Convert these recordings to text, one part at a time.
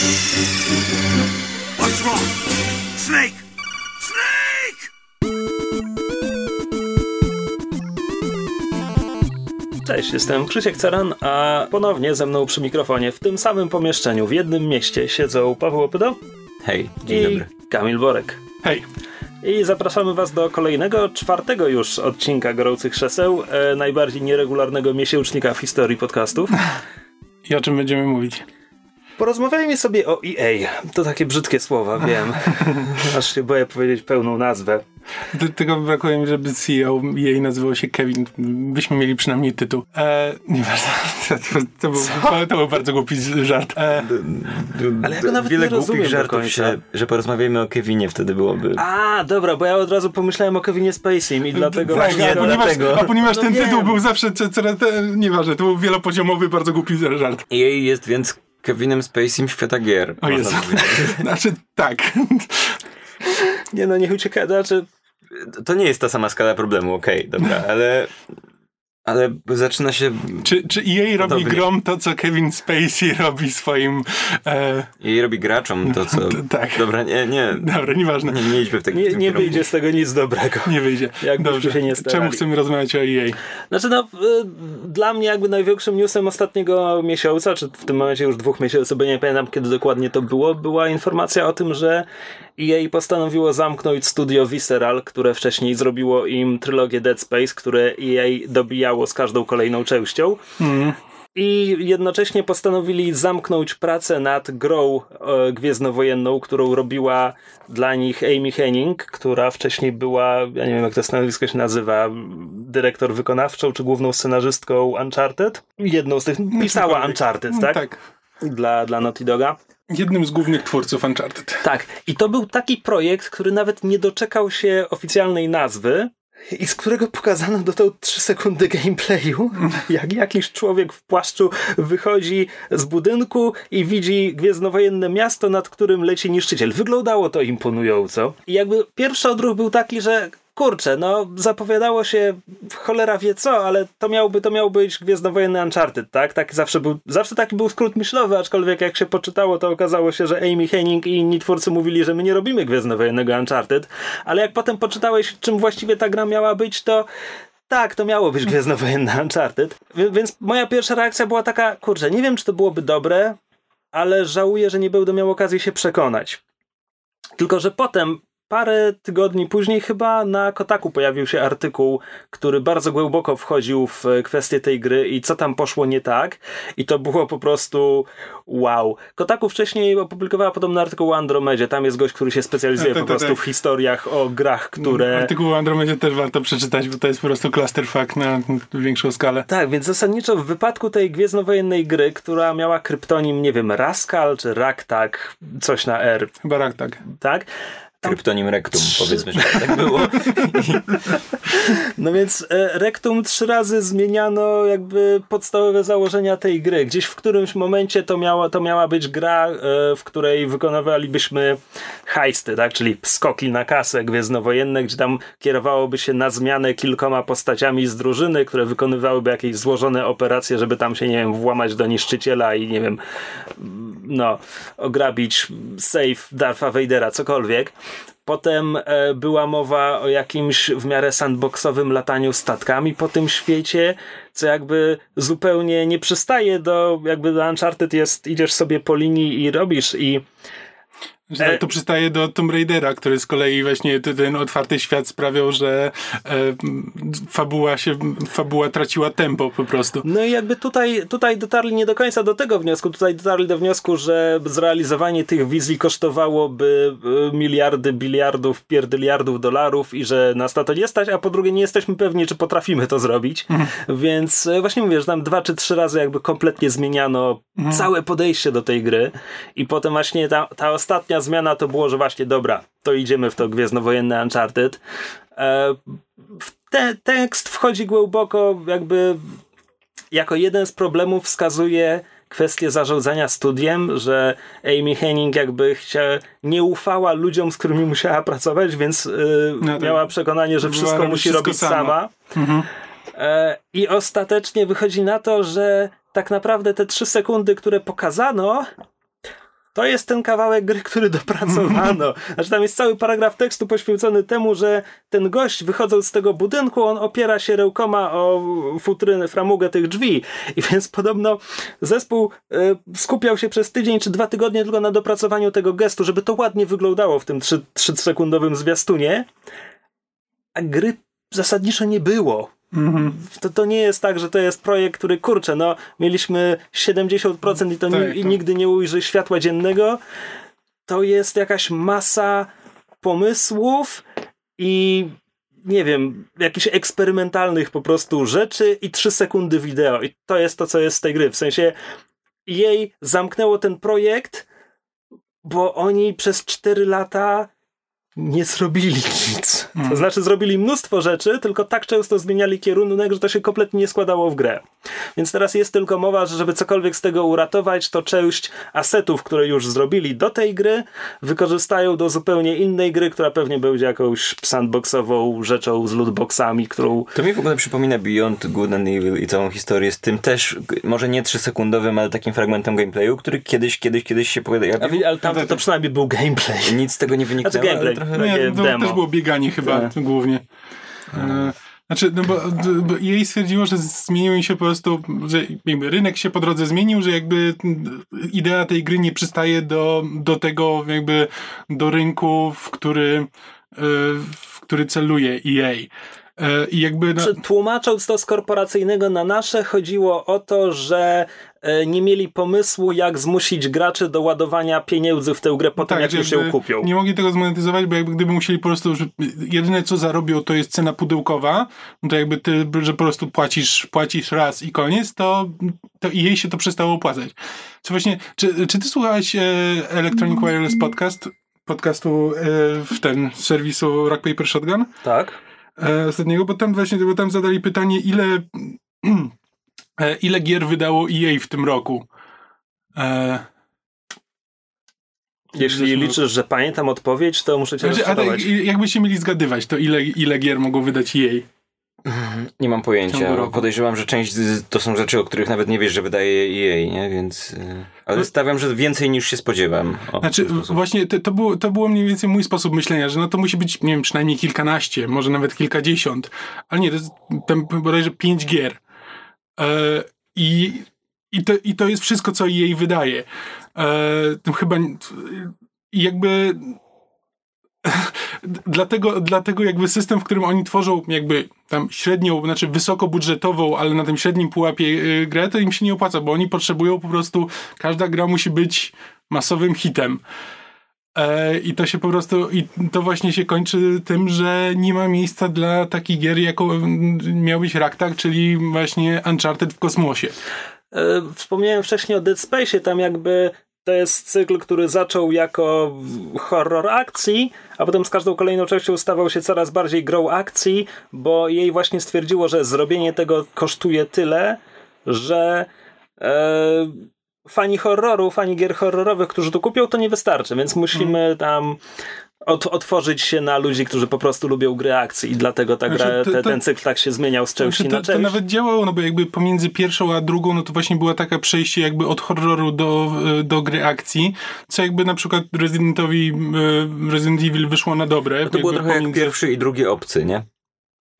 What's wrong? Snake! Snake! Cześć, jestem Krzysiek Ceran, a ponownie ze mną przy mikrofonie w tym samym pomieszczeniu, w jednym mieście siedzą Paweł Opydo Hej, dzień i dobry. Kamil Borek. Hej, I zapraszamy Was do kolejnego, czwartego już odcinka Gorących Krzeseł, e, najbardziej nieregularnego miesięcznika w historii podcastów. i o czym będziemy mówić? Porozmawiajmy sobie o EA. To takie brzydkie słowa, wiem. Aż się boję powiedzieć pełną nazwę. Do tego brakuje mi, żeby CEO jej nazywał się Kevin. Byśmy mieli przynajmniej tytuł. E, nieważne. To, to, był, to był bardzo głupi żart. E, Ale ja go nawet Wiele nie głupich żartów się, że porozmawiamy o Kevinie wtedy byłoby. A, dobra, bo ja od razu pomyślałem o Kevinie Spacey i dlatego... tak, właśnie a ponieważ, dlatego. a ponieważ No ten wiem. tytuł był zawsze coraz... Nieważne, to był wielopoziomowy, bardzo głupi żart. Jej jest więc Kevinem Spacey'm świata gier. O Jezu. Znaczy, tak. Nie no, niech ucieka, znaczy... To nie jest ta sama skala problemu, okej, dobra, ale... Ale zaczyna się... Czy, czy EA robi Podobnie. grom to, co Kevin Spacey robi swoim... E, Jej robi graczom to, co... tak. Dobra, nie, nie. dobra, nieważne. Nie, nie idźmy w, tak, w Nie, nie wyjdzie z tego nic dobrego. Nie wyjdzie. Jakbyśmy Dobrze. się nie starali. Czemu chcemy rozmawiać o EA? Znaczy no, y, dla mnie jakby największym newsem ostatniego miesiąca, czy w tym momencie już dwóch miesięcy, bo nie pamiętam kiedy dokładnie to było, była informacja o tym, że EA postanowiło zamknąć studio Visceral, które wcześniej zrobiło im trylogię Dead Space, które EA dobijało z każdą kolejną częścią. I jednocześnie postanowili zamknąć pracę nad grą e, gwiezdnowojenną, którą robiła dla nich Amy Henning, która wcześniej była, ja nie wiem jak to stanowisko się nazywa, dyrektor wykonawczą czy główną scenarzystką Uncharted. Jedną z tych, pisała. Uncharted, tak? Tak. Dla, dla Naughty Doga. Jednym z głównych twórców Uncharted. Tak. I to był taki projekt, który nawet nie doczekał się oficjalnej nazwy i z którego pokazano do tą 3 sekundy gameplayu, jak jakiś człowiek w płaszczu wychodzi z budynku i widzi gwiezdnowojenne miasto, nad którym leci niszczyciel. Wyglądało to imponująco. I jakby pierwszy odruch był taki, że kurczę, no zapowiadało się cholera wie co, ale to miałby to miał być Gwiezdnowojenny Uncharted, tak? tak zawsze, był, zawsze taki był skrót myślowy, aczkolwiek jak się poczytało, to okazało się, że Amy Henning i inni twórcy mówili, że my nie robimy Gwiezdnowojennego Uncharted, ale jak potem poczytałeś, czym właściwie ta gra miała być, to tak, to miało być Gwiezdnowojenny Uncharted. Więc moja pierwsza reakcja była taka, kurczę, nie wiem, czy to byłoby dobre, ale żałuję, że nie będę miał okazji się przekonać. Tylko, że potem, parę tygodni później, chyba na Kotaku pojawił się artykuł, który bardzo głęboko wchodził w kwestię tej gry i co tam poszło nie tak. I to było po prostu wow. Kotaku wcześniej opublikowała podobny artykuł o Andromedzie. Tam jest gość, który się specjalizuje Tak, tak, po prostu tak. w historiach o grach, które. Artykuł o Andromedzie też warto przeczytać, bo to jest po prostu clusterfuck na większą skalę. Tak, więc zasadniczo w wypadku tej gwiezdnowojennej gry, która miała kryptonim, nie wiem, Raskal czy Raktak, coś na R, Chyba rak tak. Kryptonim Rectum, powiedzmy, że tak było. No więc e, Rectum trzy razy zmieniano jakby podstawowe założenia tej gry. Gdzieś w którymś momencie to miała, to miała być gra, e, w której wykonywalibyśmy heisty, tak? czyli skoki na kasę gwiezdnowojenne, gdzie tam kierowałoby się na zmianę kilkoma postaciami z drużyny, które wykonywałyby jakieś złożone operacje, żeby tam się, nie wiem, włamać do niszczyciela i nie wiem, no, ograbić safe Dartha Vadera, cokolwiek. Potem e, była mowa o jakimś w miarę sandboxowym lataniu statkami po tym świecie, co jakby zupełnie nie przystaje do, jakby do Uncharted jest, idziesz sobie po linii i robisz i Że E- To przystaje do Tomb Raidera, który z kolei właśnie ten otwarty świat sprawiał, że e, fabuła się, fabuła traciła tempo po prostu. No i jakby tutaj, tutaj dotarli nie do końca do tego wniosku, tutaj dotarli do wniosku, że zrealizowanie tych wizji kosztowałoby y, miliardy, biliardów, pierdyliardów dolarów i że nas na to nie stać, a po drugie nie jesteśmy pewni, czy potrafimy to zrobić. Więc y, właśnie mówię, że tam dwa czy trzy razy jakby kompletnie zmieniano całe podejście do tej gry i potem właśnie ta, ta ostatnia zmiana to było, że właśnie dobra, to idziemy w to gwiezdnowojenne Uncharted. E, te, tekst wchodzi głęboko jakby jako jeden z problemów wskazuje kwestię zarządzania studiem, że Amy Henning jakby chcia, nie ufała ludziom, z którymi musiała pracować, więc yy, No tak. miała przekonanie, że wszystko robić musi wszystko robić sama. sama. E, I ostatecznie wychodzi na to, że tak naprawdę te trzy sekundy, które pokazano, to jest ten kawałek gry, który dopracowano. Znaczy tam jest cały paragraf tekstu poświęcony temu, że ten gość wychodząc z tego budynku, on opiera się rękoma o futrynę, framugę tych drzwi. I więc podobno zespół y, skupiał się przez tydzień czy dwa tygodnie tylko na dopracowaniu tego gestu, żeby to ładnie wyglądało w tym 3-sekundowym zwiastunie. A gry zasadniczo nie było. Mhm. To, to nie jest tak, że to jest projekt, który kurczę, no mieliśmy 70% i to Tak, ni- i tak. nigdy nie ujrzy światła dziennego. To jest jakaś masa pomysłów i nie wiem, jakichś eksperymentalnych po prostu rzeczy i 3 sekundy wideo. I to jest to, co jest z tej gry. W sensie jej zamknęło ten projekt, bo oni przez 4 lata nie zrobili nic. To znaczy zrobili mnóstwo rzeczy, tylko tak często zmieniali kierunek, że to się kompletnie nie składało w grę. Więc teraz jest tylko mowa, że żeby cokolwiek z tego uratować, to część asetów, które już zrobili do tej gry, wykorzystają do zupełnie innej gry, która pewnie będzie jakąś sandboxową rzeczą z lootboxami, którą To mi w ogóle przypomina Beyond Good and Evil i całą historię z tym też, może nie 3-sekundowym, ale takim fragmentem gameplayu, który kiedyś, kiedyś, kiedyś się pojawił. wi- ale tam to przynajmniej był gameplay. Nic z tego nie wyniknęło, Znaczy gameplay. Trochę... No, takie to demo. też było bieganie chyba Tak. głównie. E, Znaczy, no bo, bo jej stwierdziło, że zmienił się po prostu, że jakby rynek się po drodze zmienił, że jakby idea tej gry nie przystaje do, do tego jakby do rynku, w który, e, w który celuje EA. E, I jakby no, Czy Tłumacząc to z korporacyjnego na nasze, chodziło o to, że nie mieli pomysłu, jak zmusić graczy do ładowania pieniędzy w tę grę po tym, jak już ją kupią. Nie mogli tego zmonetyzować, bo jakby gdyby musieli po prostu, że jedyne co zarobią to jest cena pudełkowa, no to jakby ty, że po prostu płacisz, płacisz raz i koniec, to, to i jej się to przestało opłacać. Co właśnie, czy, czy ty słuchałeś e, Electronic Wireless Podcast? Podcastu e, w ten serwisu Rock Paper Shotgun Tak. e, ostatniego, bo tam właśnie, bo tam zadali pytanie, ile e, ile gier wydało EA w tym roku. E, Jeśli Zresztą- liczysz, że pamiętam odpowiedź, to muszę cię Znaczy, a tak, rozczarować. jakbyście mieli zgadywać, to ile, ile gier mogło wydać jej? Nie mam pojęcia. Podejrzewam, że część to są rzeczy, o których nawet nie wiesz, że wydaje EA, nie? Więc... y, Ale stawiam, że więcej niż się spodziewam. O, Znaczy, właśnie to, to, było, to było mniej więcej mój sposób myślenia, że no to musi być, nie wiem, przynajmniej kilkanaście, może nawet kilkadziesiąt, ale nie, to jest tam bodajże pięć gier. E, i, i, to, I to jest wszystko, co jej wydaje. E, chyba jakby dlatego, dlatego jakby system, w którym oni tworzą jakby tam średnią, znaczy wysokobudżetową, ale na tym średnim pułapie y, grę, to im się nie opłaca, bo oni potrzebują po prostu, każda gra musi być masowym hitem. E, I to się po prostu, i to właśnie się kończy tym, że nie ma miejsca dla takich gier, jaką miał być Raktak, czyli właśnie Uncharted w kosmosie. E, Wspomniałem wcześniej o Dead Space, tam jakby to jest cykl, który zaczął jako horror akcji, a potem z każdą kolejną częścią stawał się coraz bardziej grą akcji, bo jej właśnie stwierdziło, że zrobienie tego kosztuje tyle, że e, fani horroru, fani gier horrorowych, którzy to kupią, to nie wystarczy, więc musimy tam od, otworzyć się na ludzi, którzy po prostu lubią gry akcji i dlatego ta gra, Znaczy, te, to- ten cykl tak się zmieniał z części Znaczy, na to, to część. nawet działało, no bo jakby pomiędzy pierwszą a drugą, no to właśnie była taka przejście jakby od horroru do, do gry akcji, co jakby na przykład Residentowi e, Resident Evil wyszło na dobre. No to było trochę jak pomiędzy- pierwszy i drugi obcy, nie?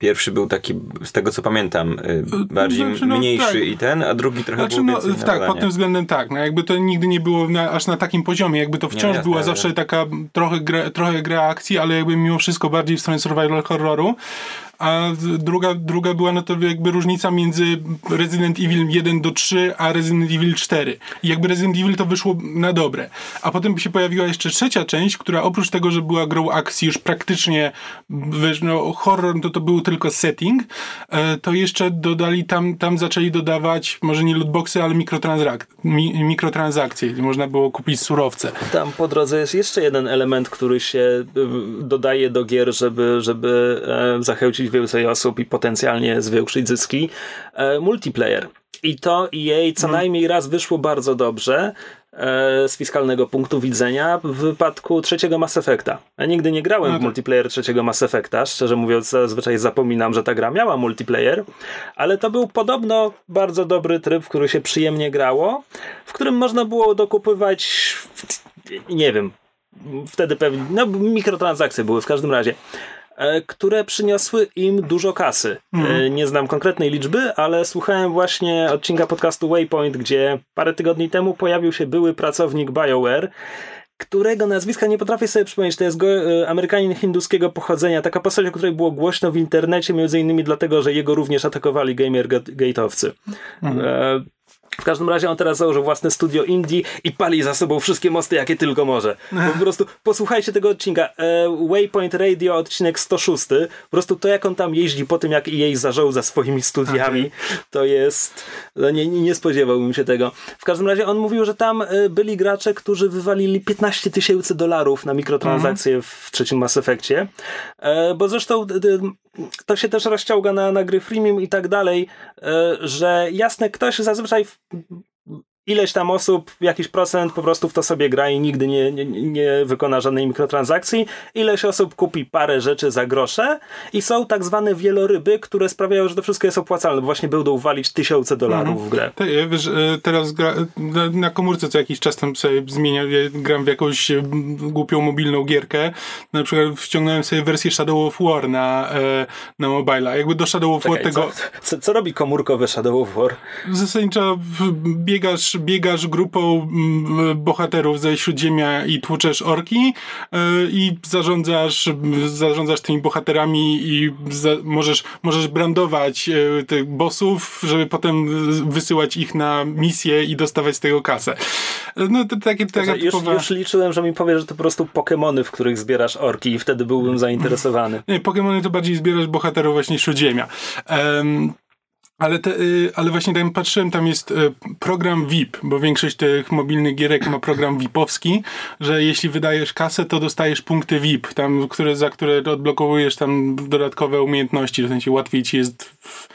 Pierwszy był taki, z tego co pamiętam, y, bardziej znaczy, no, mniejszy tak. i ten, a drugi trochę Znaczy, było no, tak, pod tym względem tak. No, jakby to nigdy nie było na, aż na takim poziomie. Jakby to Nie, wciąż jasne, była ale- zawsze taka trochę gra, trochę gra akcji, ale jakby mimo wszystko bardziej w stronę survival horroru. A druga, druga była no to jakby różnica między Resident Evil 1 do 3, a Resident Evil 4. I jakby Resident Evil to wyszło na dobre. A potem się pojawiła jeszcze trzecia część, która oprócz tego, że była grą akcji, już praktycznie no, horror to, to był tylko setting, e, to jeszcze dodali tam, tam zaczęli dodawać, może nie lootboxy, ale mikrotransak mi, mikrotransakcje, można było kupić surowce. Tam po drodze jest jeszcze jeden element, który się y, dodaje do gier, żeby, żeby e, zachęcić więcej osób i potencjalnie zwiększyć zyski. E, multiplayer. I to jej co najmniej raz wyszło bardzo dobrze. e, z fiskalnego punktu widzenia w wypadku trzeciego Mass Effecta. Ja nigdy nie grałem No w tak. multiplayer trzeciego Mass Effecta, szczerze mówiąc zazwyczaj zapominam, że ta gra miała multiplayer, ale to był podobno bardzo dobry tryb, w który się przyjemnie grało, w którym można było dokupywać nie wiem, wtedy pewnie, no mikrotransakcje były w każdym razie, które przyniosły im dużo kasy. E, Nie znam konkretnej liczby, ale słuchałem właśnie odcinka podcastu Waypoint, gdzie parę tygodni temu pojawił się były pracownik BioWare, którego nazwiska nie potrafię sobie przypomnieć. To jest go, e, Amerykanin hinduskiego pochodzenia. Taka postać, o której było głośno w internecie, między innymi dlatego, że jego również atakowali gamergate'owcy. E, w każdym razie on teraz założył własne studio indie i pali za sobą wszystkie mosty, jakie tylko może. Po prostu posłuchajcie tego odcinka. E, Waypoint Radio, odcinek 106. Po prostu to, jak on tam jeździ po tym, jak jej zażął za swoimi studiami, to jest... No nie, nie spodziewałbym się tego. W każdym razie on mówił, że tam e, byli gracze, którzy wywalili 15 tysięcy dolarów na mikrotransakcje w trzecim Mass Effectie. E, bo zresztą to się też rozciąga na, na gry freemium i tak dalej, e, że jasne, ktoś zazwyczaj ileś tam osób, jakiś procent po prostu w to sobie gra i nigdy nie, nie, nie wykona żadnej mikrotransakcji. Ileś osób kupi parę rzeczy za grosze i są tak zwane wieloryby, które sprawiają, że to wszystko jest opłacalne, bo właśnie będą walić tysiące dolarów w grę. Te, e, wiesz, e, teraz gra, na, komórce co jakiś czas tam sobie zmieniam, gram w jakąś e, głupią mobilną gierkę. Na przykład wciągnąłem sobie wersję Shadow of War na, na mobile. Jakby do Shadow of War Czekaj, tego... co, co, co robi komórkowe Shadow of War? Zasadniczo biegasz, biegasz grupą mm, bohaterów ze Śródziemia i tłuczesz orki e, i zarządzasz, zarządzasz tymi bohaterami i za, możesz, możesz brandować e, tych bossów, żeby potem wysyłać ich na misje i dostawać z tego kasę. E, No to takie, taka Już, typowa... już liczyłem, że mi powie, że to po prostu Pokemony, w których zbierasz orki i wtedy byłbym zainteresowany. Nie, Pokémony to bardziej zbierasz bohaterów właśnie Śródziemia. Em, ale, te, y, ale właśnie tam patrzyłem, tam jest y, program VIP, bo większość tych mobilnych gierek ma program VIP-owski, że jeśli wydajesz kasę, to dostajesz punkty VIP, tam, które, za które odblokowujesz tam dodatkowe umiejętności, w sensie łatwiej ci jest... W,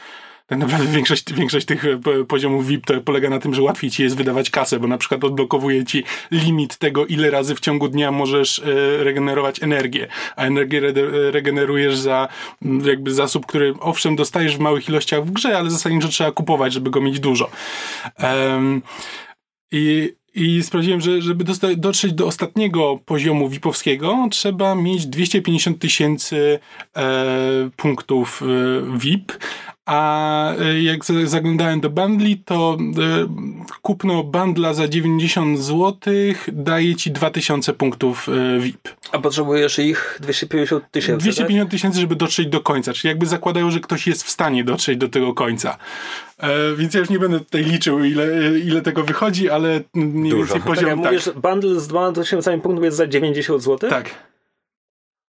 tak naprawdę większość, większość tych e, po- poziomów VIP to polega na tym, że łatwiej ci jest wydawać kasę, bo na przykład odblokowuje ci limit tego, ile razy w ciągu dnia możesz e, regenerować energię, a energię re- regenerujesz za jakby zasób, który owszem dostajesz w małych ilościach w grze, ale zasadniczo trzeba kupować, żeby go mieć dużo. Em, I i sprawdziłem, że żeby dotrzeć do ostatniego poziomu VIP-owskiego, trzeba mieć 250 tysięcy e, punktów e, VIP. A e, jak za- zaglądałem do bundli, to e, kupno bundla za 90 zł daje ci 2000 punktów e, VIP. A potrzebujesz ich 250 tysięcy, tak? 250 tysięcy, żeby dotrzeć do końca. Czyli jakby zakładają, że ktoś jest w stanie dotrzeć do tego końca. E, więc ja już nie będę tutaj liczył, ile, ile tego wychodzi, ale mniej Dużo. więcej Tak, Tak, poziom jak tak. mówisz, bundle z 2000 punktów jest za 90 zł? Tak.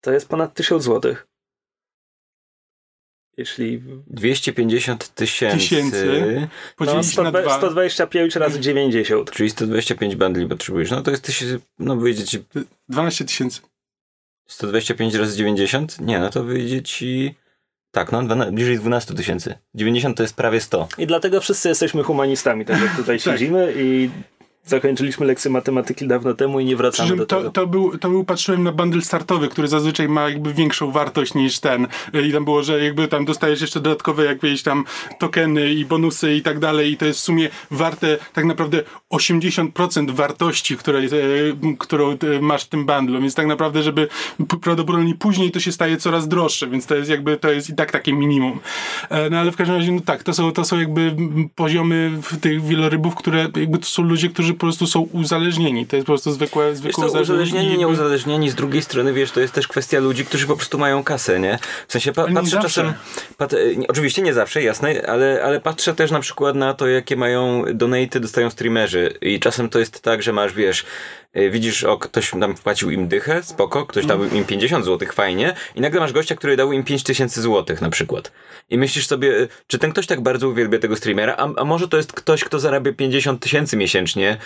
To jest ponad 1000 zł. Jeśli... 250 tysięcy, Tysięcy. No, Podzielić na 100, dwa. 125 razy 90. czyli 125 bundli potrzebujesz. No to jest tysięcy, no wyjdzie ci 12 tysięcy. 125 razy 90? Nie, no to wyjdzie ci... Tak, no, bliżej 12 tysięcy. 90 to jest prawie 100. I dlatego wszyscy jesteśmy humanistami, tak jak tutaj siedzimy i zakończyliśmy lekcję matematyki dawno temu i nie wracamy czym do to, tego. to, był, to był, patrzyłem na bundle startowy, który zazwyczaj ma jakby większą wartość niż ten. I tam było, że jakby tam dostajesz jeszcze dodatkowe jakieś tam tokeny i bonusy i tak dalej i to jest w sumie warte tak naprawdę 80% wartości, której, e, którą e, masz w tym bundlu, więc tak naprawdę, żeby prawdopodobnie później to się staje coraz droższe, więc to jest jakby, to jest i tak takie minimum. E, No ale w każdym razie, no tak, to są, to są jakby poziomy tych wielorybów, które jakby to są ludzie, którzy po prostu są uzależnieni. To jest po prostu zwykłe, Wiesz zwykłe co, uzależnieni, i nie uzależnieni, z drugiej strony, wiesz, to jest też kwestia ludzi, którzy po prostu mają kasę, nie? W sensie pa, patrzę czasem, pat, e, nie, oczywiście nie zawsze, jasne, ale, ale patrzę też na przykład na to, jakie mają donaty dostają streamerzy i czasem to jest tak, że masz, wiesz, widzisz, o, ktoś tam wpłacił im dychę, spoko, ktoś dał im 50 zł, fajnie. I nagle masz gościa, który dał im 5000 zł na przykład. I myślisz sobie, e, czy ten ktoś tak bardzo uwielbia tego streamera, a, a może to jest ktoś, kto zarabia 50 tysięcy miesięcznie,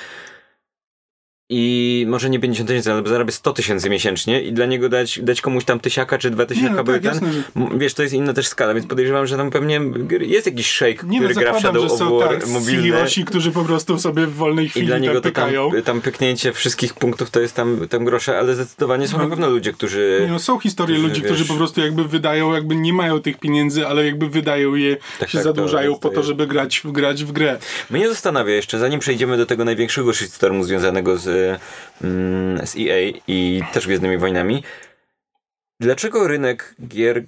i może nie 50 tysięcy, ale zarabia 100 tysięcy miesięcznie i dla niego dać, dać komuś tam tysiaka czy dwa tysiaka, no bo tak, ten, wiesz, to jest inna też skala, więc podejrzewam, że tam pewnie jest jakiś shake, Nie no, który gra w Shadow of War tak mobilny. CEOsi, którzy po prostu sobie w wolnej I chwili dla niego to tam, tam pyknięcie wszystkich punktów to jest tam, tam grosze, ale zdecydowanie są na pewno ludzie, którzy... Nie no, są historie którzy, ludzi, którzy wiesz- po prostu jakby wydają, jakby nie mają tych pieniędzy, ale jakby wydają je, Tak, się tak, zadłużają to po to, żeby grać, grać w grę. Mnie zastanawia jeszcze, zanim przejdziemy do tego największego shitstormu związanego z, mm, z EA i też Gwiezdnymi Wojnami, dlaczego rynek gier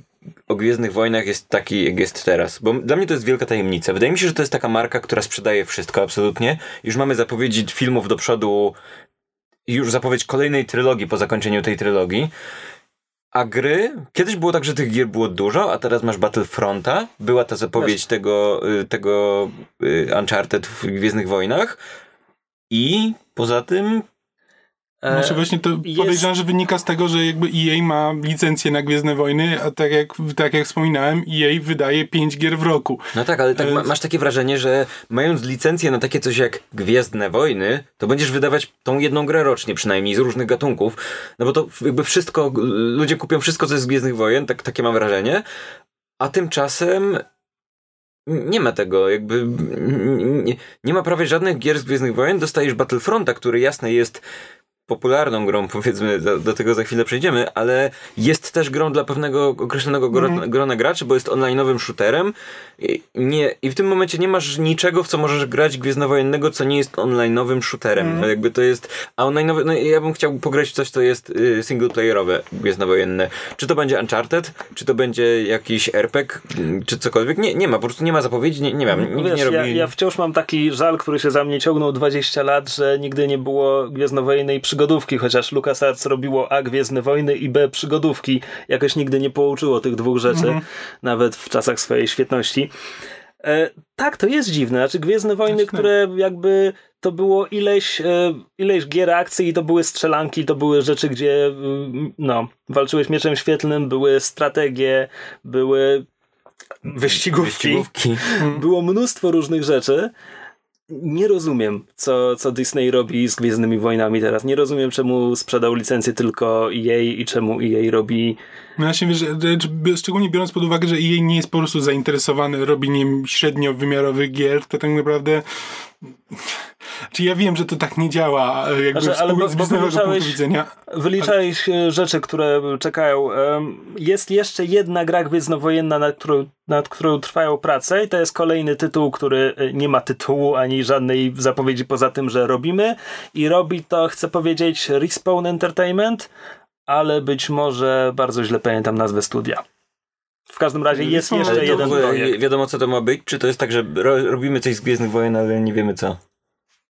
o Gwiezdnych Wojnach jest taki, jak jest teraz? Bo dla mnie to jest wielka tajemnica. Wydaje mi się, że to jest taka marka, która sprzedaje wszystko absolutnie. Już mamy zapowiedzi filmów do przodu, już zapowiedź kolejnej trylogii po zakończeniu tej trylogii. A gry? Kiedyś było tak, że tych gier było dużo, a teraz masz Battlefronta. Była ta zapowiedź tego, y, tego y, Uncharted w Gwiezdnych Wojnach. I poza tym E, Znaczy właśnie to jest- podejrzewam, że wynika z tego, że jakby EA ma licencję na Gwiezdne Wojny, a tak jak, tak jak wspominałem, EA wydaje 5 gier w roku. No tak, ale tak E, ma, masz takie wrażenie, że mając licencję na takie coś jak Gwiezdne Wojny, to będziesz wydawać tą jedną grę rocznie przynajmniej z różnych gatunków, no bo to jakby wszystko, ludzie kupią wszystko, co jest z Gwiezdnych Wojen, tak, takie mam wrażenie, a tymczasem nie ma tego, jakby nie, nie ma prawie żadnych gier z Gwiezdnych Wojen, dostajesz Battlefronta, który jasne jest popularną grą, powiedzmy, do, do tego za chwilę przejdziemy, ale jest też grą dla pewnego określonego gro, grona graczy, bo jest online'owym shooterem I, nie, i w tym momencie nie masz niczego, w co możesz grać gwiezdnowojennego, co nie jest online'owym shooterem. No jakby to jest, a online'owy, no ja bym chciał pograć w coś, co jest y, singleplayerowe, gwiezdnowojenne. Czy to będzie Uncharted, czy to będzie jakiś RPG, czy cokolwiek. Nie, nie ma, po prostu nie ma zapowiedzi, nie, nie mam, nikt Wiesz, nie robi... ja, ja wciąż mam taki żal, który się za mnie ciągnął 20 lat, że nigdy nie było Gwiezdnowojennej przygodówki, chociaż LucasArts robiło A Gwiezdne Wojny i B przygodówki. Jakoś nigdy nie połączyło tych dwóch rzeczy, nawet w czasach swojej świetności. E, tak, to jest dziwne. Znaczy Gwiezdne Wojny, które jakby to było ileś, e, ileś gier akcji, i to były strzelanki, to były rzeczy, gdzie mm, no, walczyłeś mieczem świetlnym, były strategie, były wyścigówki. Wyścigówki. Było mnóstwo różnych rzeczy. Nie rozumiem, co, co Disney robi z Gwiezdnymi Wojnami teraz. Nie rozumiem, czemu sprzedał licencję tylko EA i czemu EA robi... No się wiesz, szczególnie biorąc pod uwagę, że EA nie jest po prostu zainteresowany robieniem średniowymiarowych gier, to tak naprawdę czy ja wiem, że to tak nie działa, jakby Znaczy, ale bo- z biznesowego punktu widzenia. Wyliczałeś e, rzeczy, które czekają. Jest jeszcze jedna gra gwiezdnowojenna, nad którą, nad którą trwają prace i to jest kolejny tytuł, który e, nie ma tytułu ani żadnej zapowiedzi poza tym, że robimy i robi to, chcę powiedzieć, Respawn Entertainment, ale być może bardzo źle pamiętam nazwę studia. W każdym razie jest jeszcze Ale jeden projekt. wiadomo, co to ma być? Czy to jest tak, że ro, robimy coś z Gwiezdnych Wojen, ale nie wiemy co?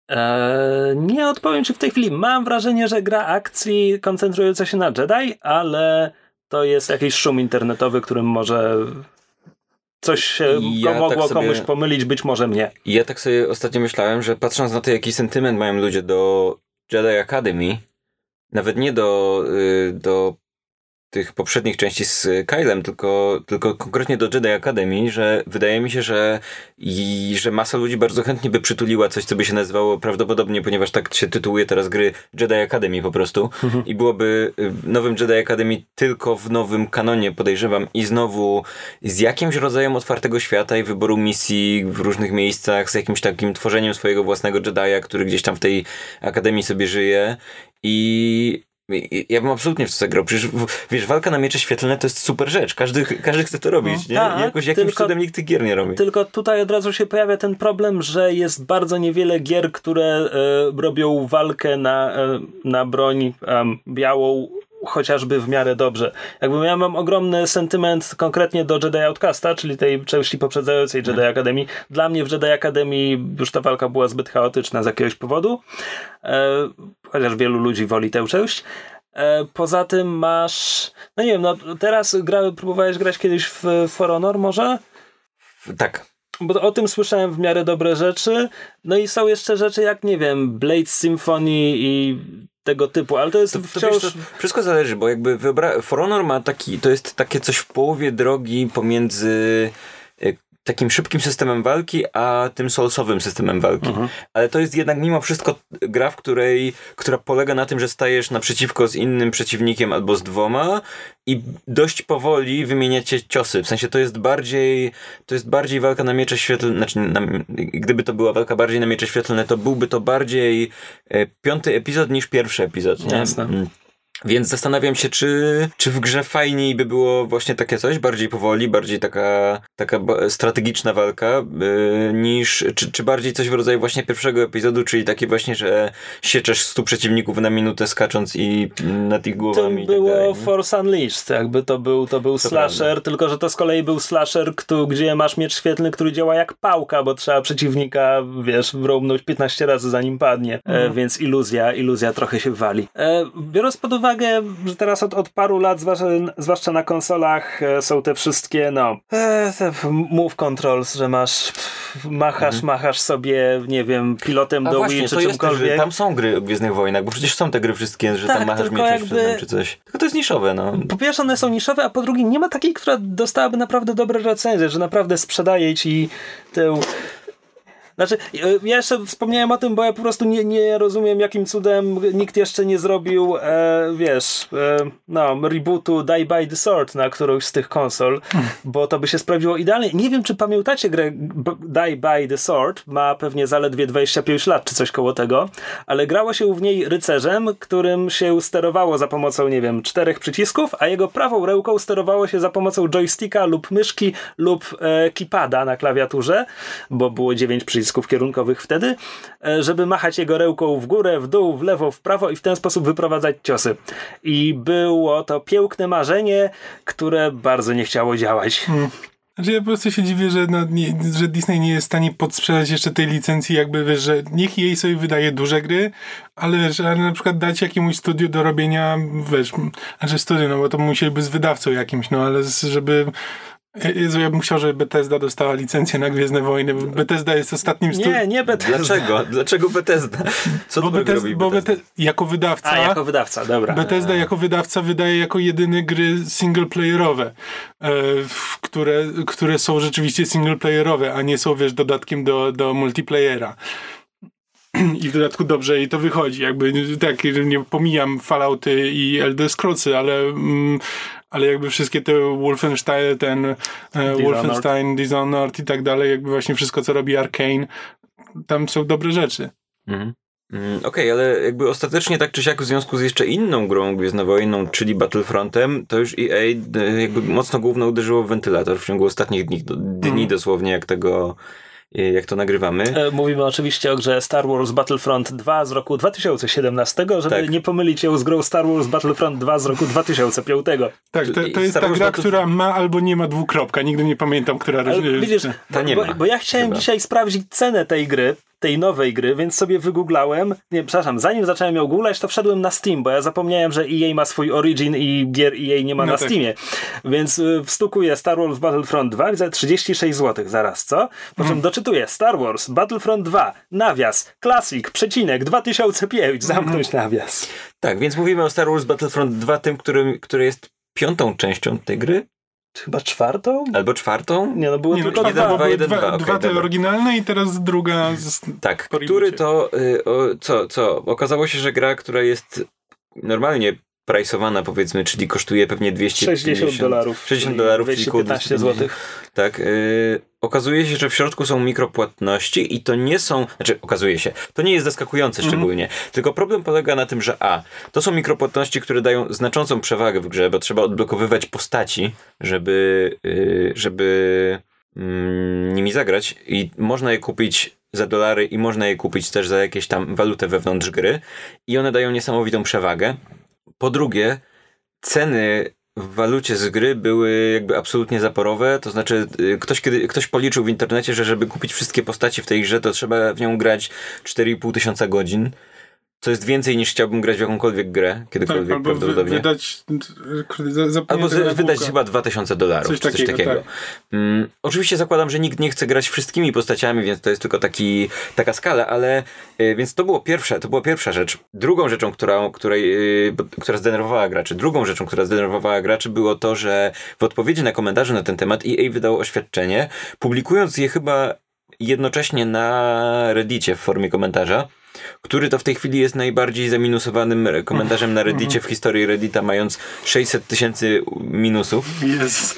Eee, nie odpowiem ci w tej chwili. Mam wrażenie, że gra akcji koncentrująca się na Jedi, ale to jest jakiś szum internetowy, którym może coś się Ja go mogło tak sobie- komuś pomylić, być może mnie. Ja tak sobie ostatnio myślałem, że patrząc na to, jaki sentyment mają ludzie do Jedi Academy, nawet nie do, y, do tych poprzednich części z Kylem, tylko, tylko konkretnie do Jedi Academy, że wydaje mi się, że, i, że masa ludzi bardzo chętnie by przytuliła coś, co by się nazywało prawdopodobnie, ponieważ tak się tytułuje teraz gry Jedi Academy po prostu. I byłoby y, nowym Jedi Academy tylko w nowym kanonie, podejrzewam, i znowu z jakimś rodzajem otwartego świata i wyboru misji w różnych miejscach, z jakimś takim tworzeniem swojego własnego Jedi'a, który gdzieś tam w tej Akademii sobie żyje. I- ja bym absolutnie w to zagrał. Przecież wiesz, walka na miecze świetlne to jest super rzecz. Każdy, każdy chce to robić, nie? tak, jakoś jakimś tylko- cudem nikt tych gier nie robi. Tylko tutaj od razu się pojawia ten problem, że jest bardzo niewiele gier, które e, robią walkę na, e, na broń białą chociażby w miarę dobrze. Jakby ja mam ogromny sentyment konkretnie do Jedi Outcasta, czyli tej części poprzedzającej Jedi Academy. Dla mnie w Jedi Academy już ta walka była zbyt chaotyczna z jakiegoś powodu, e, chociaż wielu ludzi woli tę część. E, Poza tym masz, no nie wiem, no teraz gra, próbowałeś grać kiedyś w For Honor może? Tak. Bo o tym słyszałem w miarę dobre rzeczy. No i są jeszcze rzeczy jak, nie wiem, Blade Symphony i tego typu, ale to jest To, wciąż... to wszystko zależy, bo jakby wyobra- For Honor ma taki, to jest takie coś w połowie drogi pomiędzy takim szybkim systemem walki, a tym solsowym systemem walki. Ale to jest jednak mimo wszystko gra, w której, która polega na tym, że stajesz naprzeciwko z innym przeciwnikiem albo z dwoma i dość powoli wymieniacie ciosy. W sensie to jest bardziej, to jest bardziej walka na miecze świetlne, znaczy na, gdyby to była walka bardziej na miecze świetlne, to byłby to bardziej e, piąty epizod niż pierwszy epizod. Nie? Jasne. Więc zastanawiam się, czy, czy w grze fajniej by było właśnie takie coś, bardziej powoli, bardziej taka, taka strategiczna walka, yy, niż, czy, czy bardziej coś w rodzaju właśnie pierwszego epizodu, czyli takie właśnie, że sieczesz stu przeciwników na minutę skacząc i nad ich To głowami i tak było nie? Force Unleashed, jakby to był, to był slasher, prawda. tylko że to z kolei był slasher, gdzie masz miecz świetlny, który działa jak pałka, bo trzeba przeciwnika, wiesz, wrąbnąć 15 razy zanim padnie, e, więc iluzja, iluzja trochę się wali. E, biorąc pod uwagę, że teraz od, od paru lat, zwłaszcza, zwłaszcza na konsolach, e, są te wszystkie, no, e, te move controls, że masz, machasz, machasz sobie, nie wiem, pilotem A do właśnie, Wii czy jest czymkolwiek. że tam są gry o Gwiezdnych Wojnach, bo przecież są te gry wszystkie, że Tak, tam machasz mieczem jakby- czy coś. Tylko to jest niszowe, no. po pierwsze one są niszowe, a po drugie nie ma takiej, która dostałaby naprawdę dobre recenzje, że naprawdę sprzedaje ci tę... Znaczy, e, ja jeszcze wspomniałem o tym, bo ja po prostu nie, nie rozumiem, jakim cudem nikt jeszcze nie zrobił, e, wiesz, e, no, rebootu Die by the Sword na którąś z tych konsol, bo to by się sprawdziło idealnie. Nie wiem, czy pamiętacie grę Die by the Sword, ma pewnie zaledwie 25 lat, czy coś koło tego, ale grało się w niej rycerzem, którym się sterowało za pomocą, nie wiem, czterech przycisków, a jego prawą ręką sterowało się za pomocą joysticka lub myszki lub e, keypada na klawiaturze, bo było dziewięć przycisków kierunkowych wtedy, e, żeby machać jego ręką w górę, w dół, w lewo, w prawo i w ten sposób wyprowadzać ciosy. I było to piękne marzenie, które bardzo nie chciało działać. Znaczy ja po prostu się dziwię, że, no, nie, że Disney nie jest w stanie podsprzedać jeszcze tej licencji, jakby wiesz, że niech jej sobie wydaje duże gry, ale wiesz, ale na przykład dać jakiemuś studiu do robienia, wiesz, znaczy studiu, no bo to musieliby z wydawcą jakimś, no ale z- żeby Jezu, ja bym chciał, żeby Bethesda dostała licencję na Gwiezdne Wojny, bo Bethesda jest ostatnim studiem. Nie, nie Bethesda. Dlaczego? Dlaczego Bethesda? Co Bo, dobrego Bethesda, robi bo Bethesda? Jako wydawca, A, jako wydawca, dobra. Bethesda jako wydawca wydaje jako jedyny gry singleplayerowe, e, które, które są rzeczywiście singleplayerowe, a nie są, wiesz, dodatkiem do, do multiplayera. I w dodatku dobrze i to wychodzi. Jakby tak, nie pomijam Fallouty i Elder Scrollsy, ale, mm, ale jakby wszystkie te Wolfenstein, ten e, Wolfenstein, Dishonored i tak dalej, jakby właśnie wszystko, co robi Arkane, tam są dobre rzeczy. Mhm. Mm, Okej, ale jakby ostatecznie tak czy siak w związku z jeszcze inną grą Gwiezdnowojną, czyli Battlefrontem, to już EA d- jakby mocno główno uderzyło w wentylator w ciągu ostatnich dni, dni Mhm. dosłownie, jak tego, e, jak to nagrywamy. E, Mówimy oczywiście o grze Star Wars Battlefront 2 z roku 2017, żeby Tak. nie pomylić ją z grą Star Wars Battlefront 2 z roku 2005. Tak, to, to jest Star ta Wars gra, która ma albo nie ma dwukropka. Nigdy nie pamiętam, która... Ale różni- widzisz, Ta nie bo, ma, bo ja chciałem chyba. dzisiaj sprawdzić cenę tej gry, tej nowej gry, więc sobie wygooglałem. Nie, przepraszam, zanim zacząłem ją googlać, to wszedłem na Steam, bo ja zapomniałem, że EA ma swój Origin i gier EA nie ma No na tak. Steamie. Więc y, wstukuję Star Wars Battlefront 2 za 36 zł zaraz, co? Po czym doczytuję Star Wars Battlefront 2, nawias, Classic, przecinek, 2005, zamknąć nawias. Tak, więc mówimy o Star Wars Battlefront 2, tym, który, który jest piątą częścią tej gry, Chyba czwartą? albo czwartą. Nie, no było Nie, no, tylko jeden, dwa. dwa, były jeden, dwa, dwa, dwa te dobra. oryginalne i teraz druga... Z... Tak, który to, y, o, co, co, okazało się, że gra, która jest normalnie priceowana powiedzmy, czyli kosztuje pewnie 250 60 dolarów. 60 czyli dolarów, czyli około 215 250 zł. Tak. y, okazuje się, że w środku są mikropłatności i to nie są. Znaczy, okazuje się, to nie jest zaskakujące Mhm. szczególnie. Tylko problem polega na tym, że A, to są mikropłatności, które dają znaczącą przewagę w grze, bo trzeba odblokowywać postaci, żeby, y, żeby mm, nimi zagrać i można je kupić za dolary i można je kupić też za jakieś tam walutę wewnątrz gry i one dają niesamowitą przewagę. Po drugie, ceny w walucie z gry były jakby absolutnie zaporowe, to znaczy y, ktoś, kiedy, ktoś policzył w internecie, że żeby kupić wszystkie postaci w tej grze, to trzeba w nią grać 4,5 tysiąca godzin. Co jest więcej niż chciałbym grać w jakąkolwiek grę, Tak, kiedykolwiek albo wy, prawdopodobnie. wydać... kurde, za- Albo z, wydać chyba 2000 dolarów, Coś coś, coś takiego, takiego. tak. Mm, oczywiście zakładam, że nikt nie chce grać wszystkimi postaciami, więc to jest tylko taki, taka skala, ale y, więc to było pierwsze, to była pierwsza rzecz. Drugą rzeczą, która, której, y, która zdenerwowała graczy, drugą rzeczą, która zdenerwowała graczy było to, że w odpowiedzi na komentarze na ten temat EA wydało oświadczenie, publikując je chyba jednocześnie na Reddicie w formie komentarza, który to w tej chwili jest najbardziej zaminusowanym komentarzem na Reddicie w historii Reddita, mając 600 tysięcy minusów. Jezus.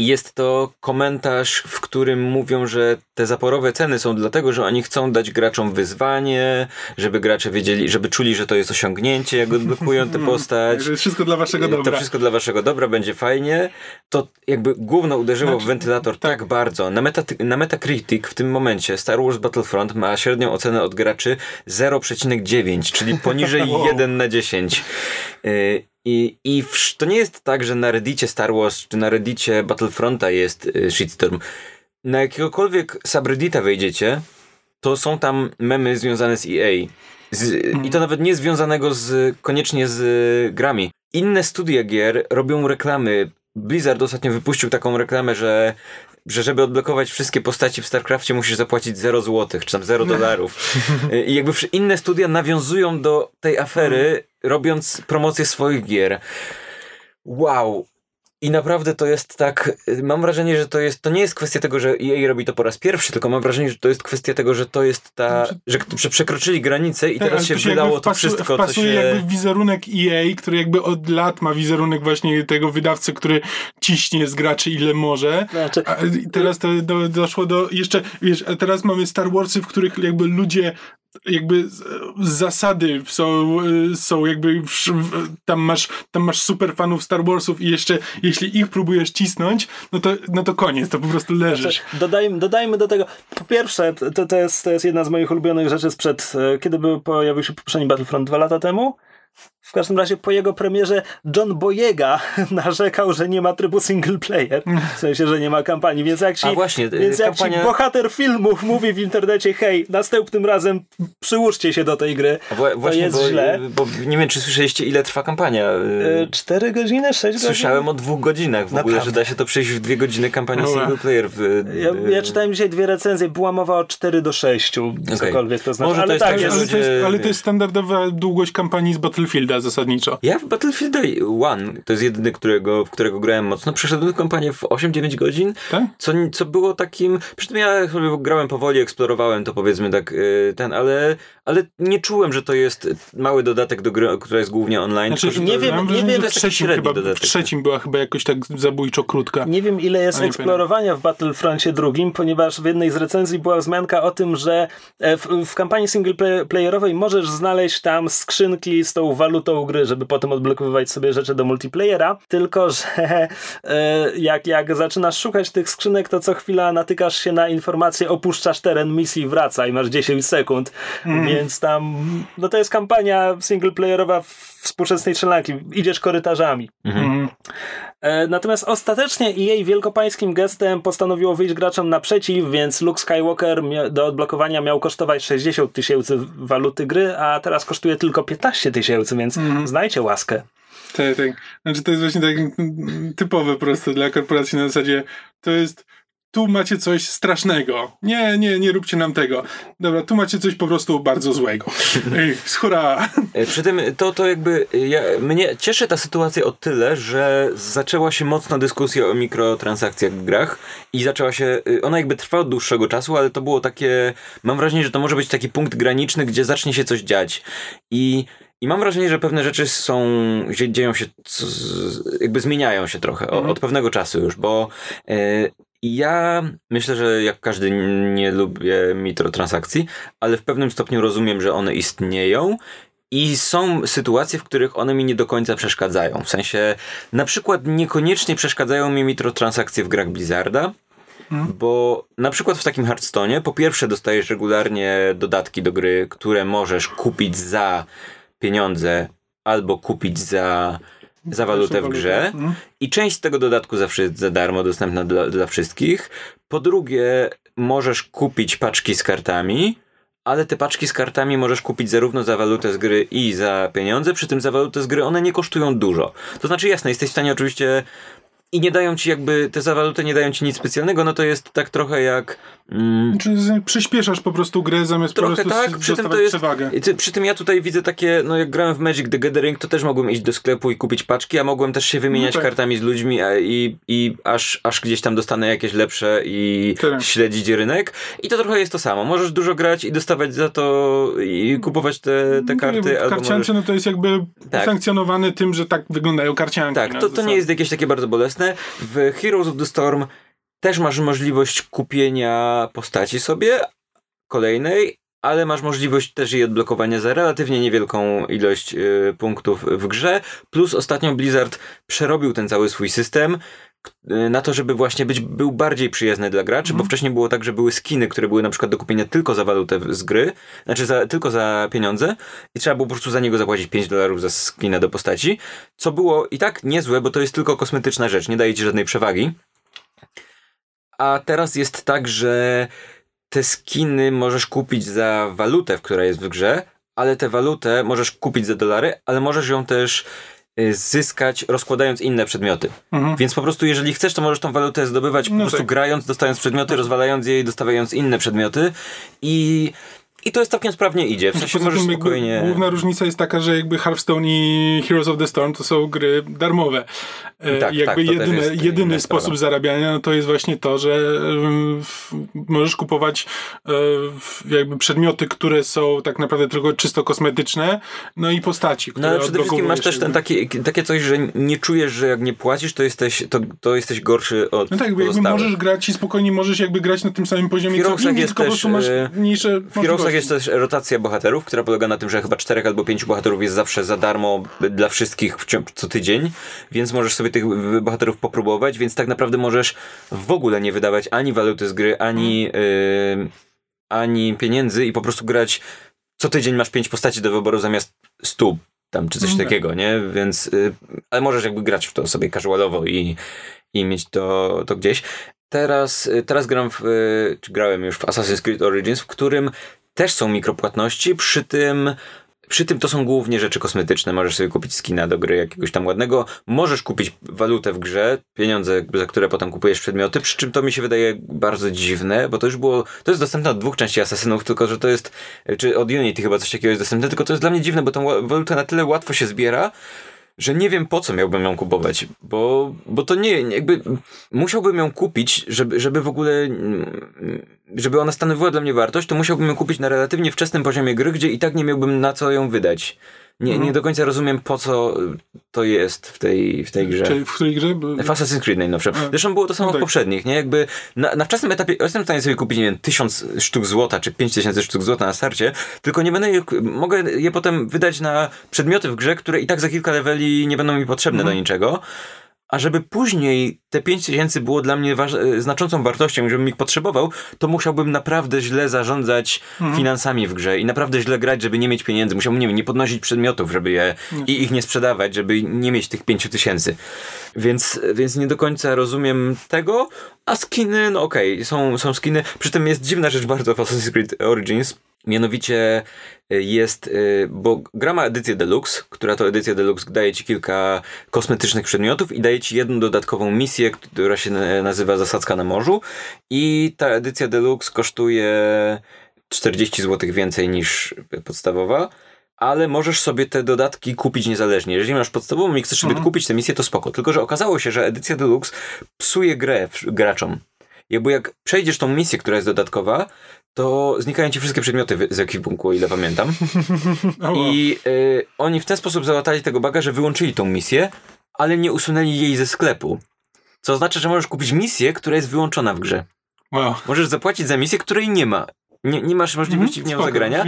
Jest to komentarz, w którym mówią, że te zaporowe ceny są dlatego, że oni chcą dać graczom wyzwanie, żeby gracze wiedzieli, żeby czuli, że to jest osiągnięcie, jak odblokują tę postać. To wszystko dla waszego To dobra. wszystko dla waszego dobra, będzie fajnie. To jakby gówno uderzyło Znaczy, w wentylator tak, bardzo. Na, meta, na Metacritic w tym momencie Star Wars Battlefront ma średnią ocenę od graczy 0,9, czyli poniżej Wow. 1 na 10. I, i w, to nie jest tak, że na Reddicie Star Wars czy na Reddicie Battlefronta jest y, shitstorm. Na jakiegokolwiek subreddita wejdziecie, to są tam memy związane z EA. Z, I to nawet nie związanego z, koniecznie z y, grami. Inne studia gier robią reklamy. Blizzard ostatnio wypuścił taką reklamę, że, że żeby odblokować wszystkie postaci w StarCraftie musisz zapłacić 0 złotych, czy tam 0 dolarów. Y, I jakby inne studia nawiązują do tej afery, robiąc promocję swoich gier. Wow. I naprawdę to jest tak, y, mam wrażenie, że to jest, to nie jest kwestia tego, że EA robi to po raz pierwszy, tylko mam wrażenie, że to jest kwestia tego, że to jest ta, że, że przekroczyli granicę i Tak, teraz się tu wydało to wszystko, co się... jakby w wizerunek EA, który jakby od lat ma wizerunek właśnie tego wydawcy, który ciśnie z graczy ile może. Znaczy, A i teraz to do, doszło do jeszcze, wiesz, a teraz mamy Star Warsy, w których jakby ludzie jakby z, z zasady są, y, są jakby w, w, tam, masz, tam masz super fanów Star Warsów i jeszcze jeśli ich próbujesz cisnąć, no to, no to koniec, to po prostu leżysz. Znaczy, dodajmy, dodajmy do tego, po pierwsze, to, to, jest, to jest jedna z moich ulubionych rzeczy sprzed, e, kiedy był, pojawił się poprzedni Battlefront dwa lata temu. W każdym razie po jego premierze John Boyega narzekał, że nie ma trybu single player, w sensie, że nie ma kampanii, więc jak ci, A właśnie, y, więc jak kampania- ci bohater filmu mówi w internecie, hej, następnym razem przyłóżcie się do tej gry, A wła- to Właśnie, jest bo, źle. bo nie wiem, czy słyszeliście, ile trwa kampania. E, Y, Cztery godziny, sześć godzin? Słyszałem o dwóch godzinach w ogóle, Naprawdę? że da się to przejść w dwie godziny kampania Dobra. single player. W, Ja, y, ja czytałem dzisiaj dwie recenzje, była mowa o 4 do 6, cokolwiek to znaczy. Może to ale jest tak, tak, jest, ale, to jest, ludzie- ale to jest standardowa długość kampanii z Battlefielda zasadniczo. Ja w Battlefield 1, to jest jedyny, którego, w którego grałem mocno, przeszedłem kampanię w 8-9 godzin, Tak? co, co było takim, przy tym ja grałem powoli, eksplorowałem to powiedzmy tak, y, ten, ale, ale nie czułem, że to jest mały dodatek do gry, która jest głównie online. Znaczy, nie wiem- mam nie wiem, jest trzecim, chyba, dodatek. w trzecim była chyba jakoś tak zabójczo krótka. Nie wiem, ile jest eksplorowania w Battlefroncie drugim, ponieważ w jednej z recenzji była wzmianka o tym, że e, w, w kampanii singleplayerowej możesz znaleźć tam skrzynki z tą walutą gry, żeby potem odblokowywać sobie rzeczy do multiplayera, tylko że e, jak, jak zaczynasz szukać tych skrzynek, to co chwila natykasz się na informację opuszczasz teren misji, wraca i masz 10 sekund, więc tam no to jest kampania singleplayerowa współczesnej strzelanki. Idziesz korytarzami. Mhm. E, Natomiast ostatecznie EA wielkopańskim gestem postanowiło wyjść graczom naprzeciw, więc Luke Skywalker do odblokowania miał kosztować 60 tysięcy waluty gry, a teraz kosztuje tylko 15 tysięcy, więc znajcie łaskę. Tak, tak. Znaczy to jest właśnie tak mm, typowe po prostu dla korporacji na zasadzie to jest tu macie coś strasznego. Nie, nie, nie róbcie nam tego. Dobra, tu macie coś po prostu bardzo złego. Ej, hurra! E, Przy tym to, to jakby e, ja, mnie cieszy ta sytuacja o tyle, że zaczęła się mocna dyskusja o mikrotransakcjach w grach i zaczęła się, e, ona jakby trwa od dłuższego czasu, ale to było takie, mam wrażenie, że to może być taki punkt graniczny, gdzie zacznie się coś dziać i i mam wrażenie, że pewne rzeczy są, dzie- dzieją się, jakby zmieniają się trochę o, od pewnego czasu już, bo ja myślę, że jak każdy nie lubię mikrotransakcji, ale w pewnym stopniu rozumiem, że one istnieją i są sytuacje, w których one mi nie do końca przeszkadzają. W sensie, na przykład niekoniecznie przeszkadzają mi mikrotransakcje w grach Blizzarda, bo na przykład w takim Hearthstone, po pierwsze dostajesz regularnie dodatki do gry, które możesz kupić za pieniądze albo kupić za, za walutę w grze. Mhm. I część tego dodatku zawsze jest za darmo dostępna dla, dla wszystkich. Po drugie, możesz kupić paczki z kartami, ale te paczki z kartami możesz kupić zarówno za walutę z gry i za pieniądze, przy tym za walutę z gry one nie kosztują dużo. To znaczy jasne, jesteś w stanie oczywiście i nie dają ci jakby, te za walutę nie dają ci nic specjalnego, no to jest tak trochę jak... Mm, Czy z- przyspieszasz po prostu grę zamiast po Trochę prostu tak, przy tym to jest. przewagę. Przy tym ja tutaj widzę takie, no jak grałem w Magic the Gathering, to też mogłem iść do sklepu i kupić paczki, a mogłem też się wymieniać No tak. kartami z ludźmi a, i, i aż, aż gdzieś tam dostanę jakieś lepsze i Tyle. śledzić rynek. I to trochę jest to samo. Możesz dużo grać i dostawać za to i kupować te, te No, karty, w albo karciance możesz... no to jest jakby Tak. sankcjonowany tym, że tak wyglądają karcianki. Tak, na to, to nie jest jakieś takie bardzo bolesne. W Heroes of the Storm też masz możliwość kupienia postaci sobie, kolejnej, ale masz możliwość też jej odblokowania za relatywnie niewielką ilość y, punktów w grze. Plus ostatnio Blizzard przerobił ten cały swój system na to, żeby właśnie być, był bardziej przyjazny dla graczy, bo wcześniej było tak, że były skiny, które były na przykład do kupienia tylko za walutę z gry, znaczy za, tylko za pieniądze i trzeba było po prostu za niego zapłacić 5 dolarów za skina do postaci, co było i tak niezłe, bo to jest tylko kosmetyczna rzecz, nie daje ci żadnej przewagi. A teraz jest tak, że te skiny możesz kupić za walutę, która jest w grze, ale tę walutę możesz kupić za dolary, ale możesz ją też y, zyskać rozkładając inne przedmioty. Mhm. Więc po prostu jeżeli chcesz, to możesz tą walutę zdobywać po No prostu tak. grając, dostając przedmioty, rozwalając je i dostawając inne przedmioty i, i to jest całkiem sprawnie idzie. W sensie możesz tym spokojnie... główna różnica jest taka, że jakby Hearthstone i Heroes of the Storm to są gry darmowe. E, Tak, I jakby tak, też jedyny, jest jedyny inna sposób zarabiania no to jest właśnie to, że w- możesz kupować e, w- jakby przedmioty, które są tak naprawdę tylko czysto kosmetyczne, no i postaci, które No ale przede wszystkim masz też ten taki, takie coś, że nie czujesz, że jak nie płacisz, to jesteś, to, to jesteś gorszy od No tak, jakby możesz grać i spokojnie możesz jakby grać na tym samym poziomie W co inni, jest tylko po też, prostu masz e, mniejsze Możliwości. jest też rotacja bohaterów, która polega na tym, że chyba czterech albo pięciu bohaterów jest zawsze za darmo dla wszystkich w ciągu co tydzień, więc możesz sobie tych bohaterów popróbować, więc tak naprawdę możesz w ogóle nie wydawać ani waluty z gry, ani, y, ani pieniędzy i po prostu grać co tydzień masz pięć postaci do wyboru zamiast stu tam czy coś Mhm. takiego, nie? Więc, y, ale możesz jakby grać w to sobie casualowo i, i mieć to, to gdzieś. Teraz, y, teraz gram w, y, czy grałem już w Assassin's Creed Origins, w którym też są mikropłatności, przy tym przy tym to są głównie rzeczy kosmetyczne. Możesz sobie kupić skina do gry jakiegoś tam ładnego. Możesz kupić walutę w grze, pieniądze, za które potem kupujesz przedmioty, przy czym to mi się wydaje bardzo dziwne, bo to już było, to jest dostępne od dwóch części Asasynów, tylko że to jest, czy od Unity chyba coś takiego jest dostępne, tylko to jest dla mnie dziwne, bo tą wa- walutę na tyle łatwo się zbiera, że nie wiem po co miałbym ją kupować, bo, bo to nie, jakby musiałbym ją kupić, żeby, żeby w ogóle, żeby ona stanowiła dla mnie wartość, to musiałbym ją kupić na relatywnie wczesnym poziomie gry, gdzie i tak nie miałbym na co ją wydać. Nie, Mhm. nie do końca rozumiem po co to jest w tej, w tej grze. Czyli w której grze? W Assassin's Creed najnowsze. A. Zresztą było to samo No w tak. poprzednich, nie? Jakby na, na wczesnym etapie jestem w stanie sobie kupić, nie wiem, tysiąc sztuk złota, czy pięć tysięcy sztuk złota na starcie, tylko nie będę je, mogę je potem wydać na przedmioty w grze, które i tak za kilka leveli nie będą mi potrzebne Mhm. do niczego. A żeby później te 5 tysięcy było dla mnie e, znaczącą wartością, żebym ich potrzebował, to musiałbym naprawdę źle zarządzać Mhm. finansami w grze i naprawdę źle grać, żeby nie mieć pieniędzy. Musiałbym, nie wiem, nie podnosić przedmiotów, żeby je i ich nie sprzedawać, żeby nie mieć tych 5 tysięcy. Więc, więc nie do końca rozumiem tego, a skiny, no okej, są, są skiny. Przy tym jest dziwna rzecz bardzo w Assassin's Creed Origins, mianowicie y, jest, y, bo gra ma edycję Deluxe, która to edycja Deluxe daje ci kilka kosmetycznych przedmiotów i daje ci jedną dodatkową misję, która się na- nazywa Zasadzka na morzu i ta edycja Deluxe kosztuje 40 zł więcej niż podstawowa. Ale możesz sobie te dodatki kupić niezależnie. Jeżeli masz podstawową i chcesz sobie Mhm. kupić tę misję, to spoko. Tylko, że okazało się, że edycja Deluxe psuje grę graczom. Jakby jak przejdziesz tą misję, która jest dodatkowa, to znikają ci wszystkie przedmioty z ekwipunku, o ile pamiętam. I y, oni w ten sposób załatali tego baga, że wyłączyli tą misję, ale nie usunęli jej ze sklepu. Co oznacza, że możesz kupić misję, która jest wyłączona w grze. wow. Możesz zapłacić za misję, której nie ma. Nie, nie masz możliwości w nią Mhm, Spoko, zagrania.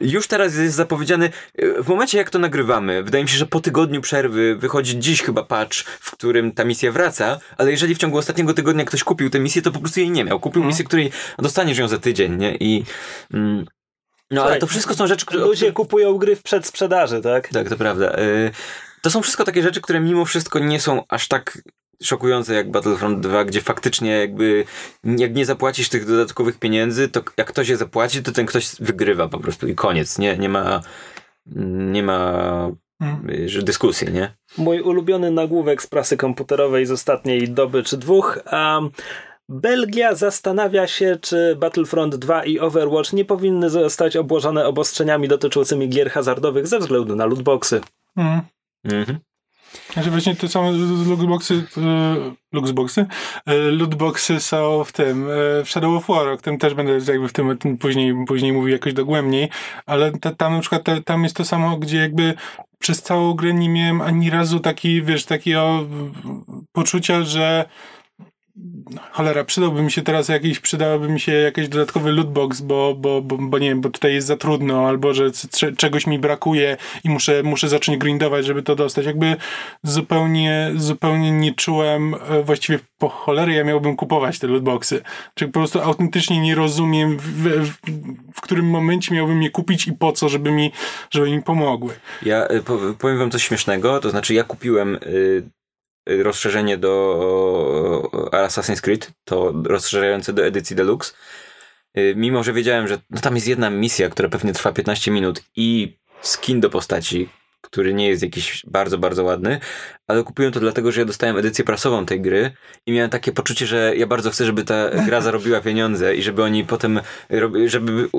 Już teraz jest zapowiedziany, y, w momencie jak to nagrywamy, wydaje mi się, że po tygodniu przerwy wychodzi dziś chyba patch, w którym ta misja wraca, ale jeżeli w ciągu ostatniego tygodnia ktoś kupił tę misję, to po prostu jej nie miał. Kupił Mhm. misję, której dostaniesz ją za tydzień, nie? I... Mm, no ale Słuchaj, to wszystko są rzeczy, które... Ludzie kupują gry w przedsprzedaży, tak? Tak, to prawda. Y, To są wszystko takie rzeczy, które mimo wszystko nie są aż tak szokujące jak Battlefront 2, gdzie faktycznie jakby jak nie zapłacisz tych dodatkowych pieniędzy, to jak ktoś je zapłaci, to ten ktoś wygrywa po prostu i koniec. Nie, nie ma nie ma że dyskusji, nie? Mój ulubiony nagłówek z prasy komputerowej z ostatniej doby czy dwóch. Um, Belgia zastanawia się, czy Battlefront 2 i Overwatch nie powinny zostać obłożone obostrzeniami dotyczącymi gier hazardowych ze względu na lootboxy. Mm. Mhm. Znaczy właśnie te same lootboxy, e, lootboxy, e, lootboxy są w tym, e, w Shadow of War, o którym też będę jakby w tym, tym później, później mówił jakoś dogłębniej, ale ta, tam na przykład ta, tam jest to samo, gdzie jakby przez całą grę nie miałem ani razu taki, wiesz, takiego poczucia, że cholera, przydałby mi się teraz jakiś, przydałaby mi się jakiś dodatkowy lootbox, bo, bo, bo, bo nie wiem, bo tutaj jest za trudno, albo że czegoś mi brakuje i muszę, muszę zacząć grindować, żeby to dostać. Jakby zupełnie, zupełnie nie czułem e, właściwie po cholery ja miałbym kupować te lootboxy. Czyli po prostu autentycznie nie rozumiem w, w, w którym momencie miałbym je kupić i po co, żeby mi, żeby mi pomogły. Ja po, powiem wam coś śmiesznego, to znaczy ja kupiłem y, rozszerzenie do Assassin's Creed, to rozszerzające do edycji Deluxe, y, mimo że wiedziałem, że no, tam jest jedna misja, która pewnie trwa 15 minut i skin do postaci, który nie jest jakiś bardzo, bardzo ładny, ale kupiłem to dlatego, że ja dostałem edycję prasową tej gry i miałem takie poczucie, że ja bardzo chcę, żeby ta gra zarobiła pieniądze i żeby oni potem, żeby,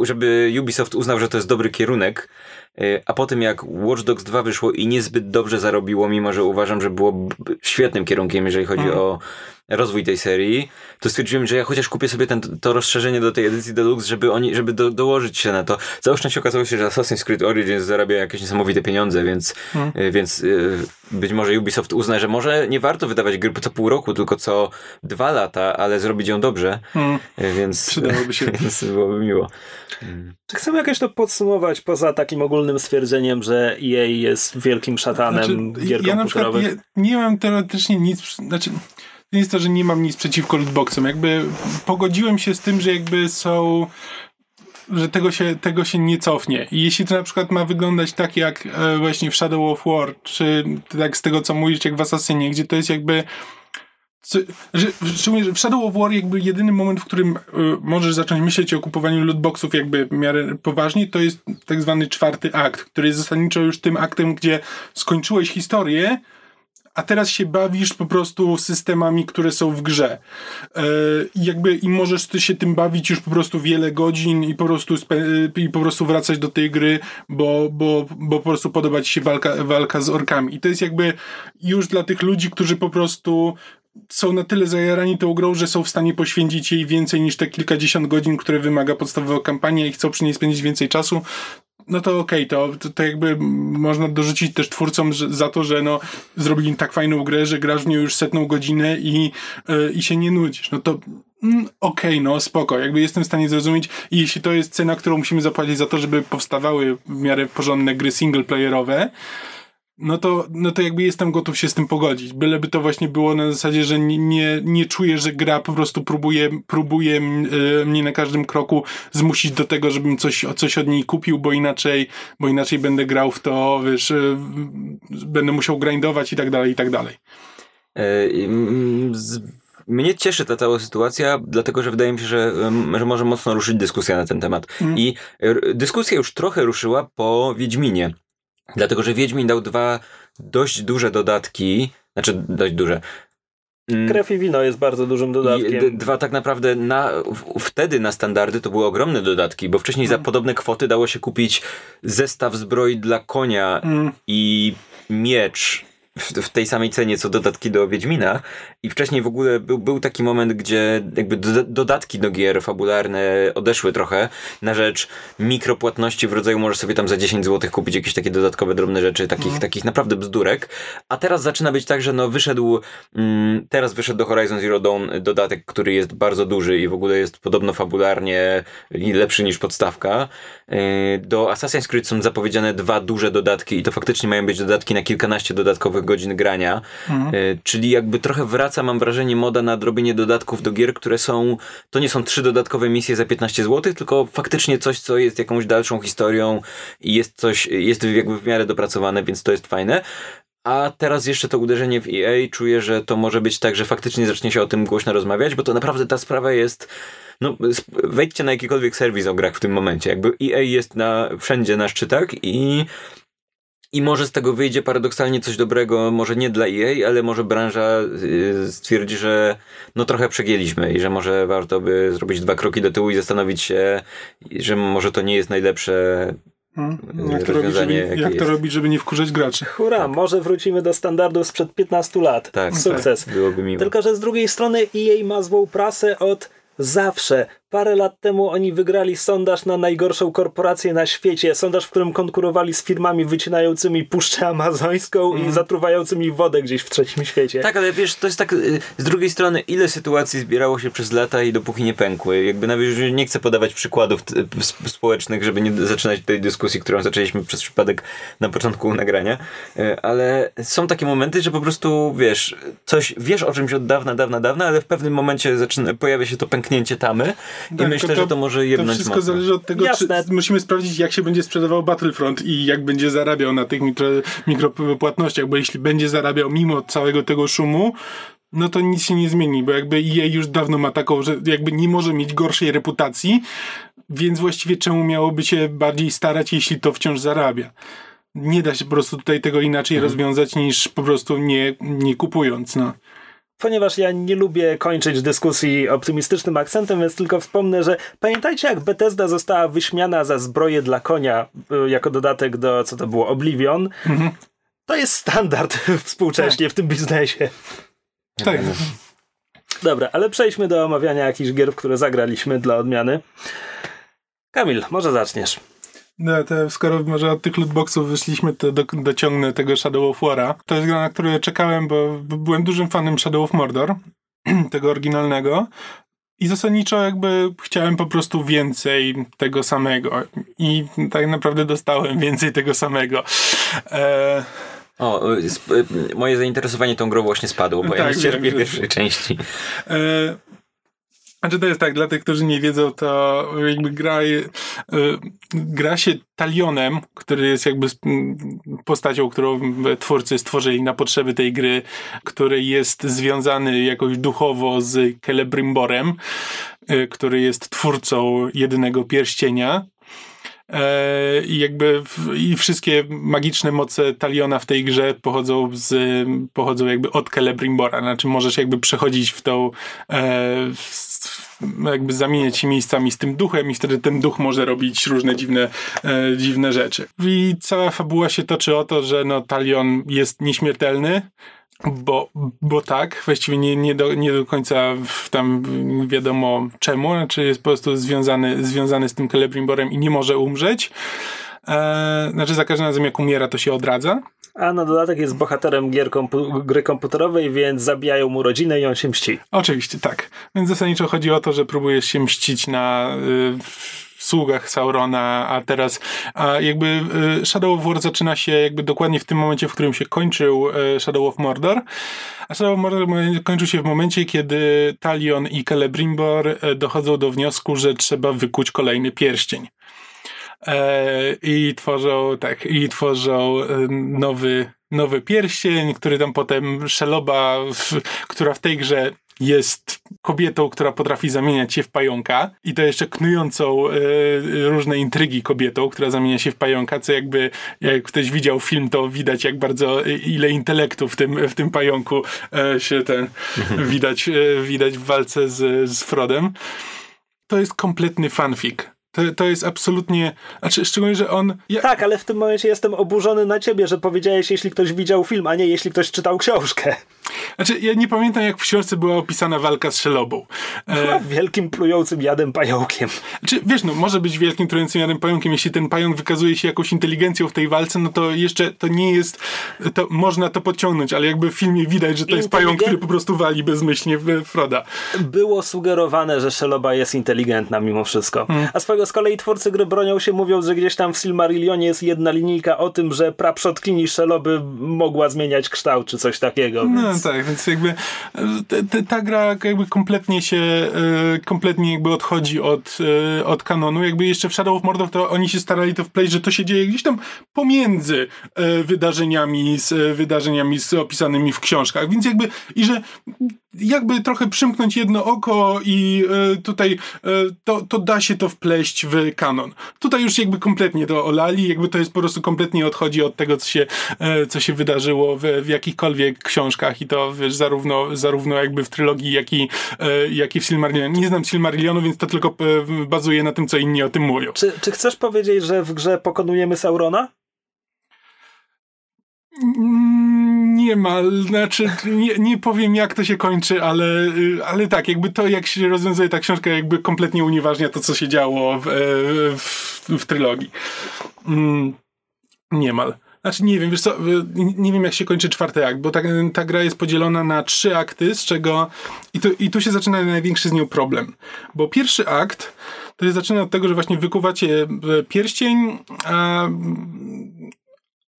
żeby Ubisoft uznał, że to jest dobry kierunek, y, a potem jak Watch Dogs 2 wyszło i niezbyt dobrze zarobiło, mimo że uważam, że było świetnym kierunkiem, jeżeli chodzi Mhm. o rozwój tej serii, to stwierdziłem, że ja chociaż kupię sobie ten, to rozszerzenie do tej edycji Deluxe, żeby oni, żeby do, dołożyć się na to. Całe szczęście okazało się, że Assassin's Creed Origins zarabia jakieś niesamowite pieniądze, więc, Mhm. y, więc y, być może Ubisoft uzna, że może nie warto wydawać gry co pół roku, tylko co dwa lata, ale zrobić ją dobrze, Hmm. y, więc, Przydałoby się. więc byłoby miło. Czy chcemy jakoś to podsumować poza takim ogólnym stwierdzeniem, że EA jest wielkim szatanem Znaczy, gier ja na przykład nie, nie mam teoretycznie nic, znaczy nie jest to, że nie mam nic przeciwko lootboxom, jakby pogodziłem się z tym, że jakby są że tego się, tego się nie cofnie. I jeśli to na przykład ma wyglądać tak jak e, właśnie w Shadow of War, czy tak z tego co mówisz, jak w Assassinie, gdzie to jest jakby co, że, szczególnie, w Shadow of War jakby jedyny moment, w którym y, możesz zacząć myśleć o kupowaniu lootboxów jakby w miarę poważnie, to jest tak zwany czwarty akt, który jest zasadniczo już tym aktem, gdzie skończyłeś historię, a teraz się bawisz po prostu systemami, które są w grze. E, jakby i możesz ty się tym bawić już po prostu wiele godzin i po prostu, i po prostu wracać do tej gry, bo, bo, bo po prostu podoba ci się walka, walka z orkami. I to jest jakby już dla tych ludzi, którzy po prostu są na tyle zajarani tą grą, że są w stanie poświęcić jej więcej niż te kilkadziesiąt godzin, które wymaga podstawowa kampania i chcą przy niej spędzić więcej czasu, no to okej, to, to, to jakby można dorzucić też twórcom że, za to, że no, zrobili tak fajną grę, że grasz w nią już setną godzinę i, yy, i się nie nudzisz. No to mm, okej, no spoko, jakby jestem w stanie zrozumieć i jeśli to jest cena, którą musimy zapłacić za to, żeby powstawały w miarę porządne gry singleplayerowe, no to, no to jakby jestem gotów się z tym pogodzić. Byleby to właśnie było na zasadzie, że nie, nie, nie czuję, że gra po prostu próbuje, próbuje y, mnie na każdym kroku zmusić do tego, żebym coś, coś od niej kupił, bo inaczej, bo inaczej będę grał w to, wiesz, y, będę musiał grindować i tak dalej, i tak dalej. E, Mnie cieszy ta cała sytuacja, dlatego że wydaje mi się, że, że może mocno ruszyć dyskusja na ten temat. Mm. I dyskusja już trochę ruszyła po Wiedźminie. Dlatego, że Wiedźmin dał dwa dość duże dodatki, znaczy dość duże. Mm, Krew i wino jest bardzo dużym dodatkiem. dwa tak naprawdę na, w, wtedy na standardy to były ogromne dodatki, bo wcześniej Mm. za podobne kwoty dało się kupić zestaw zbroi dla konia Mm. i miecz w, tej samej cenie co dodatki do Wiedźmina i wcześniej w ogóle był, był taki moment, gdzie jakby do, dodatki do gier fabularne odeszły trochę na rzecz mikropłatności w rodzaju możesz sobie tam za 10 zł kupić jakieś takie dodatkowe drobne rzeczy, takich, Mhm. takich naprawdę bzdurek, a teraz zaczyna być tak, że no wyszedł mm, teraz wyszedł do Horizon Zero Dawn dodatek, który jest bardzo duży i w ogóle jest podobno fabularnie lepszy niż podstawka. Yy, Do Assassin's Creed są zapowiedziane dwa duże dodatki i to faktycznie mają być dodatki na kilkanaście dodatkowych godzin grania. Mhm. Yy, Czyli jakby trochę wraca, mam wrażenie, moda na robienie dodatków do gier, które są, to nie są trzy dodatkowe misje za 15 zł, tylko faktycznie coś, co jest jakąś dalszą historią i jest coś, jest jakby w miarę dopracowane, więc to jest fajne. A teraz jeszcze to uderzenie w EA, czuję, że to może być tak, że faktycznie zacznie się o tym głośno rozmawiać, bo to naprawdę ta sprawa jest no, wejdźcie na jakikolwiek serwis o grach w tym momencie. Jakby EA jest na, wszędzie na szczytach i i może z tego wyjdzie paradoksalnie coś dobrego, może nie dla EA, ale może branża y, stwierdzi, że no trochę przegięliśmy i że może warto by zrobić dwa kroki do tyłu i zastanowić się, że może to nie jest najlepsze Hmm? y, Jak, to robić, żeby, jak to robić, żeby nie wkurzać graczy? Hurra, może wrócimy do standardów sprzed 15 lat. Tak, Sukces. tak, byłoby miło. Tylko, że z drugiej strony EA ma złą prasę od zawsze. Parę lat temu oni wygrali sondaż na najgorszą korporację na świecie. Sondaż, w którym konkurowali z firmami wycinającymi Puszczę Amazońską i zatruwającymi wodę gdzieś w trzecim świecie. Tak, ale wiesz, to jest tak, y, z drugiej strony, ile sytuacji zbierało się przez lata i dopóki nie pękły. Jakby nawet nie chcę podawać przykładów sp- społecznych, żeby nie zaczynać tej dyskusji, którą zaczęliśmy przez przypadek na początku nagrania, Y, ale są takie momenty, że po prostu, wiesz, coś, wiesz o czymś od dawna, dawna, dawna, ale w pewnym momencie zaczyna, pojawia się to pęknięcie tamy i Tak, myślę, tylko że to może To jebnąć wszystko mocno. zależy od tego, Jasne. czy musimy sprawdzić, jak się będzie sprzedawał Battlefront i jak będzie zarabiał na tych mikro, mikropłatnościach, bo jeśli będzie zarabiał mimo całego tego szumu, no to nic się nie zmieni, bo jakby EA już dawno ma taką, że jakby nie może mieć gorszej reputacji, więc właściwie czemu miałoby się bardziej starać, jeśli to wciąż zarabia? Nie da się po prostu tutaj tego inaczej Mhm. rozwiązać niż po prostu nie, nie kupując, no. Ponieważ ja nie lubię kończyć dyskusji optymistycznym akcentem, więc tylko wspomnę, że pamiętajcie, jak Bethesda została wyśmiana za zbroję dla konia y, jako dodatek do, co to było, Oblivion. To jest standard współcześnie w tym biznesie. Tak. Dobra, ale przejdźmy do omawiania jakichś gier, które zagraliśmy dla odmiany. Kamil, może zaczniesz. No, to skoro może od tych lootboxów wyszliśmy, to do, dociągnę tego Shadow of War'a. To jest gra, na którą czekałem, bo byłem dużym fanem Shadow of Mordor, tego oryginalnego. I zasadniczo jakby chciałem po prostu więcej tego samego. I tak naprawdę dostałem więcej tego samego. E, O, moje zainteresowanie tą grą właśnie spadło, bo ja Tak, nie cierpię pierwszej części. E, Znaczy to jest tak, dla tych, którzy nie wiedzą, to jakby gra, e, gra się talionem, który jest jakby postacią, którą twórcy stworzyli na potrzeby tej gry, który jest związany jakoś duchowo z Celebrimborem, e, który jest twórcą jedynego pierścienia. E, I jakby w, i wszystkie magiczne moce Taliona w tej grze pochodzą z, pochodzą jakby od Celebrimbora, znaczy możesz jakby przechodzić w tą e, w, jakby zamieniać się miejscami z tym duchem i wtedy ten duch może robić różne dziwne, e, dziwne rzeczy. I cała fabuła się toczy o to, że no Talion jest nieśmiertelny, bo, bo tak, właściwie nie, nie, do, nie do końca tam wiadomo czemu, znaczy jest po prostu związany, związany z tym Celebrimborem i nie może umrzeć. E, znaczy za każdym razem jak umiera, to się odradza. A na dodatek jest bohaterem gier kompu- gry komputerowej, więc zabijają mu rodzinę i on się mści. Oczywiście, tak. Więc zasadniczo chodzi o to, że próbujesz się mścić na y, w sługach Saurona, a teraz a jakby y, Shadow of War zaczyna się jakby dokładnie w tym momencie, w którym się kończył y, Shadow of Mordor. A Shadow of Mordor mo- kończył się w momencie, kiedy Talion i Celebrimbor y, dochodzą do wniosku, że trzeba wykuć kolejny pierścień. E, I tworzą, tak, i tworzą e, nowy, nowy pierścień, który tam potem Szeloba, która w tej grze jest kobietą, która potrafi zamieniać się w pająka i to jeszcze knującą e, różne intrygi kobietą, która zamienia się w pająka, co jakby jak ktoś widział film, to widać jak bardzo e, ile intelektu w tym, w tym pająku e, się ten widać, e, widać w walce z, z Frodem. To jest kompletny fanfic. To, to jest absolutnie, znaczy szczególnie, że on... Ja, Tak, ale w tym momencie jestem oburzony na ciebie, że powiedziałeś, jeśli ktoś widział film, a nie jeśli ktoś czytał książkę. Znaczy, ja nie pamiętam, jak w książce była opisana walka z Szelobą. Była E, wielkim, plującym jadem pająkiem. znaczy, wiesz, no, może być wielkim, trującym jadem pająkiem. Jeśli ten pająk wykazuje się jakąś inteligencją w tej walce, no to jeszcze to nie jest, to można to podciągnąć, ale jakby w filmie widać, że to jest pająk, który po prostu wali bezmyślnie w Froda. Było sugerowane, że Sheloba jest inteligentna mimo wszystko. Hmm. A swojego z kolei twórcy gry bronią się, mówiąc, że gdzieś tam w Silmarillionie jest jedna linijka o tym, że praprzodkini Sheloby mogła zmieniać kształt, czy coś takiego. No, Więc tak, więc jakby te, ta gra jakby kompletnie się, e, kompletnie jakby odchodzi od, e, od kanonu. Jakby jeszcze w Shadow of Mordor to oni się starali to wpleść, że to się dzieje gdzieś tam pomiędzy e, wydarzeniami, z wydarzeniami z opisanymi w książkach. Więc jakby, i że jakby trochę przymknąć jedno oko i tutaj to, to da się to wpleść w kanon. Tutaj już jakby kompletnie to olali, jakby to jest po prostu kompletnie odchodzi od tego, co się, co się wydarzyło w, w jakichkolwiek książkach i to wiesz, zarówno, zarówno jakby w trylogii, jak i, jak i w Silmarillion. Nie znam Silmarillionu, więc to tylko bazuje na tym, co inni o tym mówią. Czy, czy chcesz powiedzieć, że w grze pokonujemy Saurona? Mm, nie ma, znaczy nie, nie powiem jak to się kończy, ale, ale tak, jakby to jak się rozwiązuje ta książka jakby kompletnie unieważnia to, co się działo w, e, w, w trylogii. Mm, niemal. Znaczy nie wiem, wiesz co, nie wiem jak się kończy czwarty akt, bo ta, ta gra jest podzielona na trzy akty, z czego i, to, i tu się zaczyna największy z nią problem. Bo pierwszy akt to jest zaczyna od tego, że właśnie wykuwacie e, pierścień, a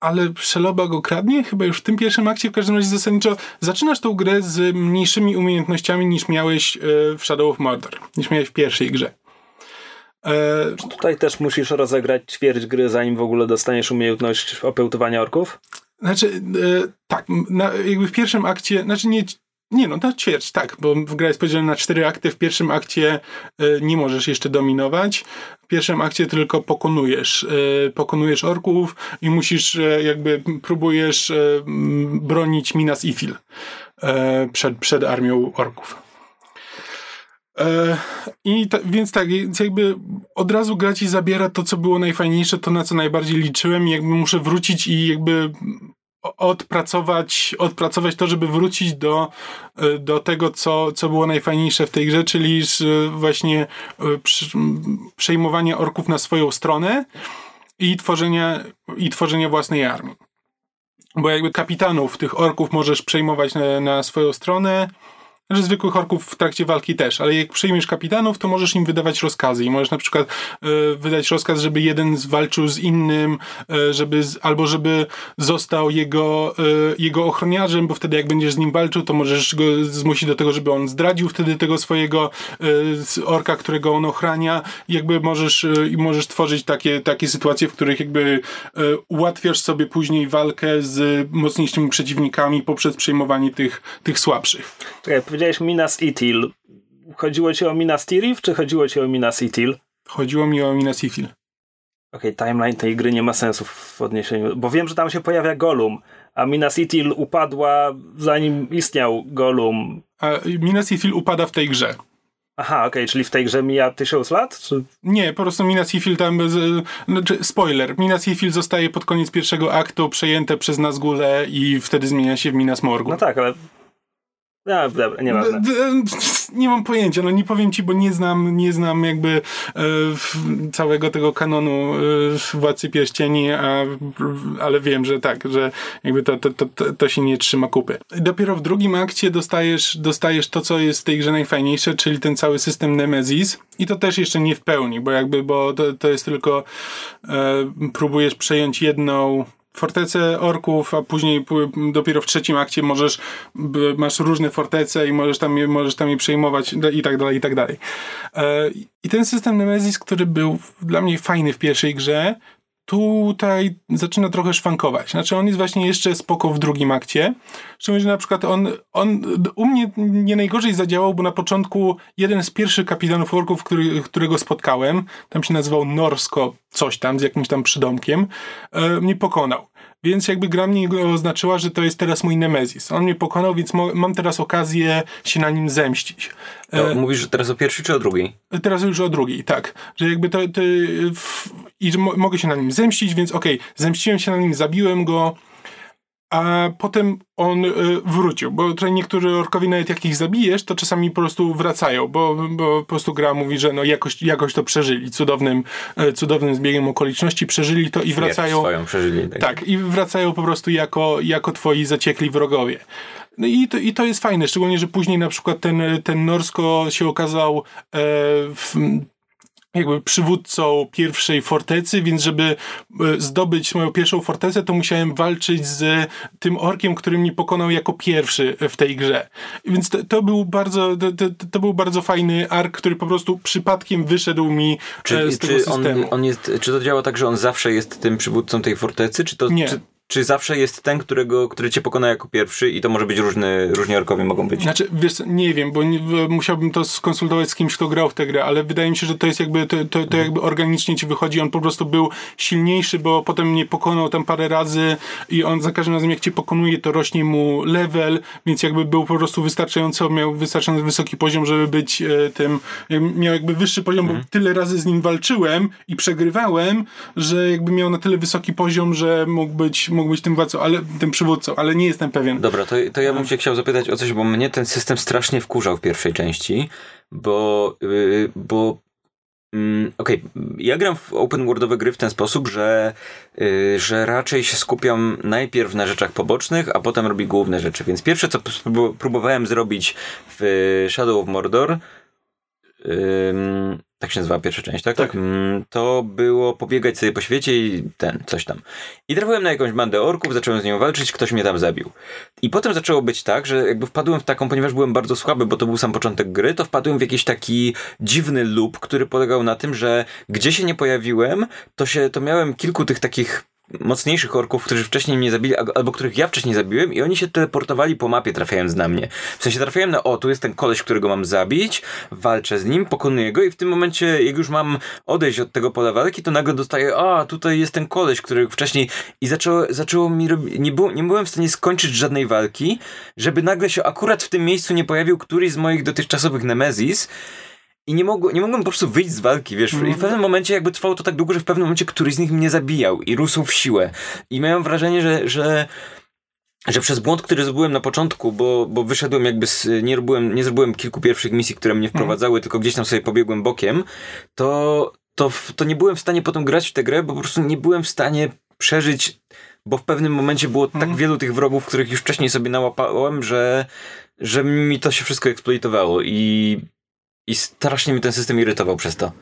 ale Szeloba go kradnie? Chyba już w tym pierwszym akcie w każdym razie zasadniczo zaczynasz tą grę z mniejszymi umiejętnościami niż miałeś e, w Shadow of Mordor, niż miałeś w pierwszej grze. E, Tutaj też musisz rozegrać ćwierć gry, zanim w ogóle dostaniesz umiejętność opełtowania orków? Znaczy, e, tak, na, jakby w pierwszym akcie, znaczy nie, nie no, na ćwierć, tak, bo gra jest podzielona na cztery akty. W pierwszym akcie e, nie możesz jeszcze dominować. W pierwszym akcie tylko pokonujesz. E, pokonujesz orków i musisz, e, jakby próbujesz bronić Minas Ithil przed, przed armią orków. I ta, więc tak, jakby od razu gra ci zabiera to, co było najfajniejsze, to na co najbardziej liczyłem i jakby muszę wrócić i jakby odpracować, odpracować to, żeby wrócić do, e, do tego, co, co było najfajniejsze w tej grze, czyli właśnie e, przejmowanie orków na swoją stronę i tworzenie, i tworzenie własnej armii. Bo jakby kapitanów tych orków możesz przejmować na, na swoją stronę, że zwykłych orków w trakcie walki też, ale jak przyjmiesz kapitanów, to możesz im wydawać rozkazy i możesz na przykład y, wydać rozkaz, żeby jeden zwalczył z innym, y, żeby z, albo żeby został jego, y, jego ochroniarzem, bo wtedy jak będziesz z nim walczył, to możesz go zmusić do tego, żeby on zdradził wtedy tego swojego orka, którego on ochrania jakby możesz, możesz tworzyć takie, takie sytuacje, w których jakby ułatwiasz sobie później walkę z mocniejszymi przeciwnikami poprzez przejmowanie tych, tych słabszych. Powiedziałeś Minas Ithil. Chodziło ci o Minas Tirith, czy chodziło ci o Minas Ithil? Chodziło mi o Minas Ithil. Okej, okay, timeline tej gry nie ma sensu w odniesieniu, bo wiem, że tam się pojawia Golum, a Minas Ithil upadła zanim istniał Golum. A Minas Ithil upada w tej grze. Aha, okej, okay, czyli w tej grze mija tysiąc lat? Czy... Nie, po prostu Minas Ithil tam, z, znaczy, spoiler, Minas Ithil zostaje pod koniec pierwszego aktu przejęte przez Nazgulę i wtedy zmienia się w Minas Morgul. No tak, ale no, dobra, nieważne. Nie mam pojęcia, no nie powiem ci, bo nie znam, nie znam jakby e, całego tego kanonu e, Władcy Pierścieni, a, ale wiem, że tak, że jakby to, to, to, to się nie trzyma kupy. Dopiero w drugim akcie dostajesz, dostajesz to, co jest w tej grze najfajniejsze, czyli ten cały system Nemesis i to też jeszcze nie w pełni, bo jakby, bo to, to jest tylko e, próbujesz przejąć jedną fortece orków, a później dopiero w trzecim akcie możesz, masz różne fortece i możesz tam, możesz tam je przejmować i tak dalej, i tak dalej. E, I ten system Nemesis, który był dla mnie fajny w pierwszej grze, tutaj zaczyna trochę szwankować. Znaczy on jest właśnie jeszcze spoko w drugim akcie. Szczególnie, że na przykład on, on u mnie nie najgorzej zadziałał, bo na początku jeden z pierwszych kapitanów orków, który, którego spotkałem, tam się nazywał Norsko coś tam, z jakimś tam przydomkiem, e, mnie pokonał. Więc jakby gra mnie oznaczyła, że to jest teraz mój Nemezis. On mnie pokonał, więc mam teraz okazję się na nim zemścić. To e, mówisz, że teraz o pierwszej czy o drugiej? Teraz już o drugiej, tak. Że jakby to... to w, I że mo mogę się na nim zemścić, więc okej, okay, zemściłem się na nim, zabiłem go, a potem on y, wrócił, bo tutaj niektórzy orkowie nawet jak ich zabijesz, to czasami po prostu wracają, bo, bo po prostu gra mówi, że no jakoś, jakoś to przeżyli, cudownym, y, cudownym zbiegiem okoliczności przeżyli to i wracają. swoją przeżyli. Tak. tak, i wracają po prostu jako, jako twoi zaciekli wrogowie. No i to, i to jest fajne, szczególnie, że później na przykład ten, ten Norsko się okazał e, w, jakby przywódcą pierwszej fortecy, więc żeby e, zdobyć moją pierwszą fortecę, to musiałem walczyć z tym orkiem, który mnie pokonał jako pierwszy w tej grze. Więc to, to był bardzo to, to, był bardzo fajny ark, który po prostu przypadkiem wyszedł mi Czy, e, z tego czy, systemu. on, on jest, czy to działa tak, że on zawsze jest tym przywódcą tej fortecy? Czy to, Nie. Czy, czy zawsze jest ten, którego, który cię pokona jako pierwszy i to może być różny, różni orkowie mogą być? Znaczy, wiesz, nie wiem, bo nie, musiałbym to skonsultować z kimś, kto grał w tę grę, ale wydaje mi się, że to jest jakby, to, to, to jakby organicznie ci wychodzi, on po prostu był silniejszy, bo potem mnie pokonał tam parę razy i on za każdym razem jak cię pokonuje, to rośnie mu level, więc jakby był po prostu wystarczająco, miał wystarczająco wysoki poziom, żeby być e, tym, jak- miał jakby wyższy poziom, bo tyle razy z nim walczyłem i przegrywałem, że jakby miał na tyle wysoki poziom, że mógł być, mógł być tym władcą, ale tym przywódcą, ale nie jestem pewien. Dobra, to, to ja bym cię chciał zapytać o coś, bo mnie ten system strasznie wkurzał w pierwszej części, bo, yy, bo mm, okej, ja gram w open worldowe gry w ten sposób, że, yy, że raczej się skupiam najpierw na rzeczach pobocznych, a potem robię główne rzeczy, więc pierwsze co próbowałem zrobić w Shadow of Mordor Ym, tak się nazywa pierwsza część, tak? Tak. Ym, to było pobiegać sobie po świecie i ten, coś tam. I trafiłem na jakąś bandę orków, zacząłem z nią walczyć, ktoś mnie tam zabił. I potem zaczęło być tak, że jakby wpadłem w taką, ponieważ byłem bardzo słaby, bo to był sam początek gry, to wpadłem w jakiś taki dziwny loop, który polegał na tym, że gdzie się nie pojawiłem, to się, to miałem kilku tych takich mocniejszych orków, którzy wcześniej mnie zabili, albo których ja wcześniej zabiłem i oni się teleportowali po mapie trafiając na mnie. W sensie trafiałem na, o, tu jest ten koleś, którego mam zabić, walczę z nim, pokonuję go i w tym momencie, jak już mam odejść od tego pola walki, to nagle dostaję, a, tutaj jest ten koleś, który wcześniej i zaczęło, zaczęło mi robić, nie, nie byłem w stanie skończyć żadnej walki, żeby nagle się akurat w tym miejscu nie pojawił któryś z moich dotychczasowych Nemezis, i nie, mogło, nie mogłem po prostu wyjść z walki, wiesz. I w pewnym momencie jakby trwało to tak długo, że w pewnym momencie któryś z nich mnie zabijał i rósł w siłę. I miałem wrażenie, że, że, że przez błąd, który zrobiłem na początku, bo, bo wyszedłem jakby z, nie, robiłem, nie zrobiłem kilku pierwszych misji, które mnie wprowadzały, tylko gdzieś tam sobie pobiegłem bokiem, to, to, to nie byłem w stanie potem grać w tę grę, bo po prostu nie byłem w stanie przeżyć, bo w pewnym momencie było tak wielu tych wrogów, których już wcześniej sobie nałapałem, że, że mi to się wszystko eksploitowało i i strasznie mi ten system irytował przez to.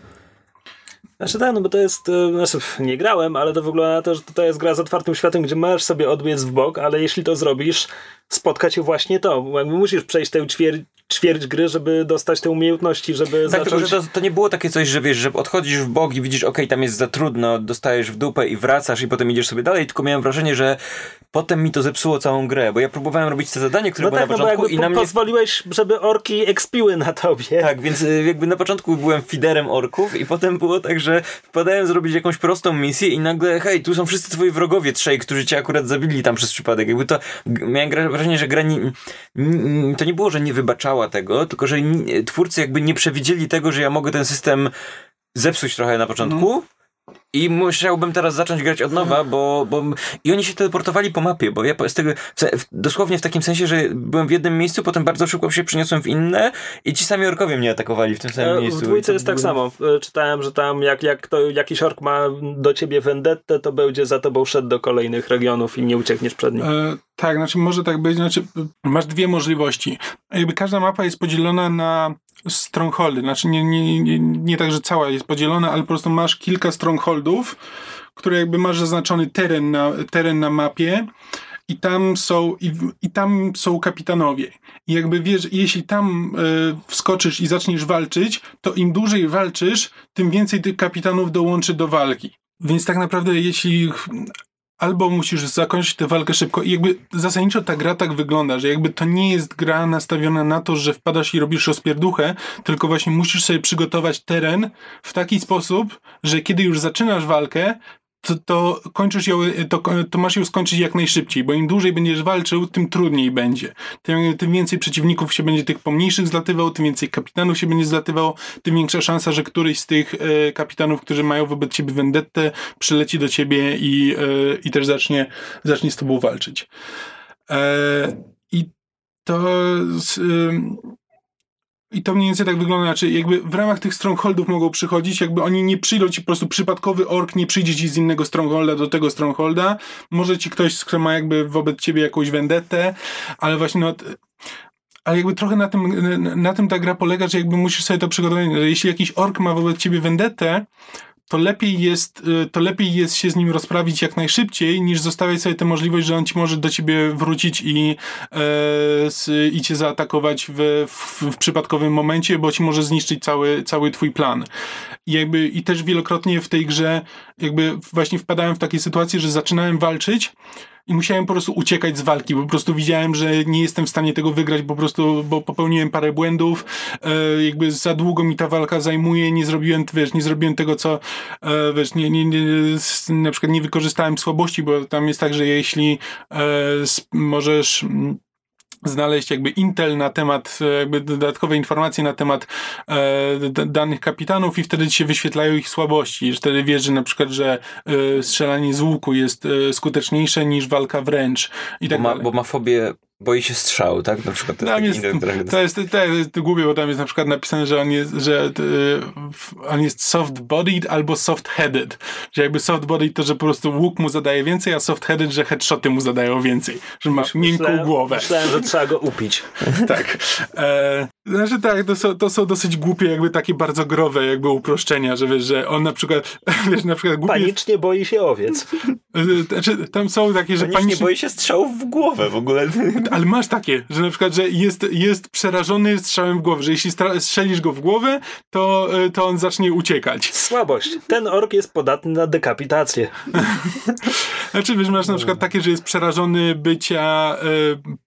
Znaczy tak, no bo to jest, e, znaczy nie grałem, ale to wygląda na to, że to jest gra z otwartym światem, gdzie możesz sobie odbiec w bok, ale jeśli to zrobisz, spotka cię właśnie to. Jakby musisz przejść tę ćwierć, ćwierć gry, żeby dostać te umiejętności, żeby Tak, tylko zacząć... że to, to nie było takie coś, że wiesz, że odchodzisz w bok i widzisz, okej, tam jest za trudno, dostajesz w dupę i wracasz i potem idziesz sobie dalej, tylko miałem wrażenie, że potem mi to zepsuło całą grę, bo ja próbowałem robić te zadanie, które No było tak, na no początku jakby i na mnie... pozwoliłeś, żeby orki ekspiły na tobie. Tak, więc y, jakby na początku byłem fiderem orków i potem było tak, że wpadałem zrobić jakąś prostą misję i nagle, hej, tu są wszyscy twoi wrogowie trzej, którzy cię akurat zabili tam przez przypadek. Jakby to, miałem wrażenie, że gra nie, to nie było, że nie tego, tylko że twórcy jakby nie przewidzieli tego, że ja mogę ten system zepsuć trochę na początku. I musiałbym teraz zacząć grać od nowa, bo, bo. I oni się teleportowali po mapie, bo ja z tego. W, se- w, dosłownie w takim sensie, że byłem w jednym miejscu, potem bardzo szybko się przeniosłem w inne i ci sami orkowie mnie atakowali w tym samym E, miejscu. W dwójce to jest tak było- samo. E, Czytałem, że tam jak, jak to, jakiś ork ma do ciebie vendettę, to będzie za tobą szedł do kolejnych regionów i nie uciekniesz przed nim. E, tak, znaczy może tak być, znaczy masz dwie możliwości. Jakby każda mapa jest podzielona na strongholdy, znaczy nie, nie, nie, nie tak, że cała jest podzielona, ale po prostu masz kilka strongholdów, które jakby masz zaznaczony teren na, teren na mapie i tam są i, i tam są kapitanowie. I jakby wiesz, jeśli tam e, wskoczysz i zaczniesz walczyć, to im dłużej walczysz, tym więcej tych kapitanów dołączy do walki. Więc tak naprawdę jeśli albo musisz zakończyć tę walkę szybko. I jakby zasadniczo ta gra tak wygląda, że jakby to nie jest gra nastawiona na to, że wpadasz i robisz rozpierduchę, tylko właśnie musisz sobie przygotować teren w taki sposób, że kiedy już zaczynasz walkę, to, to kończysz ją, to, to masz ją skończyć jak najszybciej, bo im dłużej będziesz walczył, tym trudniej będzie. Tym, tym więcej przeciwników się będzie tych pomniejszych zlatywał, tym więcej kapitanów się będzie zlatywało, tym większa szansa, że któryś z tych e, kapitanów, którzy mają wobec ciebie vendettę, przyleci do ciebie i, e, i też zacznie, zacznie z tobą walczyć. E, I to z, i to mniej więcej tak wygląda, znaczy jakby w ramach tych strongholdów mogą przychodzić, jakby oni nie przyjdą ci po prostu przypadkowy ork, nie przyjdzie ci z innego strongholda do tego strongholda, może ci ktoś, kto ma jakby wobec ciebie jakąś vendettę, ale właśnie no, ale jakby trochę na tym, na, tym ta gra polega, że jakby musisz sobie to przygotować, jeśli jakiś ork ma wobec ciebie vendetę, to lepiej jest, y, to lepiej jest się z nim rozprawić jak najszybciej, niż zostawiać sobie tę możliwość, że on ci może do ciebie wrócić i, e, i cię zaatakować w, w, w przypadkowym momencie, bo ci może zniszczyć cały, cały twój plan. I jakby, i też wielokrotnie w tej grze jakby właśnie wpadałem w takie sytuacje, że zaczynałem walczyć, i musiałem po prostu uciekać z walki, bo po prostu widziałem, że nie jestem w stanie tego wygrać, po prostu, bo popełniłem parę błędów, e, jakby za długo mi ta walka zajmuje, nie zrobiłem, wiesz, nie zrobiłem tego, co, e, wiesz, nie, nie, nie, na przykład nie wykorzystałem słabości, bo tam jest tak, że jeśli e, możesz mm, znaleźć jakby intel na temat, e, jakby dodatkowe informacje na temat e, danych kapitanów i wtedy ci się wyświetlają ich słabości. Wtedy wiesz, że na przykład, że e, strzelanie z łuku jest e, skuteczniejsze niż walka wręcz i tak bo, ma, dalej. bo ma fobię boi się strzału, tak? Na przykład to jest Tam taki jest, inny, który- to jest, to jest głupie, bo tam jest na przykład napisane, że on jest, że y, on jest soft-bodied albo soft-headed. Że jakby soft-bodied to, że po prostu łuk mu zadaje więcej, a soft-headed, że headshoty mu zadają więcej. Że ma miękką głowę. Myślałem, że trzeba go upić. Tak. E, znaczy tak, to są, to są dosyć głupie, jakby takie bardzo growe jakby uproszczenia, że wiesz, że on na przykład, wiesz, na przykład głupie Panicznie boi się owiec. znaczy, tam są takie, że Panicznie panicznie, boi się strzałów w głowę w ogóle. ale masz takie, że na przykład, że jest, jest przerażony strzałem w głowę, że jeśli strzelisz go w głowę, to, e, to on zacznie uciekać. Słabość. Ten ork jest podatny na dekapitację. Znaczy, wiesz, masz na przykład takie, że jest przerażony bycia e,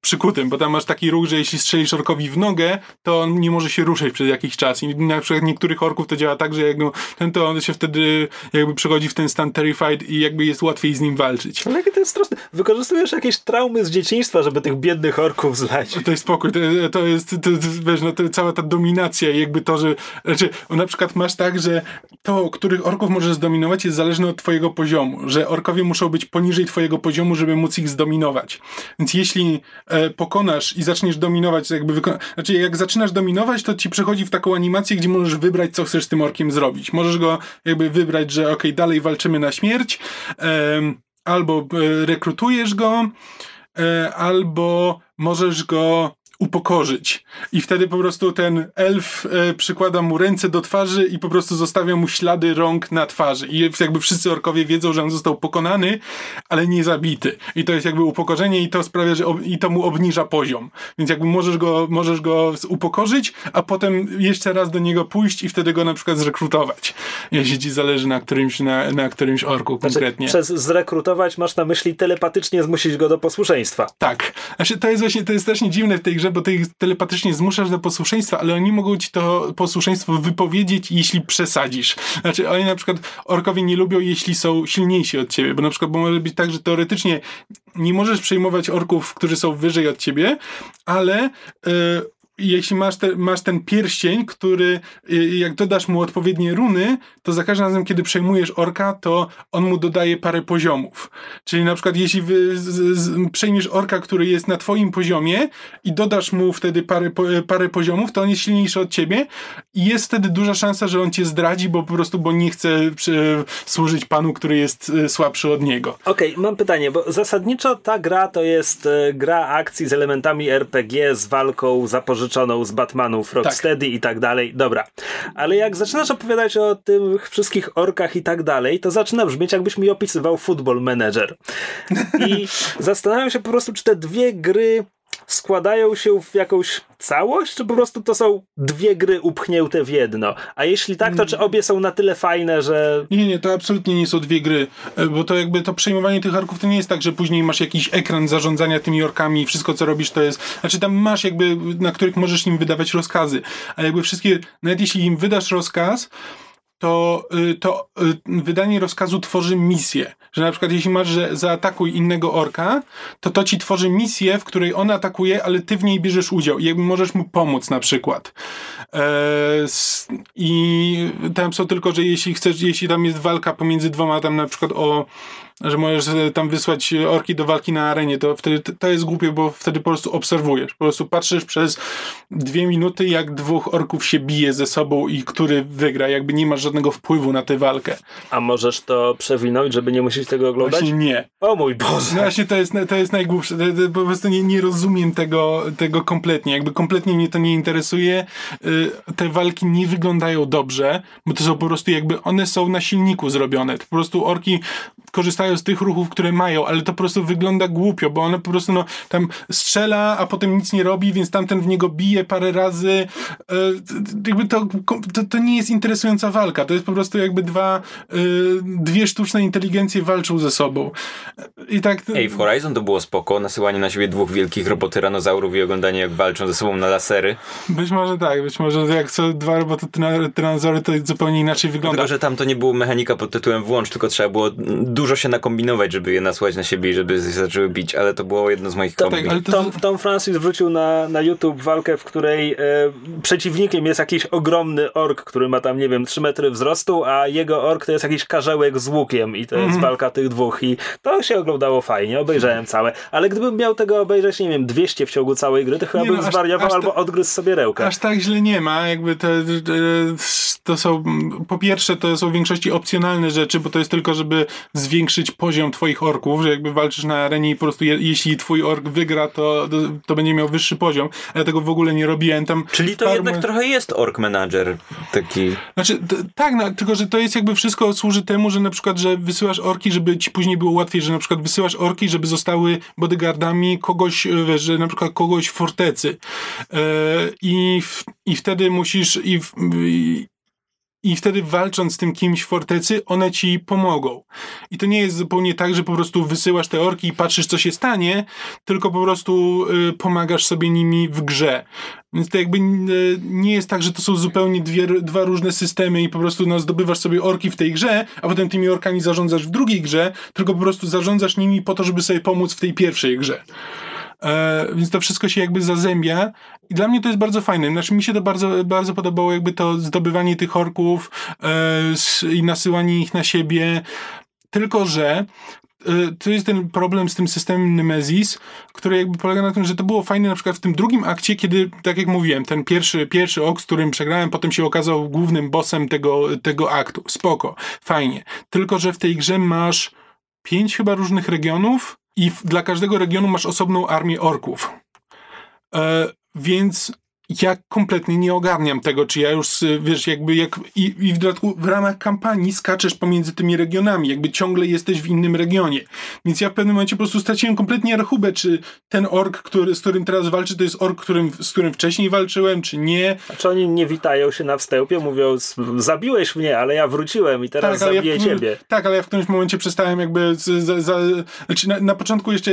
przykutym, bo tam masz taki ruch, że jeśli strzelisz orkowi w nogę, to on nie może się ruszyć przez jakiś czas. I na przykład niektórych orków to działa tak, że jak no, ten to on się wtedy jakby przechodzi w ten stan terrified i jakby jest łatwiej z nim walczyć. Ale jakie to jest straszne. Wykorzystujesz jakieś traumy z dzieciństwa, żeby tych biednych orków zlać. To jest spokój, to, to jest, to, to, wiesz, no, to cała ta dominacja i jakby to, że, znaczy, na przykład masz tak, że to, których orków możesz zdominować jest zależne od twojego poziomu, że orkowie muszą być poniżej twojego poziomu, żeby móc ich zdominować. Więc jeśli e, pokonasz i zaczniesz dominować, jakby wyko- znaczy jak zaczynasz dominować, to ci przechodzi w taką animację, gdzie możesz wybrać, co chcesz z tym orkiem zrobić. Możesz go jakby wybrać, że okej, dalej walczymy na śmierć, albo e, rekrutujesz go, e, albo możesz go upokorzyć. I wtedy po prostu ten elf e, przykłada mu ręce do twarzy i po prostu zostawia mu ślady rąk na twarzy. I jakby wszyscy orkowie wiedzą, że on został pokonany, ale nie zabity. I to jest jakby upokorzenie i to sprawia, że ob- i to mu obniża poziom. Więc jakby możesz go, możesz go upokorzyć, a potem jeszcze raz do niego pójść i wtedy go na przykład zrekrutować. Jeśli ci zależy na którymś, na, na którymś orku Znaczy, konkretnie. przez zrekrutować masz na myśli telepatycznie zmusić go do posłuszeństwa. Tak. Znaczy, to jest właśnie, to jest strasznie dziwne w tej grze, bo ty ich telepatycznie zmuszasz do posłuszeństwa, ale oni mogą ci to posłuszeństwo wypowiedzieć, jeśli przesadzisz. Znaczy, oni na przykład, orkowie nie lubią, jeśli są silniejsi od ciebie, bo na przykład, bo może być tak, że teoretycznie nie możesz przejmować orków, którzy są wyżej od ciebie, ale... Yy, jeśli masz, te, masz ten pierścień, który y, jak dodasz mu odpowiednie runy, to za każdym razem, kiedy przejmujesz orka, to on mu dodaje parę poziomów. Czyli na przykład jeśli wy, z, z, przejmiesz orka, który jest na twoim poziomie i dodasz mu wtedy parę, po, parę poziomów, to on jest silniejszy od ciebie i jest wtedy duża szansa, że on cię zdradzi, bo po prostu bo nie chce przy, służyć panu, który jest y, słabszy od niego. Okej, mam pytanie, bo zasadniczo ta gra to jest gra akcji z elementami RPG, z walką zapożyczoną z Batmanów, Rocksteady i tak dalej. Dobra. Ale jak zaczynasz opowiadać o tych wszystkich orkach i tak dalej, to zaczyna brzmieć jakbyś mi opisywał Football Manager. I zastanawiam się po prostu, czy te dwie gry składają się w jakąś całość, czy po prostu to są dwie gry upchnięte w jedno? A jeśli tak, to czy obie są na tyle fajne, że Nie, nie, to absolutnie nie są dwie gry, e, bo to jakby to przejmowanie tych orków to nie jest tak, że później masz jakiś ekran zarządzania tymi orkami i wszystko co robisz to jest, znaczy tam masz jakby, na których możesz im wydawać rozkazy, ale jakby wszystkie, nawet jeśli im wydasz rozkaz, to, y, to y, wydanie rozkazu tworzy misję. Że na przykład jeśli masz, że zaatakuj innego orka, to to ci tworzy misję, w której on atakuje, ale ty w niej bierzesz udział i jakby możesz mu pomóc na przykład. E, I tam są tylko, że jeśli chcesz, jeśli tam jest walka pomiędzy dwoma tam na przykład o że możesz e, tam wysłać orki do walki na arenie, to wtedy to jest głupie, bo wtedy po prostu obserwujesz. Po prostu patrzysz przez dwie minuty, jak dwóch orków się bije ze sobą i który wygra, jakby nie masz żadnego wpływu na tę walkę. A możesz to przewinąć, żeby nie musieć tego oglądać? Właśnie nie. O mój Boże. No właśnie to jest, to jest najgłupsze. Po prostu nie, nie rozumiem tego, tego kompletnie. Jakby kompletnie mnie to nie interesuje. Y, Te walki nie wyglądają dobrze, bo to są po prostu jakby one są na silniku zrobione. Po prostu orki korzystają z tych ruchów, które mają, ale to po prostu wygląda głupio, bo one po prostu no, tam strzela, a potem nic nie robi, więc tamten w niego bije parę razy. Y, Jakby to, to, to nie jest interesująca walka. To jest po prostu jakby dwa, y, dwie sztuczne inteligencje walczą ze sobą. I tak... Ej, w Horizon to było spoko, nasyłanie na siebie dwóch wielkich robotyranozaurów i oglądanie jak walczą ze sobą na lasery. Być może tak, być może jak co dwa roboty tyranozory to zupełnie inaczej wygląda. Tylko, że tam to nie było mechanika pod tytułem włącz, tylko trzeba było dużo się nakombinować, żeby je nasłać na siebie i żeby zaczęły bić, ale to było jedno z moich kombi. tak, ale to- Tom, Tom Francis wrzucił na, na YouTube walkę, w której e, przeciwnikiem jest jakiś ogromny ork, który ma tam, nie wiem, 3 metry wzrostu, a jego ork to jest jakiś karzełek z łukiem i to jest Mhm. walka tych dwóch i to się oglądało fajnie, obejrzałem całe, ale gdybym miał tego obejrzeć, nie wiem, 200 w ciągu całej gry, to chyba Nie bym no, zwariował aż albo to- odgryzł sobie rełkę. Aż tak źle nie ma, jakby te, e, to są, po pierwsze to są w większości opcjonalne rzeczy, bo to jest tylko, żeby zwiększyć poziom twoich orków, że jakby walczysz na arenie i po prostu je, jeśli twój ork wygra, to, to będzie miał wyższy poziom, a ja tego w ogóle nie robiłem tam. Czyli to jednak trochę jest ork manager taki. Znaczy, t- tak, no, tylko że to jest jakby wszystko służy temu, że na przykład, że wysyłasz orki, żeby ci później było łatwiej, że na przykład wysyłasz orki, żeby zostały bodyguardami kogoś, e, wiesz, że na przykład kogoś w fortecy. E, i, w, I wtedy musisz i, w, i i wtedy walcząc z tym kimś w fortecy, one ci pomogą. I to nie jest zupełnie tak, że po prostu wysyłasz te orki i patrzysz, co się stanie, tylko po prostu y, pomagasz sobie nimi w grze. Więc to jakby y, nie jest tak, że to są zupełnie dwie, dwa różne systemy i po prostu no, zdobywasz sobie orki w tej grze, a potem tymi orkami zarządzasz w drugiej grze, tylko po prostu zarządzasz nimi po to, żeby sobie pomóc w tej pierwszej grze. E, więc to wszystko się jakby zazębia i dla mnie to jest bardzo fajne. Znaczy mi się to bardzo, bardzo podobało jakby to zdobywanie tych orków e, i nasyłanie ich na siebie. Tylko, że e, to jest ten problem z tym systemem Nemesis, który jakby polega na tym, że to było fajne na przykład w tym drugim akcie, kiedy, tak jak mówiłem, ten pierwszy, pierwszy ok, z którym przegrałem, potem się okazał głównym bossem tego, tego aktu. Spoko, fajnie. Tylko, że w tej grze masz pięć chyba różnych regionów i dla każdego regionu masz osobną armię orków. Więc ja kompletnie nie ogarniam tego, czy ja już, y, wiesz, jakby jak i, i w dodatku w ramach kampanii skaczesz pomiędzy tymi regionami, jakby ciągle jesteś w innym regionie. Więc ja w pewnym momencie po prostu straciłem kompletnie rachubę, czy ten ork, który, z którym teraz walczę, to jest ork, którym, z którym wcześniej walczyłem, czy nie. A czy oni nie witają się na wstępie, mówiąc, zabiłeś mnie, ale ja wróciłem i teraz ale zabiję ja w, ciebie. Tak, ale ja w którymś momencie przestałem jakby z, za, za, znaczy na, na początku jeszcze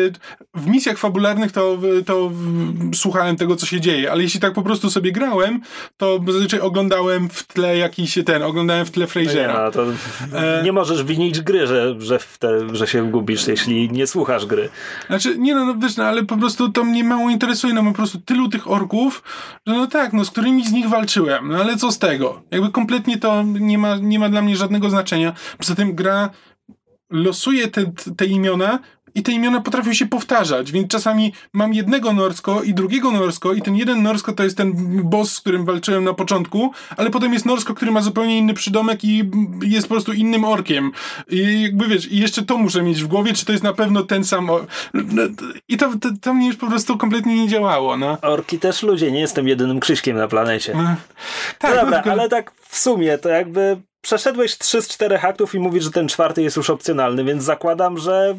w misjach fabularnych to, to słuchałem tego, co się dzieje, ale jeśli tak po prostu sobie grałem, to zazwyczaj oglądałem w tle jakiś ten, oglądałem w tle Nie, Frasera. no, to E. nie możesz winić gry, że, że, te, że się gubisz, jeśli nie słuchasz gry. Znaczy, nie no, no wiesz, no, ale po prostu to mnie mało interesuje, no po prostu tylu tych orków, że no tak, no z którymi z nich walczyłem, no ale co z tego? Jakby kompletnie to nie ma, nie ma dla mnie żadnego znaczenia. Poza tym gra losuje te, te imiona i te imiona potrafią się powtarzać, więc czasami mam jednego Norsko i drugiego Norsko i ten jeden Norsko to jest ten boss, z którym walczyłem na początku, ale potem jest Norsko, który ma zupełnie inny przydomek i jest po prostu innym orkiem. I jakby wiesz, i jeszcze to muszę mieć w głowie, czy to jest na pewno ten sam or... No, I to, to, to mnie już po prostu kompletnie nie działało, no. Orki też ludzie, nie jestem jedynym Krzyśkiem na planecie. No. No Tak, Dobra, tylko- ale tak w sumie to jakby przeszedłeś trzy z czterech aktów i mówisz, że ten czwarty jest już opcjonalny, więc zakładam, że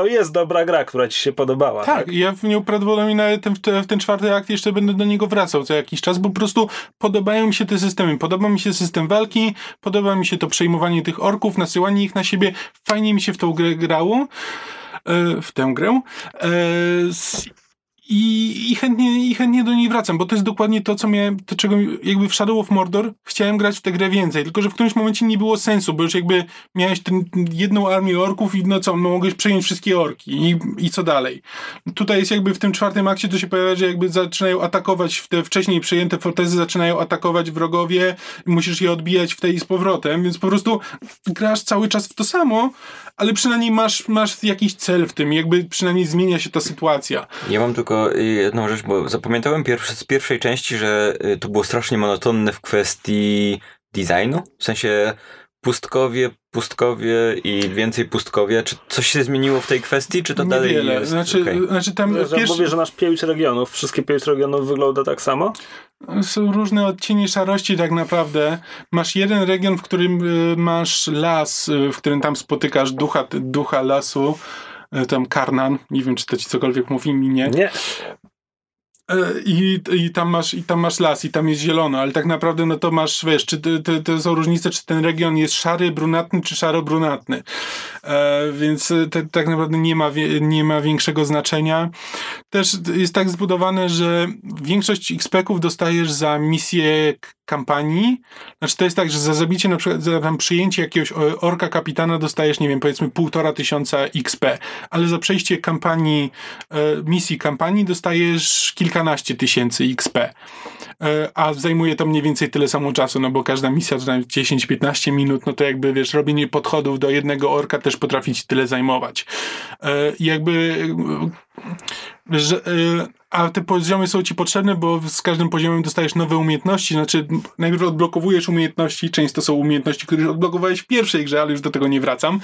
to jest dobra gra, która ci się podobała. Tak, i ja w nią prawdopodobnie ten, w, te, w ten czwarty akt jeszcze będę do niego wracał co jakiś czas, bo po prostu podobają mi się te systemy. Podoba mi się system walki, podoba mi się to przejmowanie tych orków, nasyłanie ich na siebie. Fajnie mi się w tą grę grało. E, w tę grę. I, i chętnie, i chętnie do niej wracam, bo to jest dokładnie to, co miałem, to czego jakby w Shadow of Mordor chciałem grać w tę grę więcej, tylko że w którymś momencie nie było sensu, bo już jakby miałeś ten, jedną armię orków i no co, no mogłeś przejąć wszystkie orki i, i co dalej. Tutaj jest jakby w tym czwartym akcie to się pojawia, że jakby zaczynają atakować te wcześniej przejęte fortezy, zaczynają atakować wrogowie, musisz je odbijać w tej z powrotem, więc po prostu grasz cały czas w to samo, ale przynajmniej masz, masz jakiś cel w tym, jakby przynajmniej zmienia się ta sytuacja. Ja mam tylko jedną rzecz, bo zapamiętałem pierwszy, z pierwszej części, że y, to było strasznie monotonne w kwestii designu, w sensie pustkowie, pustkowie i więcej pustkowie. Czy coś się zmieniło w tej kwestii, czy to dalej Niewiele. jest? Znaczy, okej? znaczy tam Że pierwszy, Mówię, że masz pięć regionów. Wszystkie pięć regionów wygląda tak samo? Są różne odcienie szarości tak naprawdę. Masz jeden region, w którym y, masz las, y, w którym tam spotykasz ducha, ducha lasu, y, tam Karnan, nie wiem czy to ci cokolwiek mówi mi, nie? Nie. E, I, i, tam masz, I tam masz las, i tam jest zielono, ale tak naprawdę no to masz, wiesz, czy to, to, są różnice, czy ten region jest szary, brunatny, czy szaro-brunatny. E, więc te, tak naprawdę nie ma, nie ma większego znaczenia. Też jest tak zbudowane, że większość XP-ków dostajesz za misję k- kampanii. Znaczy to jest tak, że za zabicie, na przykład za tam przyjęcie jakiegoś o- orka kapitana dostajesz, nie wiem, powiedzmy półtora tysiąca XP, ale za przejście kampanii, e, misji kampanii dostajesz kilkanaście tysięcy XP. E, a zajmuje to mniej więcej tyle samo czasu, no bo każda misja to tam 10-15 minut, no to jakby wiesz, robienie podchodów do jednego orka też potrafi ci tyle zajmować. E, jakby e, że, e, a te poziomy są ci potrzebne, bo z każdym poziomem dostajesz nowe umiejętności, znaczy najpierw odblokowujesz umiejętności, często są umiejętności, które już odblokowałeś w pierwszej grze, ale już do tego nie wracam,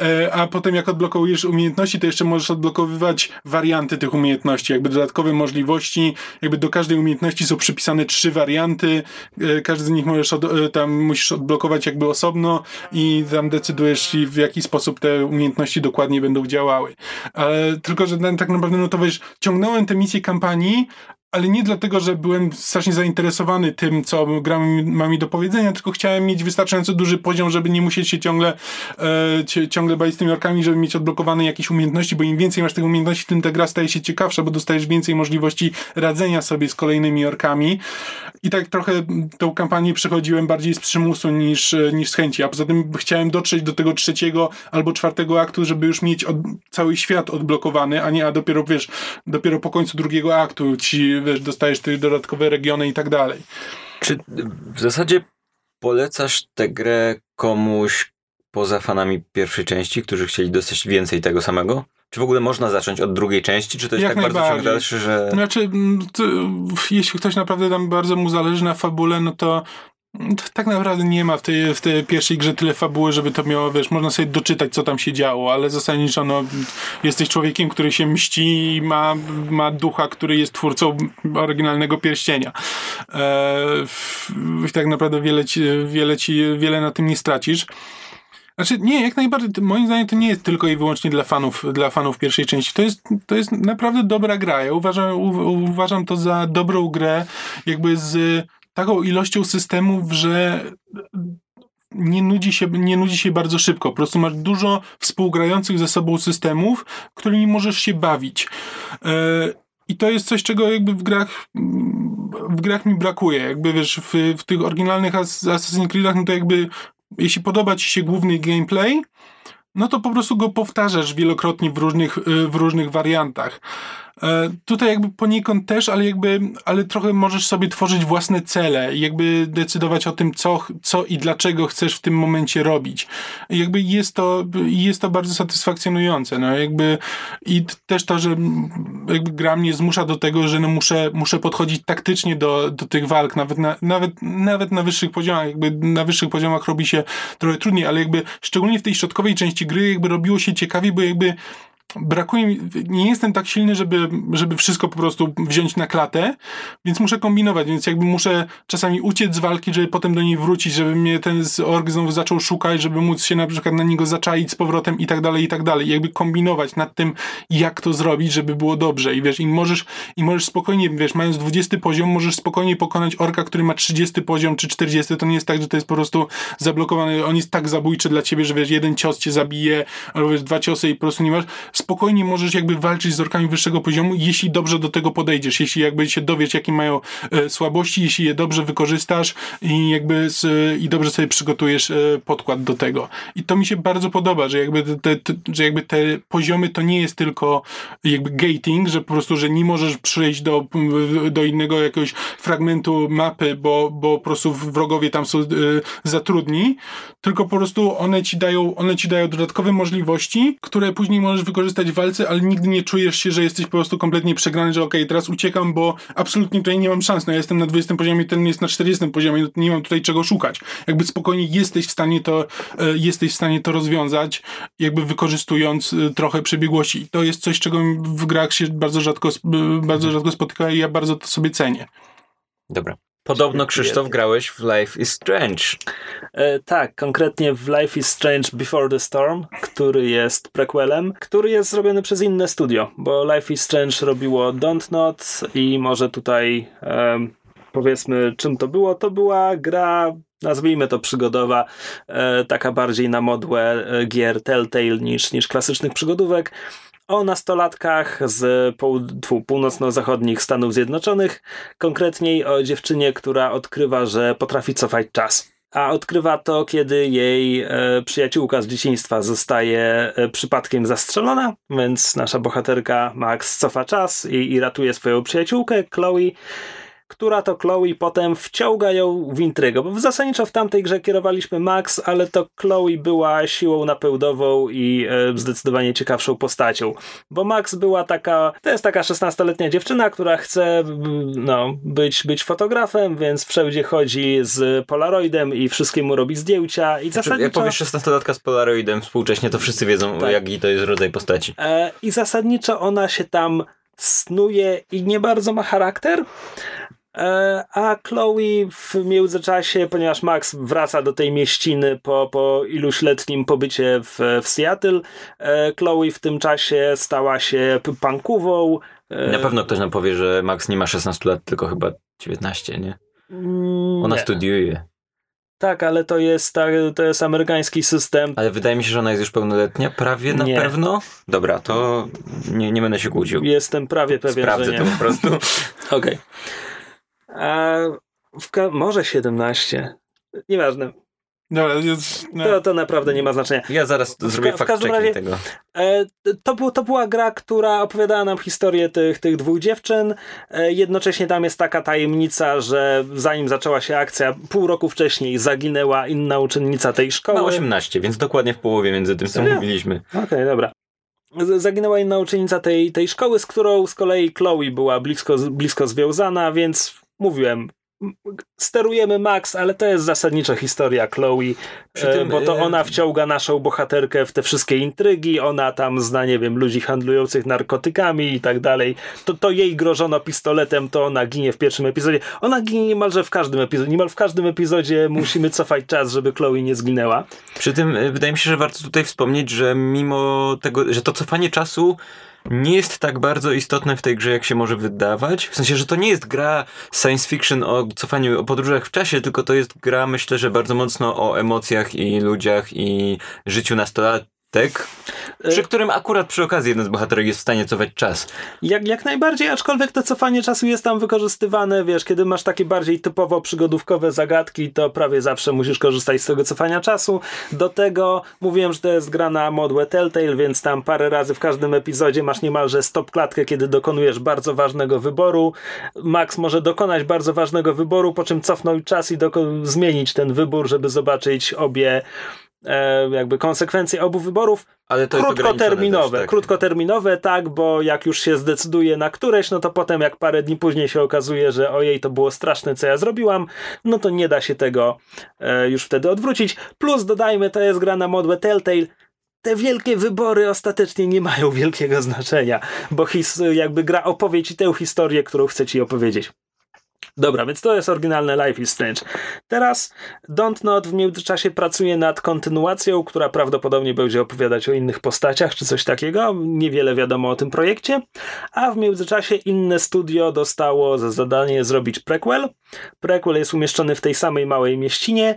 e, a potem jak odblokowujesz umiejętności, to jeszcze możesz odblokowywać warianty tych umiejętności, jakby dodatkowe możliwości, jakby do każdej umiejętności są przypisane trzy warianty, e, każdy z nich możesz od, e, tam musisz odblokować jakby osobno i tam decydujesz w jaki sposób te umiejętności dokładnie będą działały. Ale tylko, że tak naprawdę no to wiesz, ciągnąłem te misje kampanii, ale nie dlatego, że byłem strasznie zainteresowany tym, co gra ma mi do powiedzenia, tylko chciałem mieć wystarczająco duży poziom, żeby nie musieć się ciągle, e, ciągle bawić z tymi orkami, żeby mieć odblokowane jakieś umiejętności, bo im więcej masz tych umiejętności, tym ta gra staje się ciekawsza, bo dostajesz więcej możliwości radzenia sobie z kolejnymi orkami. I tak trochę tą kampanię przechodziłem bardziej z przymusu niż, e, niż z chęci, a poza tym chciałem dotrzeć do tego trzeciego albo czwartego aktu, żeby już mieć od, cały świat odblokowany, a nie, a dopiero, wiesz, dopiero po końcu drugiego aktu ci, wiesz, dostajesz te dodatkowe regiony i tak dalej. Czy w zasadzie polecasz tę grę komuś poza fanami pierwszej części, którzy chcieli dostać więcej tego samego? Czy w ogóle można zacząć od drugiej części? Czy to jest Jak tak bardzo ciąg dalszy, że... Znaczy, to, jeśli ktoś naprawdę tam bardzo mu zależy na fabule, no to tak naprawdę nie ma w tej, w tej pierwszej grze tyle fabuły, żeby to miało, wiesz, można sobie doczytać, co tam się działo, ale zasadniczo, no, jesteś człowiekiem, który się mści i ma, ma ducha, który jest twórcą oryginalnego pierścienia. E, tak naprawdę wiele ci, wiele ci, wiele na tym nie stracisz. Znaczy, nie, jak najbardziej, moim zdaniem to nie jest tylko i wyłącznie dla fanów, dla fanów pierwszej części. To jest, to jest naprawdę dobra gra. Ja uważam, u, uważam to za dobrą grę, jakby z taką ilością systemów, że nie nudzi, się, nie nudzi się bardzo szybko. Po prostu masz dużo współgrających ze sobą systemów, którymi możesz się bawić. E, I to jest coś, czego jakby w grach, w grach mi brakuje. Jakby wiesz, w, w tych oryginalnych As- Assassin's Creed'ach, no to jakby jeśli podoba ci się główny gameplay, no to po prostu go powtarzasz wielokrotnie w różnych, y, w różnych wariantach. E, Tutaj jakby poniekąd też, ale jakby, ale trochę możesz sobie tworzyć własne cele i jakby decydować o tym, co, co i dlaczego chcesz w tym momencie robić. Jakby jest to, jest to bardzo satysfakcjonujące, no jakby i też to, że jakby gra mnie zmusza do tego, że no muszę, muszę podchodzić taktycznie do, do tych walk, nawet na, nawet, nawet na wyższych poziomach, jakby na wyższych poziomach robi się trochę trudniej, ale jakby szczególnie w tej środkowej części gry jakby robiło się ciekawie, bo jakby brakuje mi, nie jestem tak silny, żeby, żeby wszystko po prostu wziąć na klatę, więc muszę kombinować, więc jakby muszę czasami uciec z walki, żeby potem do niej wrócić, żeby mnie ten org znowu zaczął szukać, żeby móc się na przykład na niego zaczaić z powrotem i tak dalej, i tak dalej. Jakby kombinować nad tym, jak to zrobić, żeby było dobrze. I wiesz, i możesz, i możesz spokojnie, wiesz, mając 20 poziom, możesz spokojnie pokonać orka, który ma 30 poziom czy 40. To nie jest tak, że to jest po prostu zablokowany. On jest tak zabójczy dla ciebie, że wiesz, jeden cios cię zabije, albo wiesz, dwa ciosy i po prostu nie masz. Spokojnie możesz jakby walczyć z orkami wyższego poziomu, jeśli dobrze do tego podejdziesz, jeśli jakby się dowiesz, jakie mają e, słabości, jeśli je dobrze wykorzystasz i jakby z, i dobrze sobie przygotujesz e, podkład do tego. I to mi się bardzo podoba, że jakby te, te, że jakby te poziomy to nie jest tylko jakby gating, że po prostu, że nie możesz przejść do, do innego jakiegoś fragmentu mapy, bo, bo po prostu wrogowie tam są y, zatrudni, tylko po prostu one ci dają, one ci dają dodatkowe możliwości, które później możesz wykorzystać w walce, ale nigdy nie czujesz się, że jesteś po prostu kompletnie przegrany, że okej, okay, teraz uciekam, bo absolutnie tutaj nie mam szans, no ja jestem na 20 poziomie, ten jest na 40 poziomie, no nie mam tutaj czego szukać. Jakby spokojnie jesteś w stanie to, y, jesteś w stanie to rozwiązać, jakby wykorzystując y, trochę przebiegłości. To jest coś, czego w grach się bardzo rzadko, bardzo rzadko spotyka i ja bardzo to sobie cenię. Dobra. Podobno Krzysztof grałeś w Life is Strange. E, tak, konkretnie w Life is Strange Before the Storm, który jest prequelem, który jest zrobiony przez inne studio, bo Life is Strange robiło Don't Not i może tutaj e, powiedzmy czym to było. To była gra nazwijmy to przygodowa, e, taka bardziej na modłę e, gier Telltale niż, niż klasycznych przygodówek o nastolatkach z pół, północno-zachodnich Stanów Zjednoczonych, konkretniej o dziewczynie, która odkrywa, że potrafi cofać czas. A odkrywa to, kiedy jej e, przyjaciółka z dzieciństwa zostaje e, przypadkiem zastrzelona, więc nasza bohaterka Max cofa czas i, i ratuje swoją przyjaciółkę, Chloe która to Chloe potem wciąga ją w intrygę, bo zasadniczo w tamtej grze kierowaliśmy Max, ale to Chloe była siłą napędową i e, zdecydowanie ciekawszą postacią, bo Max była taka, to jest taka 16-letnia dziewczyna, która chce no, być, być fotografem, więc wszędzie chodzi z Polaroidem i wszystkiemu robi zdjęcia i znaczy, zasadniczo... Jak powiesz 16-latka z Polaroidem współcześnie, to wszyscy wiedzą, tak. jaki to jest rodzaj postaci. E, I zasadniczo ona się tam snuje i nie bardzo ma charakter, a Chloe w międzyczasie, ponieważ Max wraca do tej mieściny po, po iluś letnim pobycie w, w Seattle, e, Chloe w tym czasie stała się punkową. E, Na pewno ktoś nam powie, że Max nie ma 16 lat, tylko chyba 19, nie? Mm, ona nie. studiuje. Tak, ale to jest, to jest amerykański system. Ale wydaje mi się, że ona jest już pełnoletnia, prawie na nie. pewno. Dobra, to nie, nie będę się kłócił. Jestem prawie pewien, Sprawdzę że nie. to po prostu. Okej. Okay. A może 17. Nieważne. Dobra, jest, no. to, to naprawdę nie ma znaczenia. Ja zaraz w, zrobię w każdym razie, tego. E, to, był, to była gra, która opowiadała nam historię tych, tych dwóch dziewczyn. E, jednocześnie tam jest taka tajemnica, że zanim zaczęła się akcja, pół roku wcześniej zaginęła inna uczennica tej szkoły. Ma 18, więc dokładnie w połowie między tym, co mówiliśmy. Okej, okay, dobra. Zaginęła inna uczennica tej, tej szkoły, z którą z kolei Chloe była blisko, blisko związana, więc mówiłem, sterujemy Max, ale to jest zasadniczo historia Chloe, e, tym, bo to e, ona wciąga naszą bohaterkę w te wszystkie intrygi, ona tam zna, nie wiem, ludzi handlujących narkotykami i tak dalej. To, to jej grożono pistoletem, to ona ginie w pierwszym epizodzie. Ona ginie niemalże w każdym epizodzie. Niemal w każdym epizodzie musimy cofać czas, żeby Chloe nie zginęła. Przy tym e, wydaje mi się, że warto tutaj wspomnieć, że mimo tego, że to cofanie czasu nie jest tak bardzo istotne w tej grze, jak się może wydawać. W sensie, że to nie jest gra science fiction o cofaniu, o podróżach w czasie, tylko to jest gra, myślę, że bardzo mocno o emocjach i ludziach i życiu nastolat tak? Przy którym akurat przy okazji jeden z bohaterów jest w stanie cofać czas. Jak, jak najbardziej, aczkolwiek to cofanie czasu jest tam wykorzystywane, wiesz, kiedy masz takie bardziej typowo przygodówkowe zagadki, to prawie zawsze musisz korzystać z tego cofania czasu. Do tego mówiłem, że to jest gra na modłę Telltale, więc tam parę razy w każdym epizodzie masz niemalże stop klatkę, kiedy dokonujesz bardzo ważnego wyboru. Max może dokonać bardzo ważnego wyboru, po czym cofnąć czas i zmienić ten wybór, żeby zobaczyć obie jakby konsekwencje obu wyborów. Ale to krótkoterminowe. Też, tak. Krótkoterminowe, tak, bo jak już się zdecyduje na któreś, no to potem jak parę dni później się okazuje, że ojej, to było straszne, co ja zrobiłam, no to nie da się tego e, już wtedy odwrócić. Plus dodajmy, to jest gra na modłę Telltale, te wielkie wybory ostatecznie nie mają wielkiego znaczenia, bo his, jakby gra opowie ci tę historię, którą chce ci opowiedzieć. Dobra, więc to jest oryginalne Life is Strange. Teraz Don't Not w międzyczasie pracuje nad kontynuacją, która prawdopodobnie będzie opowiadać o innych postaciach czy coś takiego. Niewiele wiadomo o tym projekcie. A w międzyczasie inne studio dostało za zadanie zrobić prequel. Prequel jest umieszczony w tej samej małej mieścinie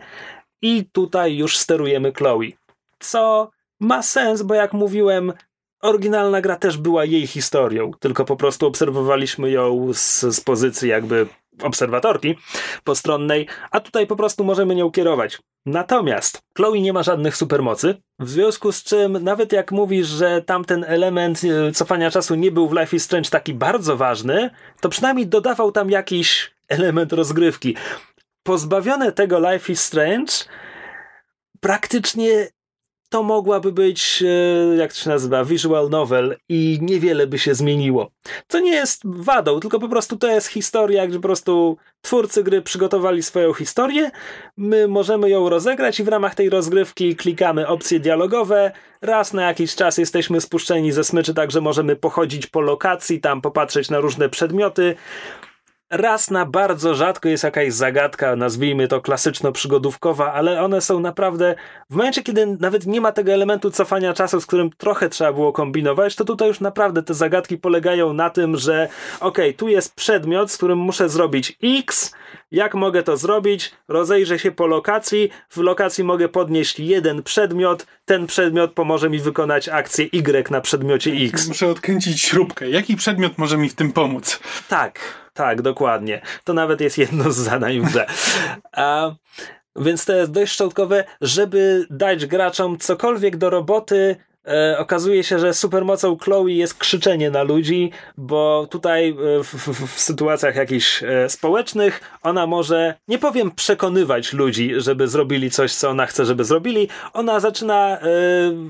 i tutaj już sterujemy Chloe. Co ma sens, bo jak mówiłem, oryginalna gra też była jej historią, tylko po prostu obserwowaliśmy ją z, z pozycji jakby obserwatorki postronnej, a tutaj po prostu możemy nią kierować. Natomiast Chloe nie ma żadnych supermocy, w związku z czym nawet jak mówisz, że tamten element e, cofania czasu nie był w Life is Strange taki bardzo ważny, to przynajmniej dodawał tam jakiś element rozgrywki. Pozbawione tego Life is Strange praktycznie to mogłaby być, e, jak to się nazywa, visual novel i niewiele by się zmieniło. To nie jest wadą, tylko po prostu to jest historia, gdzie po prostu twórcy gry przygotowali swoją historię, my możemy ją rozegrać i w ramach tej rozgrywki klikamy opcje dialogowe, raz na jakiś czas jesteśmy spuszczeni ze smyczy, tak że możemy pochodzić po lokacji, tam popatrzeć na różne przedmioty, raz na bardzo rzadko jest jakaś zagadka, nazwijmy to klasyczno-przygodówkowa, ale one są naprawdę, w momencie kiedy nawet nie ma tego elementu cofania czasu, z którym trochę trzeba było kombinować, to tutaj już naprawdę te zagadki polegają na tym, że ok, tu jest przedmiot, z którym muszę zrobić X, jak mogę to zrobić? Rozejrzę się po lokacji, w lokacji mogę podnieść jeden przedmiot, ten przedmiot pomoże mi wykonać akcję Y na przedmiocie X. Muszę odkręcić śrubkę. Jaki przedmiot może mi w tym pomóc? Tak, tak, dokładnie. To nawet jest jedno z zadań w grze. A, więc to jest dość szczątkowe, żeby dać graczom cokolwiek do roboty, E, okazuje się, że supermocą Chloe jest krzyczenie na ludzi, bo tutaj e, w, w, w, sytuacjach jakichś e, społecznych ona może, nie powiem przekonywać ludzi, żeby zrobili coś, co ona chce, żeby zrobili. Ona zaczyna e,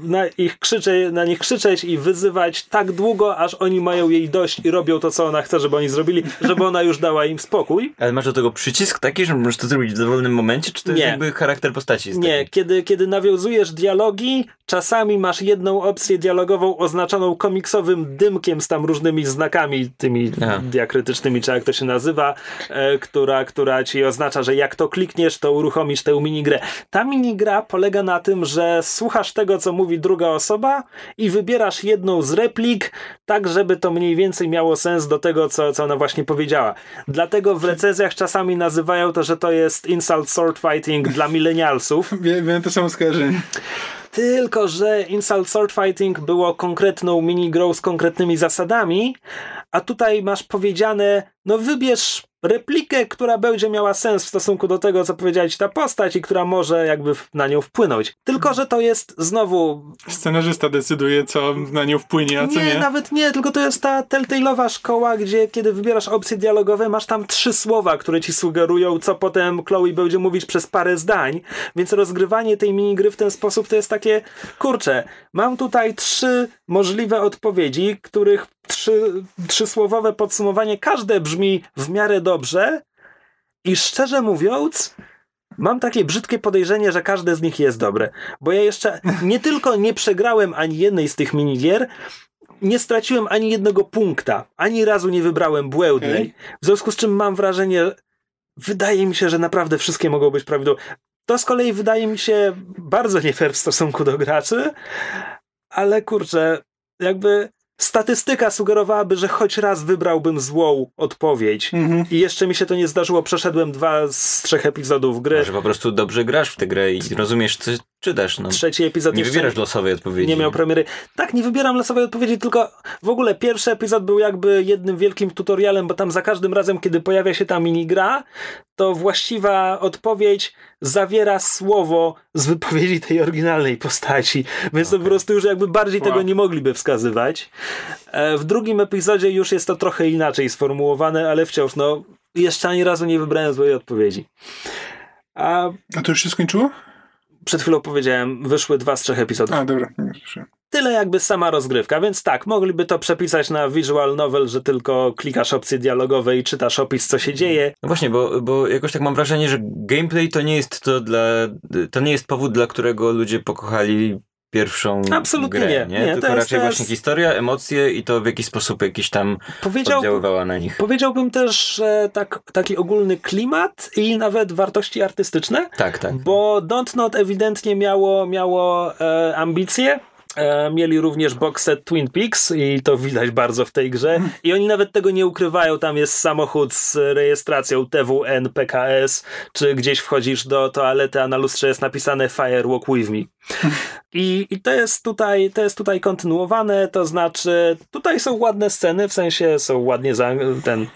na, ich krzycze, na nich krzyczeć i wyzywać tak długo, aż oni mają jej dość i robią to, co ona chce, żeby oni zrobili, żeby ona już dała im spokój. Ale masz do tego przycisk taki, że możesz to zrobić w dowolnym momencie, czy to jest Nie. jakby charakter postaci? jest Nie, taki? kiedy, kiedy nawiązujesz dialogi, czasami masz jedną opcję dialogową oznaczoną komiksowym dymkiem z tam różnymi znakami, tymi Aha. diakrytycznymi, czy jak to się nazywa, e, która, która ci oznacza, że jak to klikniesz, to uruchomisz tę minigrę. Ta minigra polega na tym, że słuchasz tego, co mówi druga osoba i wybierasz jedną z replik, tak żeby to mniej więcej miało sens do tego, co, co ona właśnie powiedziała. Dlatego w recenzjach czasami nazywają to, że to jest insult sword fighting dla milenialsów. Wiem to samo skojarzenie. Tylko, że Insult Sword Fighting było konkretną minigrą z konkretnymi zasadami, a tutaj masz powiedziane, no wybierz replikę, która będzie miała sens w stosunku do tego, co powiedziała ci ta postać i która może jakby na nią wpłynąć. Tylko, że to jest znowu... Scenarzysta decyduje, co na nią wpłynie, a co Nie, nie. nawet nie, tylko to jest ta telltale'owa szkoła, gdzie kiedy wybierasz opcje dialogowe, masz tam trzy słowa, które ci sugerują, co potem Chloe będzie mówić przez parę zdań, więc rozgrywanie tej minigry w ten sposób to jest takie, kurczę, mam tutaj trzy możliwe odpowiedzi, których trzy, trzysłowowe podsumowanie, każde brzmi w miarę dobrze i szczerze mówiąc, Mam takie brzydkie podejrzenie, że każde z nich jest dobre. Bo ja jeszcze nie tylko nie przegrałem ani jednej z tych minigier, nie straciłem ani jednego punkta. Ani razu nie wybrałem błędnej. Okej. W związku z czym mam wrażenie, wydaje mi się, że naprawdę wszystkie mogą być prawidłowe. To z kolei wydaje mi się bardzo nie fair w stosunku do graczy, ale kurczę, jakby statystyka sugerowałaby, że choć raz wybrałbym złą odpowiedź. Mhm. I jeszcze mi się to nie zdarzyło. Przeszedłem dwa z trzech epizodów gry. Może po prostu dobrze grasz w tę grę i rozumiesz, co czytasz. No. Trzeci epizod Nie wybierasz losowej odpowiedzi. nie miał premiery. Tak, nie wybieram losowej odpowiedzi, tylko w ogóle pierwszy epizod był jakby jednym wielkim tutorialem, bo tam za każdym razem, kiedy pojawia się ta minigra, to właściwa odpowiedź zawiera słowo z wypowiedzi tej oryginalnej postaci. Więc to po prostu już jakby bardziej Wow. tego nie mogliby wskazywać. E, W drugim epizodzie już jest to trochę inaczej sformułowane, ale wciąż, no, jeszcze ani razu nie wybrałem złej odpowiedzi. A A to już się skończyło? Przed chwilą powiedziałem, wyszły dwa z trzech epizodów. A, dobra. Nie słyszałem. Tyle jakby sama rozgrywka, więc tak, mogliby to przepisać na visual novel, że tylko klikasz opcje dialogowe i czytasz opis, co się dzieje. No właśnie, bo, bo jakoś tak mam wrażenie, że gameplay to nie jest to dla. To nie jest powód, dla którego ludzie pokochali pierwszą Absolutnie grę, nie. nie? Nie, to Tylko jest- raczej jest- właśnie historia, emocje i to w jakiś sposób jakiś tam Powiedział, oddziaływała na nich. powiedziałbym też, że tak, taki ogólny klimat i nawet wartości artystyczne, Tak, tak. bo Don't Not ewidentnie miało, miało e, ambicje, E, mieli również box set Twin Peaks i to widać bardzo w tej grze. I oni nawet tego nie ukrywają. Tam jest samochód z rejestracją TWN, PKS, czy gdzieś wchodzisz do toalety, a na lustrze jest napisane Firewalk with me. I, I to jest tutaj, to jest tutaj kontynuowane, to znaczy tutaj są ładne sceny, w sensie są ładnie za, ten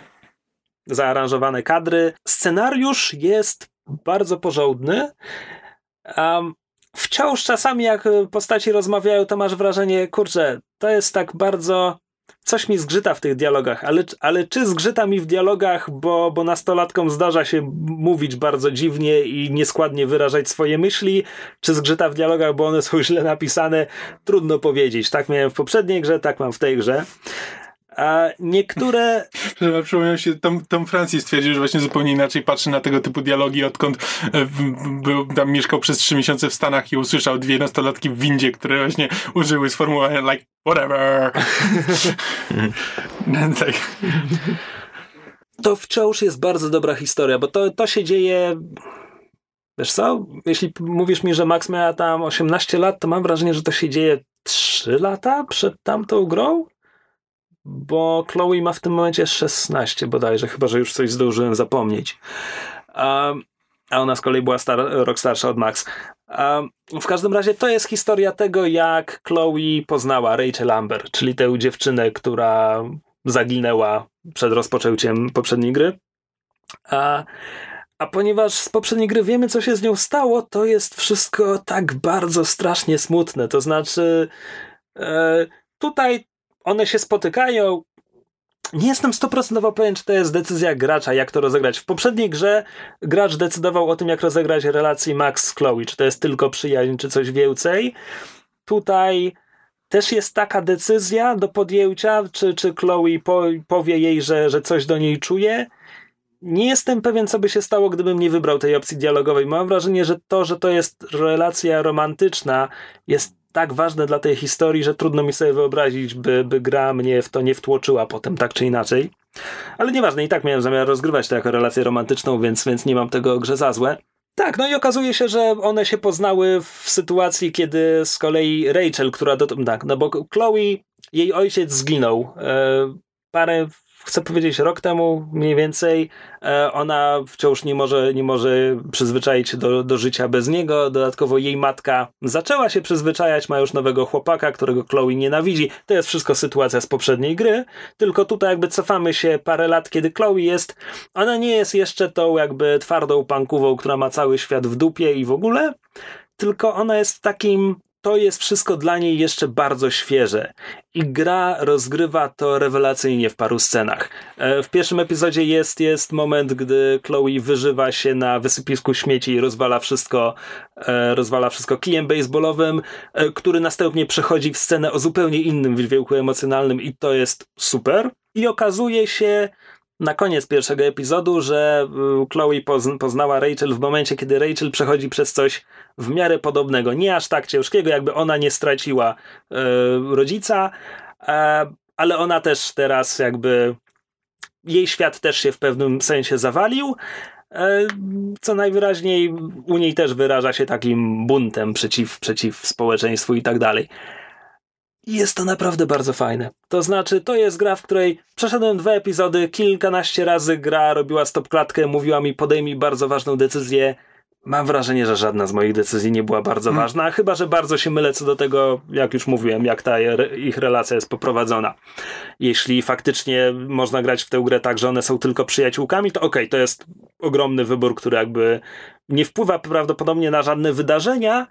zaaranżowane kadry. Scenariusz jest bardzo porządny. Um, wciąż czasami jak postaci rozmawiają, to masz wrażenie, kurczę, to jest tak bardzo coś mi zgrzyta w tych dialogach, ale, ale czy zgrzyta mi w dialogach, bo, bo nastolatkom zdarza się mówić bardzo dziwnie i nieskładnie wyrażać swoje myśli, czy zgrzyta w dialogach, bo one są źle napisane, trudno powiedzieć. Tak miałem w poprzedniej grze, tak mam w tej grze. A niektóre. Przypomniał się, Tom, Tom Francis stwierdził, że właśnie zupełnie inaczej patrzy na tego typu dialogi, odkąd e, był, tam mieszkał przez trzy miesiące w Stanach i usłyszał dwie nastolatki w windzie, które właśnie użyły sformułowania like whatever. tak. To wciąż jest bardzo dobra historia, bo to, to się dzieje. Wiesz co? Jeśli mówisz mi, że Max miała tam 18 lat, to mam wrażenie, że to się dzieje 3 lata przed tamtą grą bo Chloe ma w tym momencie 16 bodajże, chyba że już coś zdążyłem zapomnieć. a ona z kolei była star, rok starsza od Max. w każdym razie to jest historia tego, jak Chloe poznała Rachel Amber, czyli tę dziewczynę, która zaginęła przed rozpoczęciem poprzedniej gry. A, a ponieważ z poprzedniej gry wiemy, co się z nią stało, to jest wszystko tak bardzo strasznie smutne. To znaczy, e, tutaj one się spotykają. Nie jestem 100% pewien, czy to jest decyzja gracza, jak to rozegrać. W poprzedniej grze gracz decydował o tym, jak rozegrać relację Max z Chloe, czy to jest tylko przyjaźń, czy coś więcej. Tutaj też jest taka decyzja do podjęcia, czy, czy Chloe po, powie jej, że, że coś do niej czuje. Nie jestem pewien, co by się stało, gdybym nie wybrał tej opcji dialogowej. Mam wrażenie, że to, że to jest relacja romantyczna, jest tak ważne dla tej historii, że trudno mi sobie wyobrazić, by, by gra mnie w to nie wtłoczyła potem, tak czy inaczej. Ale nieważne, i tak miałem zamiar rozgrywać to jako relację romantyczną, więc, więc nie mam tego grze za złe. Tak, no i okazuje się, że one się poznały w sytuacji, kiedy z kolei Rachel, która do tak, no bo Chloe, jej ojciec zginął e, parę chcę powiedzieć, rok temu mniej więcej e, ona wciąż nie może, nie może przyzwyczaić się do, do życia bez niego. Dodatkowo jej matka zaczęła się przyzwyczajać, ma już nowego chłopaka, którego Chloe nienawidzi. To jest wszystko sytuacja z poprzedniej gry, tylko tutaj jakby cofamy się parę lat, kiedy Chloe jest, ona nie jest jeszcze tą jakby twardą pankową, która ma cały świat w dupie i w ogóle, tylko ona jest takim to jest wszystko dla niej jeszcze bardzo świeże. I gra rozgrywa to rewelacyjnie w paru scenach. E, w pierwszym epizodzie jest, jest moment, gdy Chloe wyżywa się na wysypisku śmieci i rozwala wszystko, e, rozwala wszystko kijem baseballowym, e, który następnie przechodzi w scenę o zupełnie innym wydźwięku emocjonalnym i to jest super. I okazuje się, na koniec pierwszego epizodu, że y, Chloe poznała Rachel w momencie, kiedy Rachel przechodzi przez coś w miarę podobnego. Nie aż tak ciężkiego, jakby ona nie straciła e, rodzica, e, ale ona też teraz jakby jej świat też się w pewnym sensie zawalił. E, co najwyraźniej u niej też wyraża się takim buntem przeciw, przeciw społeczeństwu i tak dalej. I jest to naprawdę bardzo fajne. To znaczy, to jest gra, w której przeszedłem dwa epizody, kilkanaście razy gra robiła stopklatkę, mówiła mi podejmij bardzo ważną decyzję. Mam wrażenie, że żadna z moich decyzji nie była bardzo hmm. ważna, chyba że bardzo się mylę co do tego, jak już mówiłem, jak ta ich relacja jest poprowadzona. Jeśli faktycznie można grać w tę grę tak, że one są tylko przyjaciółkami, to okej, okay, to jest ogromny wybór, który jakby nie wpływa prawdopodobnie na żadne wydarzenia,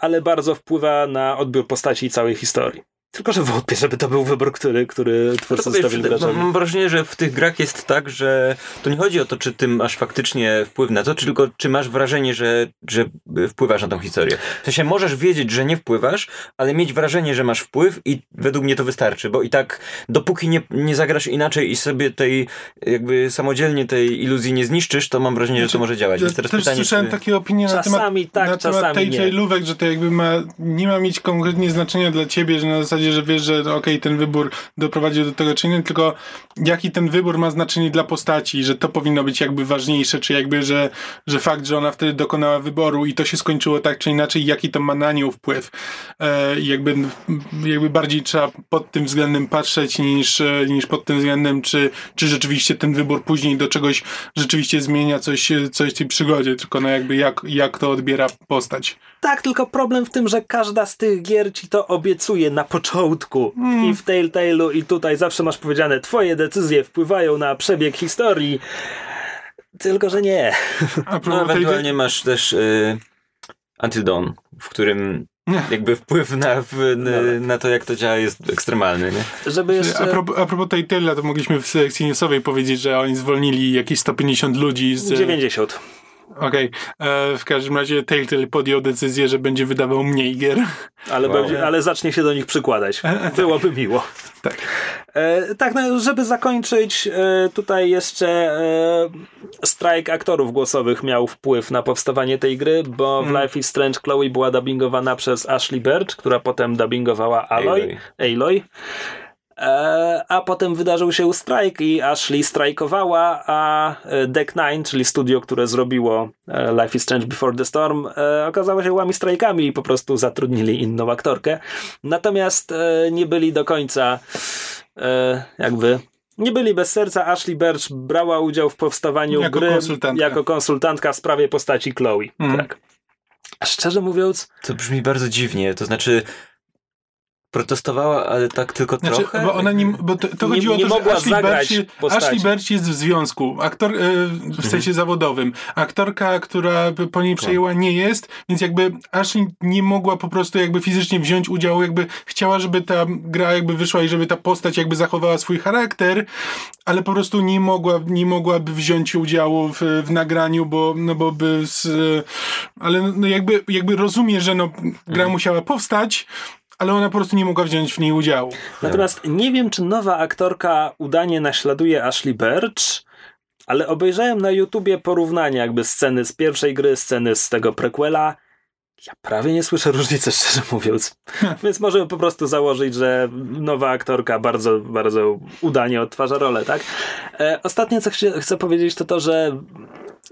ale bardzo wpływa na odbiór postaci i całej historii. Tylko, że wątpię, żeby to był wybór, który, który twórcy zostawili graczowi. Mam wrażenie, że w tych grach jest tak, że to nie chodzi o to, czy ty masz faktycznie wpływ na to, tylko czy masz wrażenie, że, że wpływasz na tą historię. W sensie możesz wiedzieć, że nie wpływasz, ale mieć wrażenie, że masz wpływ i według mnie to wystarczy, bo i tak dopóki nie, nie zagrasz inaczej i sobie tej jakby samodzielnie tej iluzji nie zniszczysz, to mam wrażenie, że to może działać. Ja Więc teraz też pytanie, słyszałem czy... takie opinie czasami na temat, tak, na temat czasami tej, tej lówek, że to jakby ma, nie ma mieć konkretnie znaczenia dla ciebie, że na zasadzie zasadzie, że wiesz, że no, okej, ten wybór doprowadził do tego czy nie, tylko jaki ten wybór ma znaczenie dla postaci, że to powinno być jakby ważniejsze, czy jakby, że, że fakt, że ona wtedy dokonała wyboru i to się skończyło tak czy inaczej, jaki to ma na nią wpływ. E, jakby, jakby bardziej trzeba pod tym względem patrzeć niż, niż pod tym względem, czy, czy rzeczywiście ten wybór później do czegoś rzeczywiście zmienia coś, coś w tej przygodzie, tylko no jakby jak, jak to odbiera postać. Tak, tylko problem w tym, że każda z tych gier ci to obiecuje na początku. I w Telltale'u, i tutaj zawsze masz powiedziane, twoje decyzje wpływają na przebieg historii. Tylko, że nie. A No, ewentualnie masz też y, Until Dawn, w którym jakby wpływ na, w, n, na to, jak to działa jest ekstremalny, nie? Żeby a jeszcze... propos, a propos tej Telltale, to mogliśmy w sekcji newsowej powiedzieć, że oni zwolnili jakieś 150 ludzi z... 90. Okej, e, w każdym razie Telltale podjął decyzję, że będzie wydawał mniej gier. Ale, Wow. będzie, ale zacznie się do nich przykładać. Byłoby miło. Tak. E, tak, no, żeby zakończyć, e, tutaj jeszcze e, strajk aktorów głosowych miał wpływ na powstawanie tej gry, bo w Life is Strange Chloe była dubbingowana przez Ashley Birch, która potem dubbingowała Aloy. Aloy. E, a potem wydarzył się strajk i Ashley strajkowała, a e, Deck Nine, czyli studio, które zrobiło e, Life is Strange Before the Storm, e, okazało się łami strajkami i po prostu zatrudnili inną aktorkę. Natomiast e, nie byli do końca e, jakby nie byli bez serca. Ashley Birch brała udział w powstawaniu Jako gry konsultantka. jako konsultantka w sprawie postaci Chloe. Mhm. Tak. Szczerze mówiąc, To brzmi bardzo dziwnie, to znaczy protestowała, ale tak tylko Znaczy, trochę? bo ona nie, bo to, to Nie- chodziło nie o to, że Ashley Birch. Ashley Birch jest w związku, aktor, e, w sensie zawodowym. Aktorka, która po niej przejęła nie jest, więc jakby Ashley nie mogła po prostu jakby fizycznie wziąć udziału, jakby chciała, żeby ta gra jakby wyszła i żeby ta postać jakby zachowała swój charakter, ale po prostu nie mogła, nie mogłaby wziąć udziału w, w nagraniu, bo, no bo by z, ale no jakby, jakby rozumie, że no, gra musiała powstać, ale ona po prostu nie mogła wziąć w niej udziału. Natomiast nie wiem, czy nowa aktorka udanie naśladuje Ashley Birch, ale obejrzałem na YouTubie porównanie jakby sceny z pierwszej gry, sceny z tego prequela. Ja prawie nie słyszę różnicy, szczerze mówiąc. Więc możemy po prostu założyć, że nowa aktorka bardzo, bardzo udanie odtwarza rolę, tak? E, ostatnie, co chcę, chcę powiedzieć, to to, że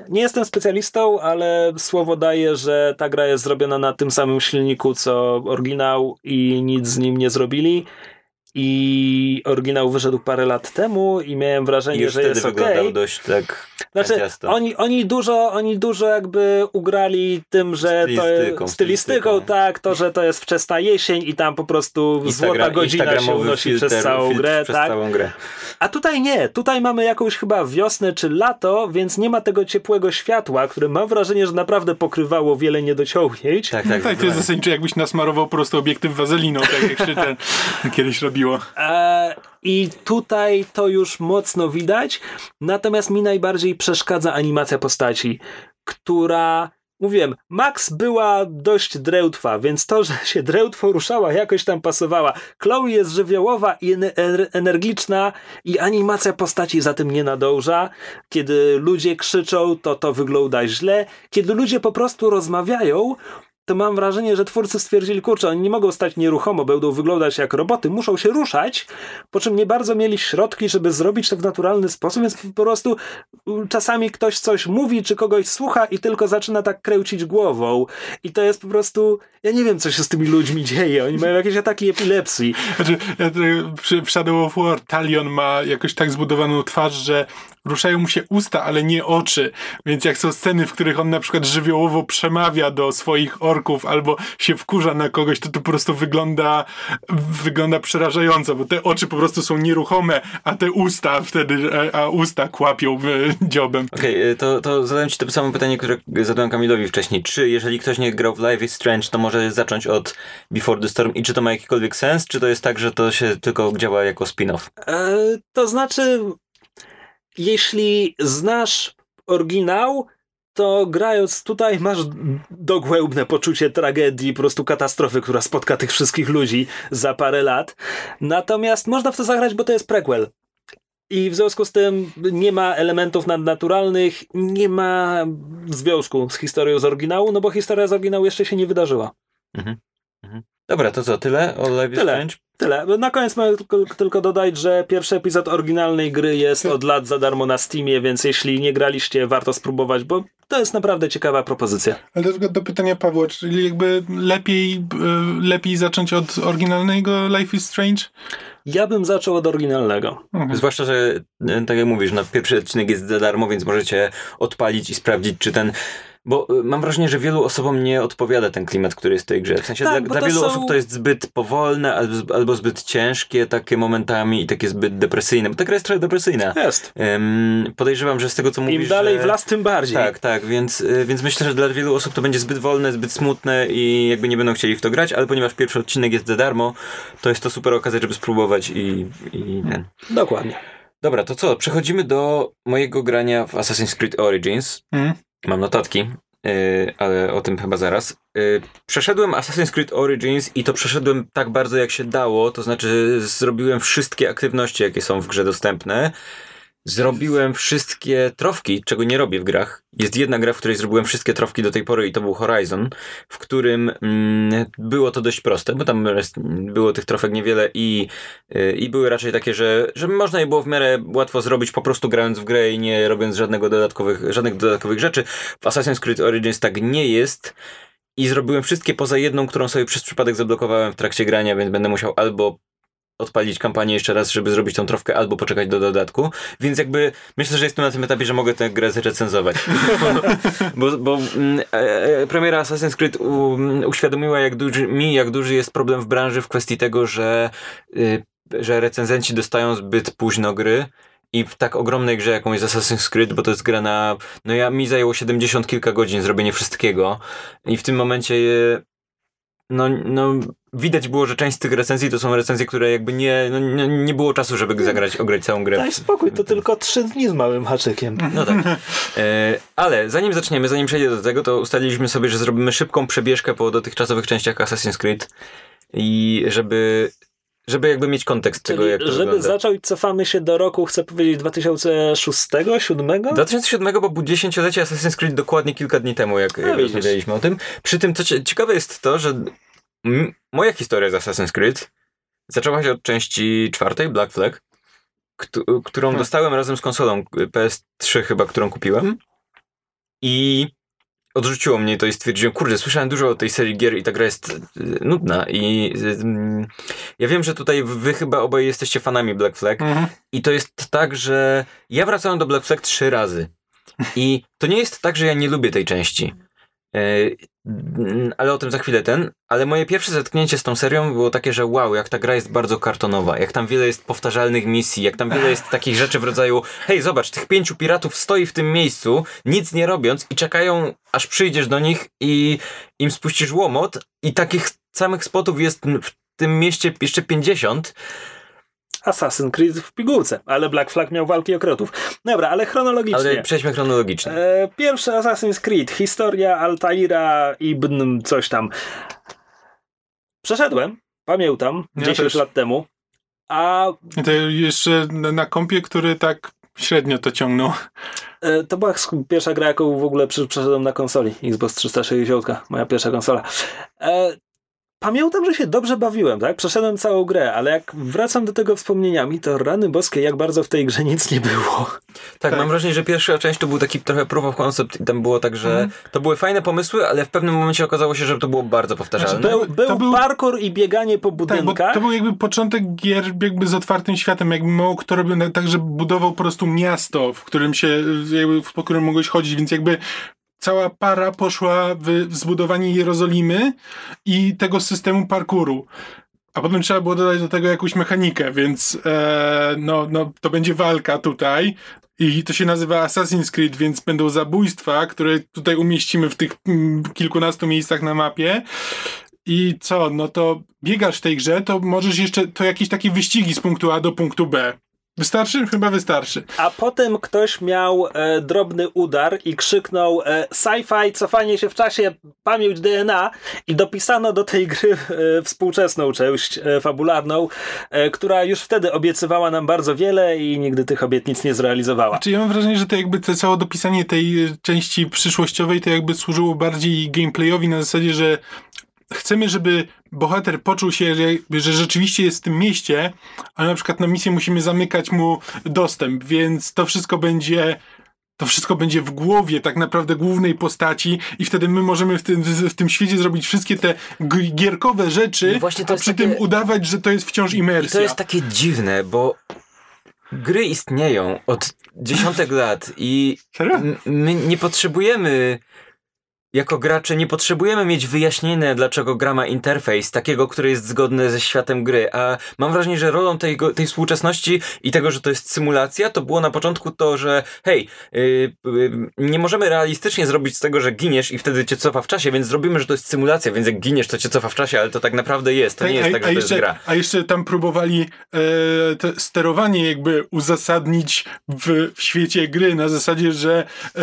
nie jestem specjalistą, ale słowo daje, że ta gra jest zrobiona na tym samym silniku, co oryginał i nic z nim nie zrobili. I oryginał wyszedł parę lat temu i miałem I wrażenie, już że wtedy jest wyglądał dość tak Znaczy, oni, oni, dużo, oni dużo jakby ugrali tym, że to Stylistyką, jest stylistyką, tak, to, że to jest wczesna jesień i tam po prostu złota Instagram- godzina się unosi filtr, przez całą filtr grę, przez tak. całą grę. A tutaj nie, tutaj mamy jakąś chyba wiosnę czy lato, więc nie ma tego ciepłego światła, które mam wrażenie, że naprawdę pokrywało wiele niedociągnięć. Tak, Tak, tak. to jest zasadniczo jakbyś nasmarował po prostu obiektyw wazeliną, tak jak się ten kiedyś E, I tutaj to już mocno widać. Natomiast mi najbardziej przeszkadza animacja postaci, która. Mówiłem, Max była dość drełtwa, więc to, że się drełtwo ruszała, jakoś tam pasowała. Chloe jest żywiołowa i ener- ener- energiczna i animacja postaci za tym nie nadąża. Kiedy ludzie krzyczą, to to wygląda źle. Kiedy ludzie po prostu rozmawiają, to mam wrażenie, że twórcy stwierdzili, kurczę, oni nie mogą stać nieruchomo, będą wyglądać jak roboty, muszą się ruszać, po czym nie bardzo mieli środki, żeby zrobić to w naturalny sposób, więc po prostu mm, czasami ktoś coś mówi, czy kogoś słucha i tylko zaczyna tak kręcić głową. I to jest po prostu, ja nie wiem, co się z tymi ludźmi dzieje, oni mają jakieś ataki epilepsji. Znaczy, w Shadow of War Talion ma jakoś tak zbudowaną twarz, że ruszają mu się usta, ale nie oczy. Więc jak są sceny, w których on na przykład żywiołowo przemawia do swoich orków albo się wkurza na kogoś, to to po prostu wygląda wygląda przerażająco, bo te oczy po prostu są nieruchome, a te usta wtedy, a, a usta kłapią e, dziobem. Okej, y, to, to zadałem ci to samo pytanie, które zadałem Kamilowi wcześniej. Czy jeżeli ktoś nie grał w Live is Strange, to może zacząć od Before the Storm i czy to ma jakikolwiek sens, czy to jest tak, że to się tylko działa jako spin-off? E, to znaczy, jeśli znasz oryginał, to grając tutaj masz dogłębne poczucie tragedii, po prostu katastrofy, która spotka tych wszystkich ludzi za parę lat. Natomiast można w to zagrać, bo to jest prequel. I w związku z tym nie ma elementów nadnaturalnych, nie ma związku z historią z oryginału, no bo historia z oryginału jeszcze się nie wydarzyła. Dobra, to co, tyle o Live is Tyle. Strange? Tyle. Na koniec mogę tylko, tylko dodać, że pierwszy epizod oryginalnej gry jest od lat za darmo na Steamie, więc jeśli nie graliście, warto spróbować, bo to jest naprawdę ciekawa propozycja. Ale do, do pytania Pawła, czyli jakby lepiej, y, lepiej zacząć od oryginalnego Life is Strange? Ja bym zaczął od oryginalnego. Mhm. Zwłaszcza, że e, tak jak mówisz, na pierwszy odcinek jest za darmo, więc możecie odpalić i sprawdzić, czy ten. Bo e, mam wrażenie, że wielu osobom nie odpowiada ten klimat, który jest w tej grze. W sensie Tak, dla, dla wielu są- osób to jest zbyt powolne, albo, albo zbyt ciężkie takie momentami i takie zbyt depresyjne, bo ta gra jest trochę depresyjna. Jest. Em, podejrzewam, że z tego co mówisz, Im dalej że... w las, tym bardziej. Tak, tak, więc, y, więc myślę, że dla wielu osób to będzie zbyt wolne, zbyt smutne i jakby nie będą chcieli w to grać, ale ponieważ pierwszy odcinek jest za darmo, to jest to super okazja, żeby spróbować i, i ten. Dokładnie. Dobra, to co? Przechodzimy do mojego grania w Assassin's Creed Origins. Mhm. Mam notatki, y, ale o tym chyba zaraz. Y, Przeszedłem Assassin's Creed Origins i to przeszedłem tak bardzo jak się dało, to znaczy zrobiłem wszystkie aktywności, jakie są w grze dostępne. Zrobiłem wszystkie trofki, czego nie robię w grach. Jest jedna gra, w której zrobiłem wszystkie trofki do tej pory i to był Horizon, w którym mm, było to dość proste, bo tam było tych trofek niewiele i, y, i były raczej takie, że, że można je było w miarę łatwo zrobić po prostu grając w grę i nie robiąc żadnego dodatkowych, żadnych dodatkowych rzeczy. W Assassin's Creed Origins tak nie jest. I zrobiłem wszystkie poza jedną, którą sobie przez przypadek zablokowałem w trakcie grania, więc będę musiał albo odpalić kampanię jeszcze raz, żeby zrobić tą trofkę, albo poczekać do dodatku. Więc jakby myślę, że jestem na tym etapie, że mogę tę grę zrecenzować. bo bo mm, e, e, premiera Assassin's Creed u, mm, uświadomiła jak duży, mi, jak duży jest problem w branży w kwestii tego, że, y, że recenzenci dostają zbyt późno gry. I w tak ogromnej grze, jaką jest Assassin's Creed, bo to jest gra na. No ja mi zajęło 70 kilka godzin zrobienie wszystkiego. I w tym momencie. e, No, no, widać było, że część z tych recenzji to są recenzje, które jakby nie. No, nie, nie było czasu, żeby zagrać, ograć całą grę. Daj spokój, to tylko trzy dni z małym haczykiem. No tak. E, ale zanim zaczniemy, zanim przejdę do tego, to ustaliliśmy sobie, że zrobimy szybką przebieżkę po dotychczasoych częściach Assassin's Creed i żeby, żeby jakby mieć kontekst tego, Czyli, jak to żeby wygląda. zacząć, cofamy się do roku, chcę powiedzieć 2006, 2007? 2007, bo był dziesięciolecie Assassin's Creed dokładnie kilka dni temu, jak, widzisz. rozmawialiśmy o tym. Przy tym, co cie- ciekawe jest to, że moja historia z Assassin's Creed zaczęła się od części czwartej, Black Flag, któ- którą Hmm. dostałem razem z konsolą y, PS3 chyba, którą kupiłem. I odrzuciło mnie to i stwierdziłem, kurde, słyszałem dużo o tej serii gier i ta gra jest y, nudna i y, mm, ja wiem, że tutaj wy chyba obaj jesteście fanami Black Flag Mhm. i to jest tak, że ja wracałem do Black Flag trzy razy. I to nie jest tak, że ja nie lubię tej części. Mm, ale o tym za chwilę ten. Ale moje pierwsze zetknięcie z tą serią było takie, że wow, jak ta gra jest bardzo kartonowa, jak tam wiele jest powtarzalnych misji, jak tam wiele jest takich rzeczy w rodzaju hej, zobacz, tych pięciu piratów stoi w tym miejscu, nic nie robiąc i czekają, aż przyjdziesz do nich i im spuścisz łomot i takich samych spotów jest w tym mieście jeszcze 50. Assassin's Creed w pigułce, ale Black Flag miał walki okrotów. Dobra, ale chronologicznie. Ale przejdźmy chronologicznie. E, pierwszy Assassin's Creed, historia Altaira ibn coś tam. Przeszedłem, pamiętam, Ja 10 też. lat temu. A I to jeszcze na, kompie, który tak średnio to ciągnął. e, to była pierwsza gra, jaką w ogóle przeszedłem na konsoli. Xbox 360, moja pierwsza konsola. E, Pamiętam, że się dobrze bawiłem, tak? Przeszedłem całą grę, ale jak wracam do tego wspomnieniami, to rany boskie, jak bardzo w tej grze nic nie było. Tak, Tak. mam wrażenie, że pierwsza część to był taki trochę proof of concept i tam było tak, że Mhm. to były fajne pomysły, ale w pewnym momencie okazało się, że to było bardzo powtarzalne. Znaczy, Był, był, to był- parkour i bieganie po Tak, bo budynkach. to był jakby początek gier jakby z otwartym światem, jakby mało kto robił tak, że budował po prostu miasto, w którym się, jakby, po którym mogłeś chodzić, więc jakby cała para poszła w, zbudowanie Jerozolimy i tego systemu parkouru. A potem trzeba było dodać do tego jakąś mechanikę, więc e, no, no, to będzie walka tutaj. I to się nazywa Assassin's Creed, więc będą zabójstwa, które tutaj umieścimy w tych mm, kilkunastu miejscach na mapie. I co, no to biegasz w tej grze, to możesz jeszcze, to jakieś takie wyścigi z punktu A do punktu B. Wystarczy? Chyba wystarczy. A potem ktoś miał e, drobny udar i krzyknął e, sci-fi, cofanie się w czasie, pamięć DNA i dopisano do tej gry e, współczesną część e, fabularną, e, która już wtedy obiecywała nam bardzo wiele i nigdy tych obietnic nie zrealizowała. Czy ja mam wrażenie, że to jakby to całe dopisanie tej części przyszłościowej to jakby służyło bardziej gameplayowi na zasadzie, że chcemy, żeby bohater poczuł się, że, że rzeczywiście jest w tym mieście, ale na przykład na misję musimy zamykać mu dostęp, więc to wszystko będzie to wszystko będzie w głowie tak naprawdę głównej postaci i wtedy my możemy w tym, w tym świecie zrobić wszystkie te gierkowe rzeczy, No właśnie to a przy takie- tym udawać, że to jest wciąż I imersja. to jest takie dziwne, bo gry istnieją od dziesiątek lat i my nie potrzebujemy jako gracze nie potrzebujemy mieć wyjaśnienia, dlaczego gra ma interfejs takiego, który jest zgodny ze światem gry, a mam wrażenie, że rolą tej, tej współczesności i tego, że to jest symulacja, to było na początku to, że hej, yy, yy, nie możemy realistycznie zrobić z tego, że giniesz i wtedy cię cofa w czasie, więc zrobimy, że to jest symulacja, więc jak giniesz, to cię cofa w czasie, ale to tak naprawdę jest, to nie jest tak, że to jest jeszcze, gra. a jeszcze tam próbowali te sterowanie jakby uzasadnić w, w świecie gry na zasadzie, że e,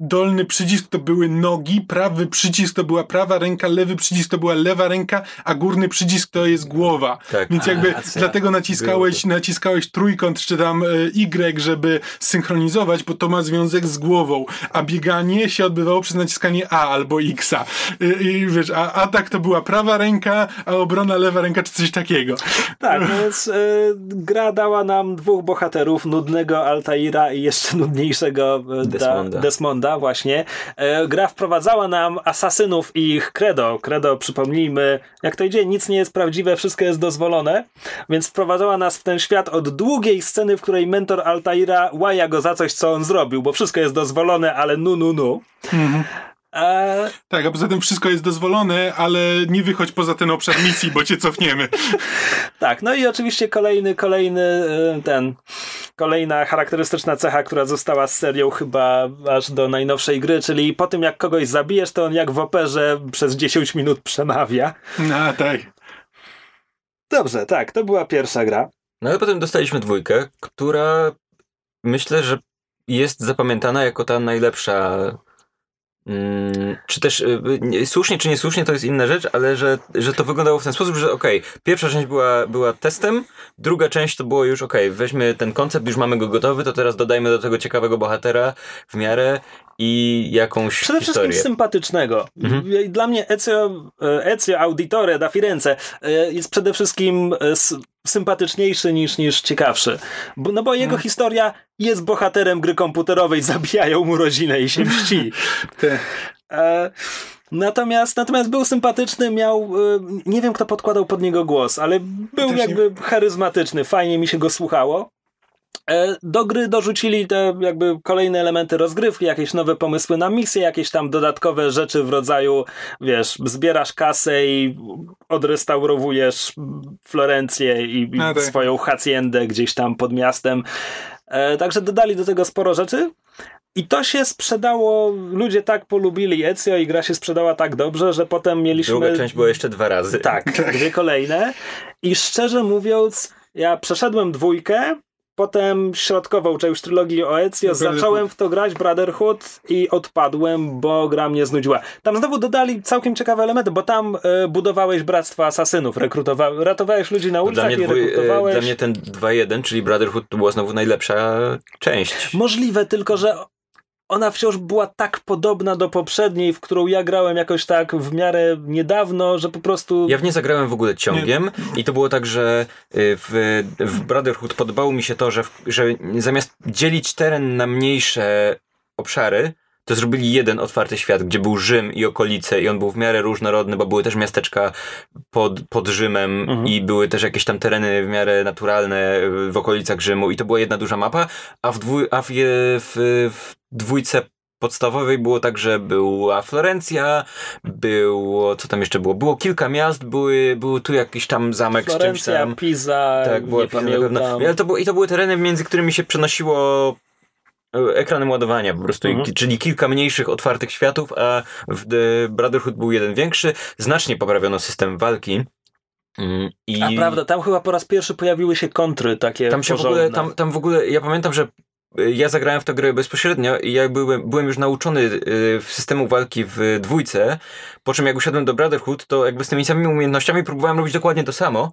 dolny przycisk to były nogi, prawy przycisk to była prawa ręka, lewy przycisk to była lewa ręka, a górny przycisk to jest głowa. Tak. Więc A, jakby racja. dlatego naciskałeś, naciskałeś trójkąt czy tam e, Y, żeby synchronizować, bo to ma związek z głową, a bieganie się odbywało przez naciskanie A albo Xa. I, i wiesz, a atak to była prawa ręka, a obrona lewa ręka czy coś takiego. Tak, no więc e, gra dała nam dwóch bohaterów, nudnego Altaira i jeszcze nudniejszego e, da, Desmonda. Desmonda właśnie. E, gra wprowadzała nam asasynów i ich credo. Credo, przypomnijmy, jak to idzie, nic nie jest prawdziwe, wszystko jest dozwolone, więc wprowadzała nas w ten świat od długiej sceny, w której mentor Altaira łaja go za coś, co on zrobił, bo wszystko jest dozwolone, ale nu, nu, nu. E, Tak, a poza tym wszystko jest dozwolone, ale nie wychodź poza ten obszar misji, bo cię cofniemy. Tak, no i oczywiście kolejny, kolejny y, ten, kolejna charakterystyczna cecha, która została z serią chyba aż do najnowszej gry, czyli po tym jak kogoś zabijesz, to on jak w operze przez 10 minut przemawia. No tak. Dobrze, tak, to była pierwsza gra. No ale potem dostaliśmy dwójkę, która myślę, że jest zapamiętana jako ta najlepsza. Mm, czy też y, nie, słusznie czy niesłusznie to jest inna rzecz, ale że, że to wyglądało w ten sposób, że okej, pierwsza część była, była testem, druga część to było już okej, weźmy ten koncept, już mamy go gotowy, to teraz dodajmy do tego ciekawego bohatera w miarę i jakąś Przede wszystkim historię. sympatycznego. I Dla mnie Ezio, e, Ezio Auditore da Firenze e, jest przede wszystkim e, sympatyczniejszy niż, niż ciekawszy. Bo, no bo jego historia jest bohaterem gry komputerowej, zabijają mu rodzinę i się mści. E, natomiast, natomiast był sympatyczny, miał, e, nie wiem kto podkładał pod niego głos, ale był Też nie- jakby charyzmatyczny, fajnie mi się go słuchało. E, Do gry dorzucili te jakby kolejne elementy rozgrywki, jakieś nowe pomysły na misje, jakieś tam dodatkowe rzeczy w rodzaju, wiesz, zbierasz kasę i odrestaurowujesz Florencję i, i No tak. swoją haciendę gdzieś tam pod miastem. E, Także dodali do tego sporo rzeczy. I to się sprzedało, ludzie tak polubili Ezio i gra się sprzedała tak dobrze, że potem mieliśmy... Druga część była jeszcze dwa razy. Tak, dwie kolejne. I szczerze mówiąc, ja przeszedłem dwójkę, potem środkową część trylogii o Ezio, zacząłem w to grać Brotherhood i odpadłem, bo gra mnie znudziła. Tam znowu dodali całkiem ciekawe elementy, bo tam e, budowałeś bractwa asasynów, rekrutowa- ratowałeś ludzi na Dla ulicach mnie, i dwój, e, rekrutowałeś. dla mnie ten 2.1, czyli Brotherhood, to była znowu najlepsza część. Możliwe, tylko że ona wciąż była tak podobna do poprzedniej, w którą ja grałem jakoś tak w miarę niedawno, że po prostu... Ja w nie zagrałem w ogóle ciągiem i to było tak, że y, w, w Brotherhood podobało mi się to, że, w, że zamiast dzielić teren na mniejsze obszary, to zrobili jeden otwarty świat, gdzie był Rzym i okolice i on był w miarę różnorodny, bo były też miasteczka pod, pod Rzymem Mhm. i były też jakieś tam tereny w miarę naturalne w okolicach Rzymu i to była jedna duża mapa, a w, dwój, a w, w, w dwójce podstawowej było tak, że była Florencja, było, co tam jeszcze było? Było kilka miast, były, był tu jakiś tam zamek z czymś Florencja, tam. Pisa, Tak, była nie Pisa na pewno. pamiętam. Ale to było, I to były tereny, między którymi się przenosiło e, ekranem ładowania po prostu, Mhm. Czyli kilka mniejszych otwartych światów, a w The Brotherhood był jeden większy. Znacznie poprawiono system walki. Mm, I A prawda, tam chyba po raz pierwszy pojawiły się kontry takie tam się w porządne. ogóle, tam, tam w ogóle, ja pamiętam, że ja zagrałem w tę grę bezpośrednio i ja byłem, byłem już nauczony y, w systemu walki w dwójce, po czym jak usiadłem do Brotherhood, to jakby z tymi samymi umiejętnościami próbowałem robić dokładnie to samo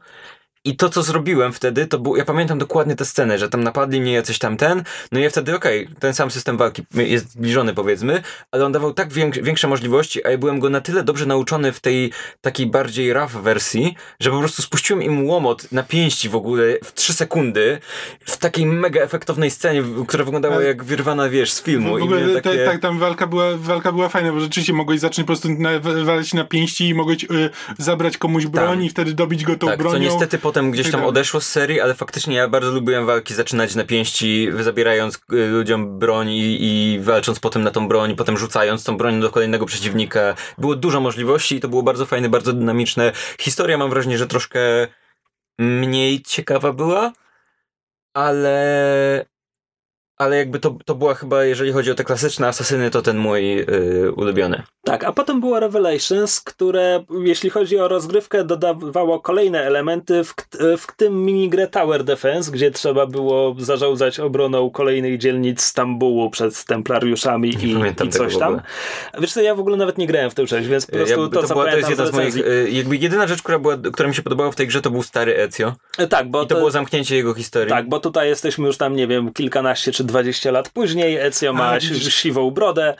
i to, co zrobiłem wtedy, to było, ja pamiętam dokładnie tę scenę, że tam napadli mnie jacyś tam ten, no i ja wtedy, okej, ten sam system walki jest zbliżony powiedzmy, ale on dawał tak większe, większe możliwości, a ja byłem go na tyle dobrze nauczony w tej takiej bardziej rough wersji, że po prostu spuściłem im łomot na pięści w ogóle w 3 sekundy, w takiej mega efektownej scenie, która wyglądała jak wyrwana, wiesz, z filmu. W I ogóle takie... ta, tam walka była, walka była fajna, bo rzeczywiście mogłeś zacząć po prostu na, walczyć na pięści i mogłeś y, zabrać komuś broń Tak. i wtedy dobić go tą Tak, bronią. co niestety potem gdzieś tam odeszło z serii, ale faktycznie ja bardzo lubiłem walki zaczynać na pięści, zabierając y, ludziom broń i, i walcząc potem na tą broń, potem rzucając tą broń do kolejnego przeciwnika. Było dużo możliwości i to było bardzo fajne, bardzo dynamiczne. Historia mam wrażenie, że troszkę mniej ciekawa była, ale ale jakby to, to była chyba, jeżeli chodzi o te klasyczne asasyny, to ten mój y, ulubiony. Tak, a potem było Revelations, które jeśli chodzi o rozgrywkę dodawało kolejne elementy, w, k- w tym minigrę Tower Defense, gdzie trzeba było zarządzać obroną kolejnych dzielnic Stambułu przed templariuszami Nie i, i coś tam. Wiesz co, ja w ogóle nawet nie grałem w tę część, więc po prostu Jakby to, co była, to jest jedna z moich, y, jakby jedyna rzecz, która, była, która mi się podobała w tej grze, to był stary Ezio. E, Tak, bo I to było zamknięcie jego historii. Tak, bo tutaj jesteśmy już tam, nie wiem, kilkanaście czy dwadzieścia lat później. Ezio ma A, si- widzisz. siwą brodę.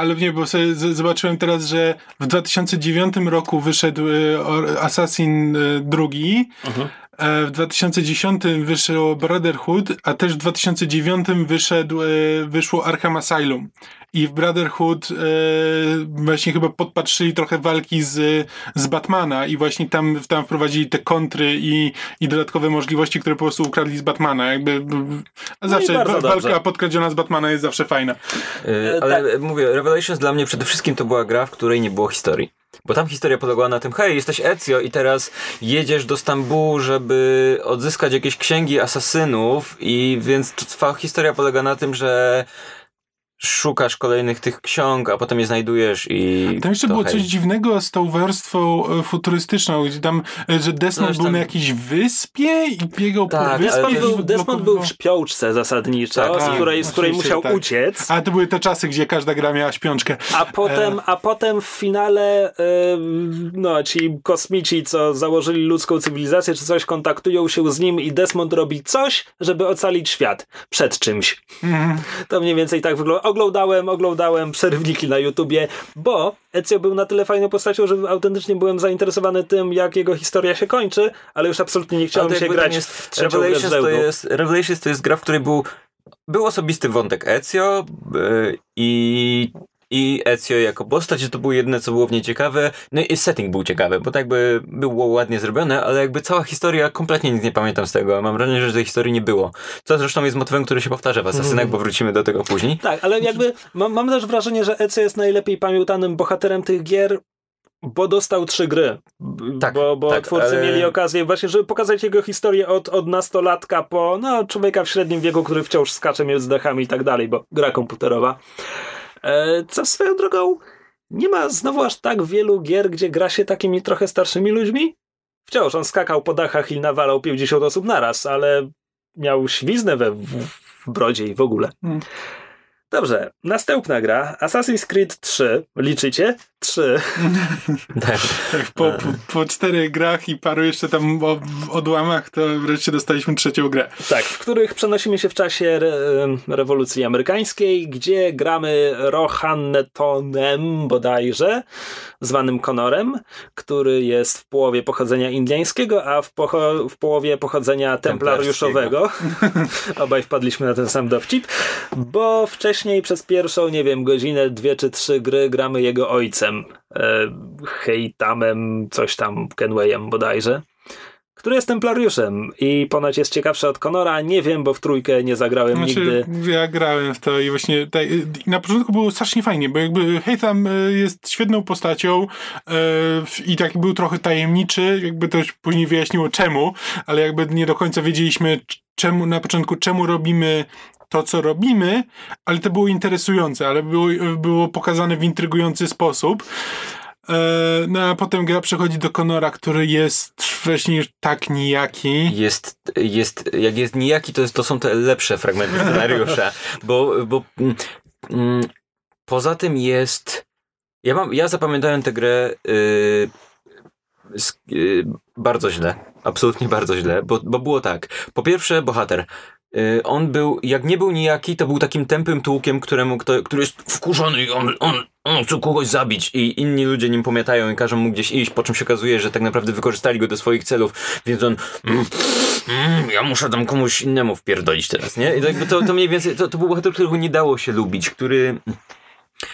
Ale nie, bo sobie zobaczyłem teraz, że w 2009 roku wyszedł y, Assassin y, drugi, Mhm. e, w 2010 wyszło Brotherhood, a też w 2009 wyszedł, y, wyszło Arkham Asylum. I w Brotherhood y, właśnie chyba podpatrzyli trochę walki z, z Batmana i właśnie tam, tam wprowadzili te kontry i, i dodatkowe możliwości, które po prostu ukradli z Batmana. Jakby, a zawsze bardzo wa- dobrze. walka podkradziona z Batmana jest zawsze fajna. Y, E, ale mówię, Revelations dla mnie przede wszystkim to była gra, w której nie było historii. Bo tam historia polegała na tym, hej, jesteś Ezio i teraz jedziesz do Stambułu, żeby odzyskać jakieś księgi asasynów i więc t- twoja historia polega na tym, że szukasz kolejnych tych ksiąg, a potem je znajdujesz i Tam jeszcze było hej. coś dziwnego z tą warstwą e, futurystyczną, gdzie tam, e, że Desmond No, był tam- na jakiejś wyspie i biegał Tak, po wyspie. Był, Desmond był w szpiołce zasadniczo, Tak, z, której, z której musiał tak. uciec. A to były te czasy, gdzie każda gra miała śpiączkę. A potem, a potem w finale e, no, ci kosmici, co założyli ludzką cywilizację czy coś, kontaktują się z nim i Desmond robi coś, żeby ocalić świat przed czymś. Mhm. To mniej więcej tak wygląda. Oglądałem, oglądałem przerywniki na YouTubie, bo Ezio był na tyle fajną postacią, że autentycznie byłem zainteresowany tym, jak jego historia się kończy, ale już absolutnie nie chciałem się grać tam w Revelations to, jest, Revelations to jest gra, w której był, był osobisty wątek Ezio y, i i Ezio jako postać, to było jedyne, co było w niej ciekawe. No i setting był ciekawy, bo tak jakby było ładnie zrobione, ale jakby cała historia, kompletnie nic nie pamiętam z tego. Mam wrażenie, że tej historii nie było. Co zresztą jest motywem, który się powtarza w Asasynach, bo wrócimy do tego później. Tak, ale jakby mam, mam też wrażenie, że Ezio jest najlepiej pamiętanym bohaterem tych gier, bo dostał trzy gry. Tak, bo bo tak, twórcy ale- mieli okazję właśnie, żeby pokazać jego historię od, od nastolatka po no, człowieka w średnim wieku, który wciąż skacze między dachami i tak dalej, bo gra komputerowa. E, co swoją drogą nie ma znowu aż tak wielu gier, gdzie gra się takimi trochę starszymi ludźmi. Wciąż on skakał po dachach i nawalał 50 osób naraz, ale miał świznę we w, w brodzie i w ogóle. Hmm. Dobrze, następna gra Assassin's Creed 3. Liczycie? 3. Tak. Tak, po, po, po czterech grach i paru jeszcze tam o- odłamach, to wreszcie dostaliśmy trzecią grę. Tak, w których przenosimy się w czasie re, rewolucji amerykańskiej, gdzie gramy Rohannetonem bodajże, zwanym Conorem, który jest w połowie pochodzenia indyjskiego, a w, pocho- w połowie pochodzenia templariuszowego. Obaj wpadliśmy na ten sam dowcip, bo wcześniej przez pierwszą, nie wiem, godzinę, dwie czy trzy gry gramy jego ojcem, e, Heitamem, coś tam, Kenwayem bodajże który jest templariuszem i ponoć jest ciekawszy od Conora. Nie wiem, bo w trójkę nie zagrałem Znaczy, nigdy. ja grałem w to i właśnie i na początku było strasznie fajnie, bo jakby Haytham y, jest świetną postacią y, i tak był trochę tajemniczy, jakby to już później wyjaśniło czemu, ale jakby nie do końca wiedzieliśmy czemu, na początku czemu robimy to, co robimy, ale to było interesujące, ale było, było pokazane w intrygujący sposób. E, No a potem gra przechodzi do Conora, który jest właśnie już tak nijaki. Jest, jest, jak jest nijaki, to, jest, to są te lepsze fragmenty scenariusza, bo, bo mm, mm, poza tym jest, ja mam, ja zapamiętałem tę grę y, sk- y, bardzo źle. Absolutnie bardzo źle, bo, bo było tak. Po pierwsze, bohater. Y, On był, jak nie był nijaki, to był takim tępym tłukiem, któremu kto, który jest wkurzony i on, on, on chce kogoś zabić i inni ludzie nim pomiatają i każą mu gdzieś iść, po czym się okazuje, że tak naprawdę wykorzystali go do swoich celów, więc on mm, mm, ja muszę tam komuś innemu wpierdolić teraz, nie? I to, to, to mniej więcej, to, to był bohater, którego nie dało się lubić, który...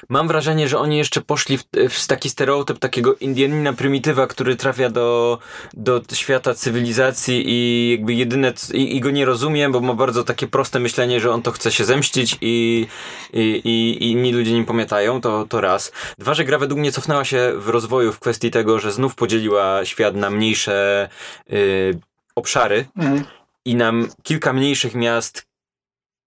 Mam wrażenie, że oni jeszcze poszli w, w taki stereotyp takiego Indianina prymitywa, który trafia do, do świata cywilizacji i jakby jedyne, i, i go nie rozumiem, bo ma bardzo takie proste myślenie, że on to chce się zemścić i, i, i, i inni ludzie nim pamiętają, to, to raz. Dwa, że gra według mnie cofnęła się w rozwoju w kwestii tego, że znów podzieliła świat na mniejsze y, obszary Mhm. i nam kilka mniejszych miast,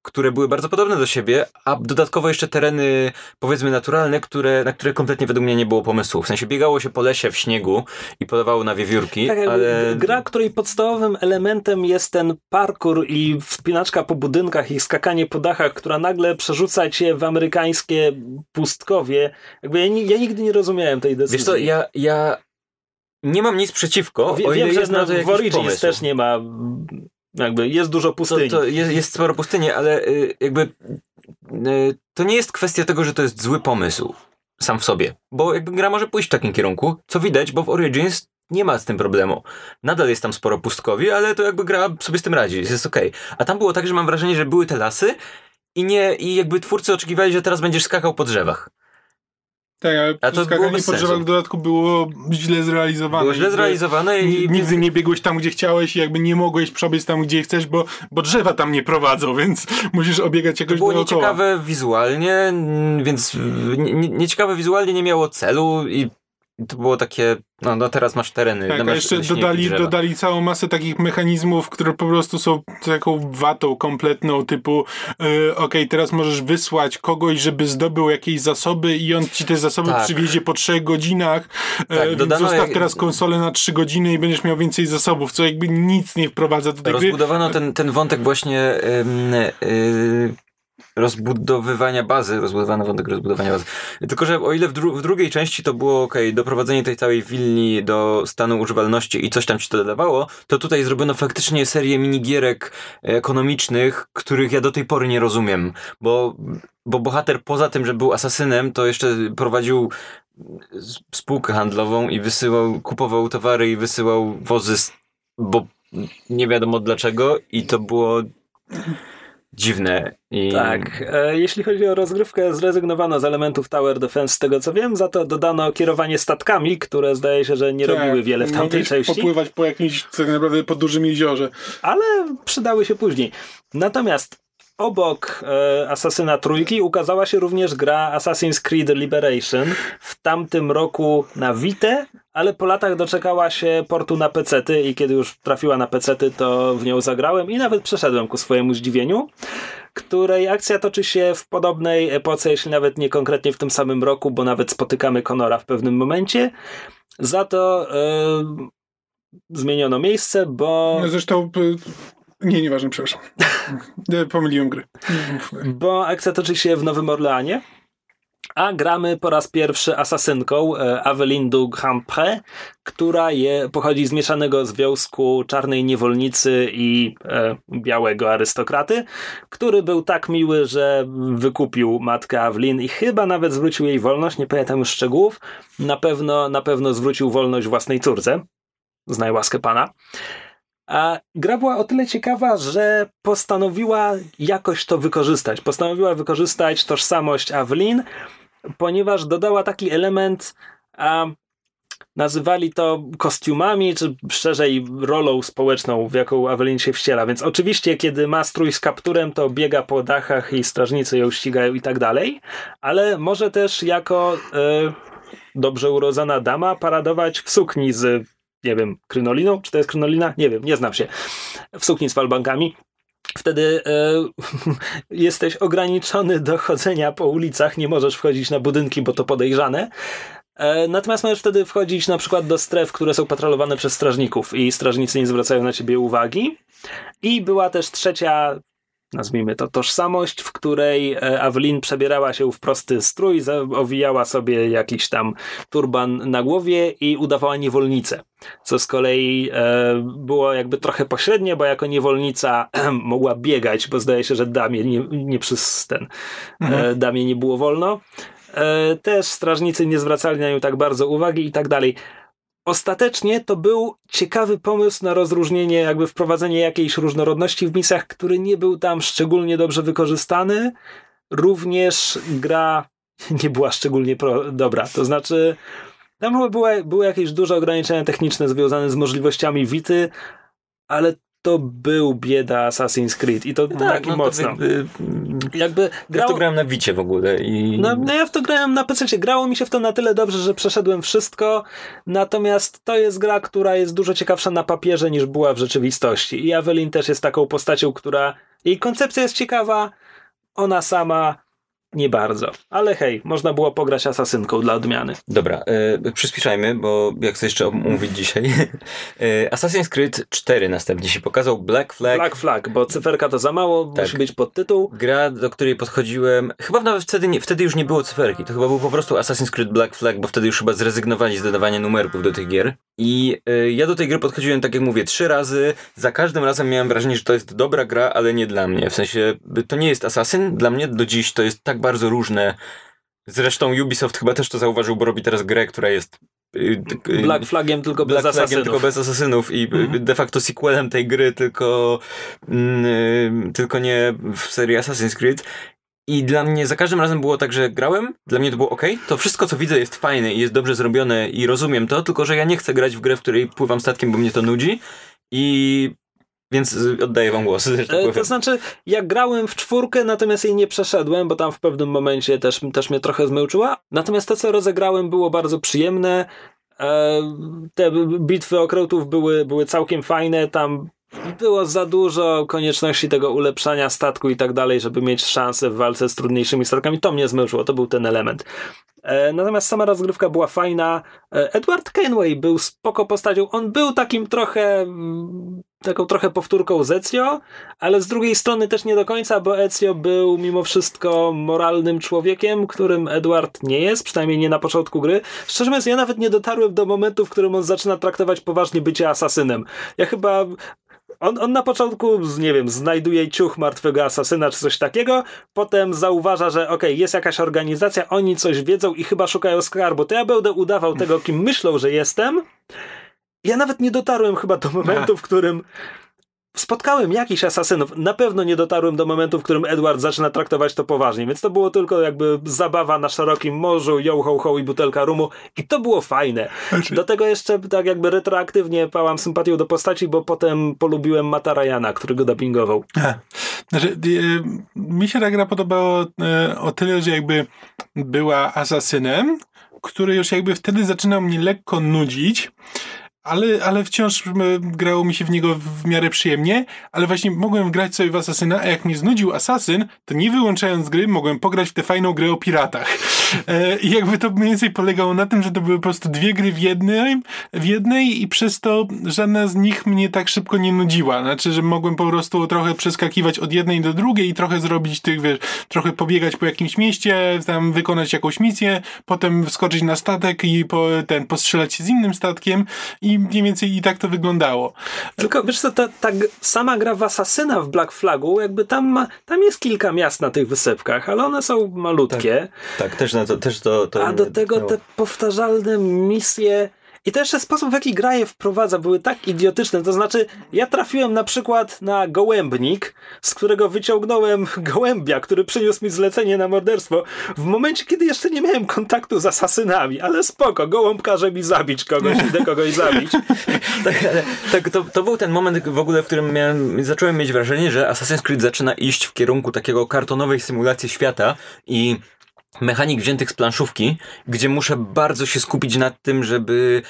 które były bardzo podobne do siebie, a dodatkowo jeszcze tereny, powiedzmy, naturalne, które, na które kompletnie według mnie nie było pomysłu. W sensie biegało się po lesie w śniegu i podawało na wiewiórki, Tak, ale... Gra, której podstawowym elementem jest ten parkour i wspinaczka po budynkach i skakanie po dachach, która nagle przerzuca cię w amerykańskie pustkowie. Jakby ja, ja nigdy nie rozumiałem tej decyzji. Wiesz co, ja, ja nie mam nic przeciwko, Wie, o ile wiem, że jest na to w Origins pomysł. też nie ma jakby jest dużo to, pustyni. to jest, jest sporo pustyni, ale y, jakby y, to nie jest kwestia tego, że to jest zły pomysł sam w sobie, bo jakby gra może pójść w takim kierunku, co widać, bo w Origins nie ma z tym problemu. Nadal jest tam sporo pustkowi, ale to jakby gra sobie z tym radzi, jest okej. A tam było tak, że mam wrażenie, że były te lasy i nie, i jakby twórcy oczekiwali, że teraz będziesz skakał po drzewach. Tak, ale A to skakanie po drzewach w dodatku było źle zrealizowane. Było źle zrealizowane i... Nigdy nie biegłeś tam, gdzie chciałeś i jakby nie mogłeś przebiec tam, gdzie chcesz, bo, bo drzewa tam nie prowadzą, więc musisz obiegać To jakoś było dookoła. nieciekawe wizualnie, więc nieciekawe wizualnie nie miało celu i to było takie, no, no teraz masz tereny. Tak, no a jeszcze dodali, dodali całą masę takich mechanizmów, które po prostu są taką watą kompletną, typu yy, okej, teraz możesz wysłać kogoś, żeby zdobył jakieś zasoby i on ci te zasoby Tak. przywiezie po trzech godzinach, tak, więc dodano zostaw jak- teraz konsolę na trzy godziny i będziesz miał więcej zasobów, co jakby nic nie wprowadza do tej gry. Rozbudowano ten, ten wątek właśnie ym, y, rozbudowywania bazy, rozbudowano wątek rozbudowania bazy. Tylko, że o ile w, dru w drugiej części to było ok, doprowadzenie tej całej willi do stanu używalności i coś tam ci to dodawało, to tutaj zrobiono faktycznie serię minigierek ekonomicznych, których ja do tej pory nie rozumiem, bo, bo bohater poza tym, że był asasynem, to jeszcze prowadził spółkę handlową i wysyłał, kupował towary i wysyłał wozy, bo nie wiadomo dlaczego i to było dziwne. I... Tak. E, jeśli chodzi o rozgrywkę, zrezygnowano z elementów Tower Defense, z tego co wiem, za to dodano kierowanie statkami, które zdaje się, że nie Tak, robiły wiele w tamtej części. popływać po jakimś tak naprawdę po dużym jeziorze. ale przydały się później. Natomiast obok e, Asasyna Trójki ukazała się również gra Assassin's Creed Liberation w tamtym roku na Vita, ale po latach doczekała się portu na pecety i kiedy już trafiła na pecety, to w nią zagrałem i nawet przeszedłem ku swojemu zdziwieniu której akcja toczy się w podobnej epoce, jeśli nawet nie konkretnie w tym samym roku, bo nawet spotykamy Conora w pewnym momencie. Za to e, zmieniono miejsce, bo No zresztą... Nie, nieważne, przepraszam. Pomyliłem gry. bo akcja toczy się w Nowym Orleanie, a gramy po raz pierwszy asasynką e, Aveline du Grandpré, która je, pochodzi z mieszanego związku czarnej niewolnicy i e, białego arystokraty, który był tak miły, że wykupił matkę Aveline i chyba nawet zwrócił jej wolność, nie pamiętam już szczegółów, na pewno, na pewno zwrócił wolność własnej córce, znaj łaskę pana. A gra była o tyle ciekawa, że postanowiła jakoś to wykorzystać. Postanowiła wykorzystać tożsamość Aveline, ponieważ dodała taki element, a nazywali to kostiumami, czy szerzej rolą społeczną, w jaką Aveline się wciela. Więc oczywiście, kiedy ma strój z kapturem, to biega po dachach i strażnicy ją ścigają i tak dalej, ale może też jako e, dobrze urodzona dama paradować w sukni z nie wiem, krynoliną? Czy to jest krynolina? Nie wiem, nie znam się. W sukni z falbankami. Wtedy e, jesteś ograniczony do chodzenia po ulicach, nie możesz wchodzić na budynki, bo to podejrzane. E, natomiast możesz wtedy wchodzić na przykład do stref, które są patrolowane przez strażników i strażnicy nie zwracają na ciebie uwagi. I była też trzecia nazwijmy to, tożsamość, w której e, Evelyn przebierała się w prosty strój, owijała sobie jakiś tam turban na głowie i udawała niewolnicę. Co z kolei e, było jakby trochę pośrednie, bo jako niewolnica mogła biegać, bo zdaje się, że damie nie, nie przez ten, e, mhm. damie nie było wolno. E, też strażnicy nie zwracali na nią tak bardzo uwagi i tak dalej ostatecznie to był ciekawy pomysł na rozróżnienie, jakby wprowadzenie jakiejś różnorodności w misjach, który nie był tam szczególnie dobrze wykorzystany. Również gra nie była szczególnie pro, dobra. To znaczy, tam były, były jakieś duże ograniczenia techniczne związane z możliwościami Wity, ale to był bieda Assassin's Creed i to tak, taki no mocno. To, y, jakby grało... Ja to grałem na Wicie w ogóle i... No, no ja w to grałem na PC. Grało mi się w to na tyle dobrze, że przeszedłem wszystko, natomiast to jest gra, która jest dużo ciekawsza na papierze niż była w rzeczywistości i Evelyn też jest taką postacią, która... Jej koncepcja jest ciekawa, ona sama nie bardzo. Ale hej, można było pograć asasynką dla odmiany. Dobra, e, przyspieszajmy, bo jak chcę jeszcze omówić dzisiaj. e, Assassin's Creed 4 następnie się pokazał, Black Flag. Black Flag, bo cyferka to za mało, tak. musi być podtytuł. Gra, do której podchodziłem, chyba nawet wtedy, nie, wtedy już nie było cyferki, to chyba był po prostu Assassin's Creed Black Flag, bo wtedy już chyba zrezygnowali z dodawania numerków do tych gier. I e, ja do tej gry podchodziłem, tak jak mówię, trzy razy. Za każdym razem miałem wrażenie, że to jest dobra gra, ale nie dla mnie. W sensie, to nie jest Assassin, dla mnie do dziś to jest tak bardzo różne. Zresztą Ubisoft chyba też to zauważył, bo robi teraz grę, która jest y, y, Black Flagiem tylko Black bez Flagiem tylko bez asasynów i mm. de facto sequelem tej gry, tylko, mm, tylko nie w serii Assassin's Creed. I dla mnie za każdym razem było tak, że grałem, dla mnie to było ok, to wszystko co widzę jest fajne i jest dobrze zrobione i rozumiem to, tylko że ja nie chcę grać w grę, w której pływam statkiem, bo mnie to nudzi i więc oddaję wam głos. Tak to znaczy, ja grałem w czwórkę, natomiast jej nie przeszedłem, bo tam w pewnym momencie też, też mnie trochę zmęczyła. Natomiast to, co rozegrałem, było bardzo przyjemne. E, te bitwy okrętów były, były całkiem fajne. Tam było za dużo konieczności tego ulepszania statku i tak dalej, żeby mieć szansę w walce z trudniejszymi statkami. To mnie zmęczyło, to był ten element. E, natomiast sama rozgrywka była fajna. E, Edward Kenway był spoko postacią. On był takim trochę mm, taką trochę powtórką z Ezio, ale z drugiej strony też nie do końca, bo Ezio był mimo wszystko moralnym człowiekiem, którym Edward nie jest, przynajmniej nie na początku gry. Szczerze mówiąc, ja nawet nie dotarłem do momentu, w którym on zaczyna traktować poważnie bycie asasynem. Ja chyba on, on na początku, nie wiem, znajduje ciuch martwego asasyna czy coś takiego, potem zauważa, że okej, okay, jest jakaś organizacja, oni coś wiedzą i chyba szukają skarbu, to ja będę udawał tego, kim myślą, że jestem. Ja nawet nie dotarłem chyba do momentu, w którym spotkałem jakichś asasynów. Na pewno nie dotarłem do momentu, w którym Edward zaczyna traktować to poważnie, więc to było tylko jakby zabawa na szerokim morzu, yo ho ho i butelka rumu i to było fajne. Znaczy... Do tego jeszcze tak jakby retroaktywnie pałam sympatią do postaci, bo potem polubiłem Mata Ryana, który go dubbingował. Znaczy, e, mi się ta gra podobała e, o tyle, że jakby była asasynem, który już jakby wtedy zaczynał mnie lekko nudzić, ale, ale wciąż grało mi się w niego w miarę przyjemnie, ale właśnie mogłem grać sobie w Asasyna, a jak mnie znudził Asasyn, to nie wyłączając gry, mogłem pograć w tę fajną grę o piratach. E, I jakby to mniej więcej polegało na tym, że to były po prostu dwie gry w jednej, w jednej i przez to żadna z nich mnie tak szybko nie nudziła. Znaczy, że mogłem po prostu trochę przeskakiwać od jednej do drugiej i trochę zrobić tych, wiesz, trochę pobiegać po jakimś mieście, tam wykonać jakąś misję, potem wskoczyć na statek i po, ten, postrzelać się z innym statkiem i mniej więcej i tak to wyglądało. Tylko wiesz co, ta, ta sama gra w Asasyna w Black Flagu, jakby tam, ma, tam jest kilka miast na tych wysepkach, ale one są malutkie. Tak, tak też, na to, też to, to... A do tego te powtarzalne misje i to jeszcze sposób, w jaki gra je wprowadza, były tak idiotyczne. To znaczy, ja trafiłem na przykład na gołębnik, z którego wyciągnąłem gołębia, który przyniósł mi zlecenie na morderstwo w momencie, kiedy jeszcze nie miałem kontaktu z asasynami, ale spoko, gołąb każe mi zabić kogoś, idę kogoś zabić. tak, ale, tak to, to był ten moment w ogóle, w którym miałem, zacząłem mieć wrażenie, że Assassin's Creed zaczyna iść w kierunku takiego kartonowej symulacji świata i mechanik wziętych z planszówki, gdzie muszę bardzo się skupić nad tym, żeby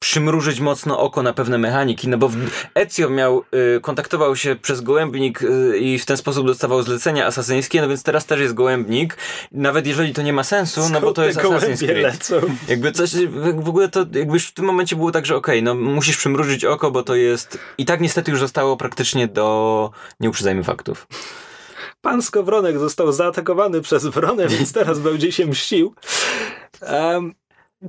przymrużyć mocno oko na pewne mechaniki, no bo Ezio miał, y, kontaktował się przez gołębnik y, i w ten sposób dostawał zlecenia asasyńskie, no więc teraz też jest gołębnik, nawet jeżeli to nie ma sensu, Skąd no bo to jest Assassin's Creed. Lecą? Jakby coś, w ogóle to jakby w tym momencie było tak, że okej, okay, no musisz przymrużyć oko, bo to jest i tak niestety już zostało praktycznie do, nie uprzedzajmy faktów. Pan Skowronek został zaatakowany przez wronę, więc teraz będzie się mścił. Um,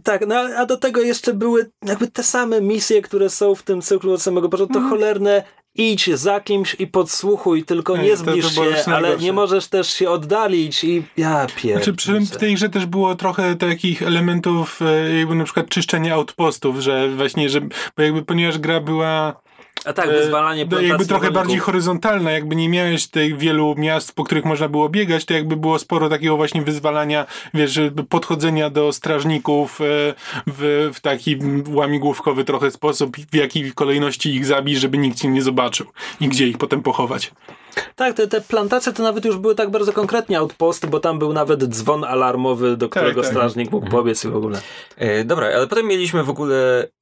tak, no a do tego jeszcze były jakby te same misje, które są w tym cyklu od samego początku. To cholerne idź za kimś i podsłuchuj, tylko Nie, nie to- to zbliż było się, ale nie możesz też się oddalić i ja pierdolę. Znaczy, przy, w tej grze też było trochę takich elementów, e, jakby na przykład czyszczenia outpostów, że właśnie, że, bo jakby ponieważ gra była A tak, e, wyzwalanie no, plantacji jakby trochę rolników. bardziej horyzontalna, jakby nie miałeś tych wielu miast, po których można było biegać, to jakby było sporo takiego właśnie wyzwalania, wiesz, podchodzenia do strażników e, w, w taki łamigłówkowy trochę sposób, w jakiej kolejności ich zabić, żeby nikt cię nie zobaczył i gdzie ich potem pochować. Tak, te, te plantacje to nawet już były tak bardzo konkretnie outposty, bo tam był nawet dzwon alarmowy, do którego tak. strażnik mógł pobiec i w ogóle. E, dobra, ale potem mieliśmy w ogóle e,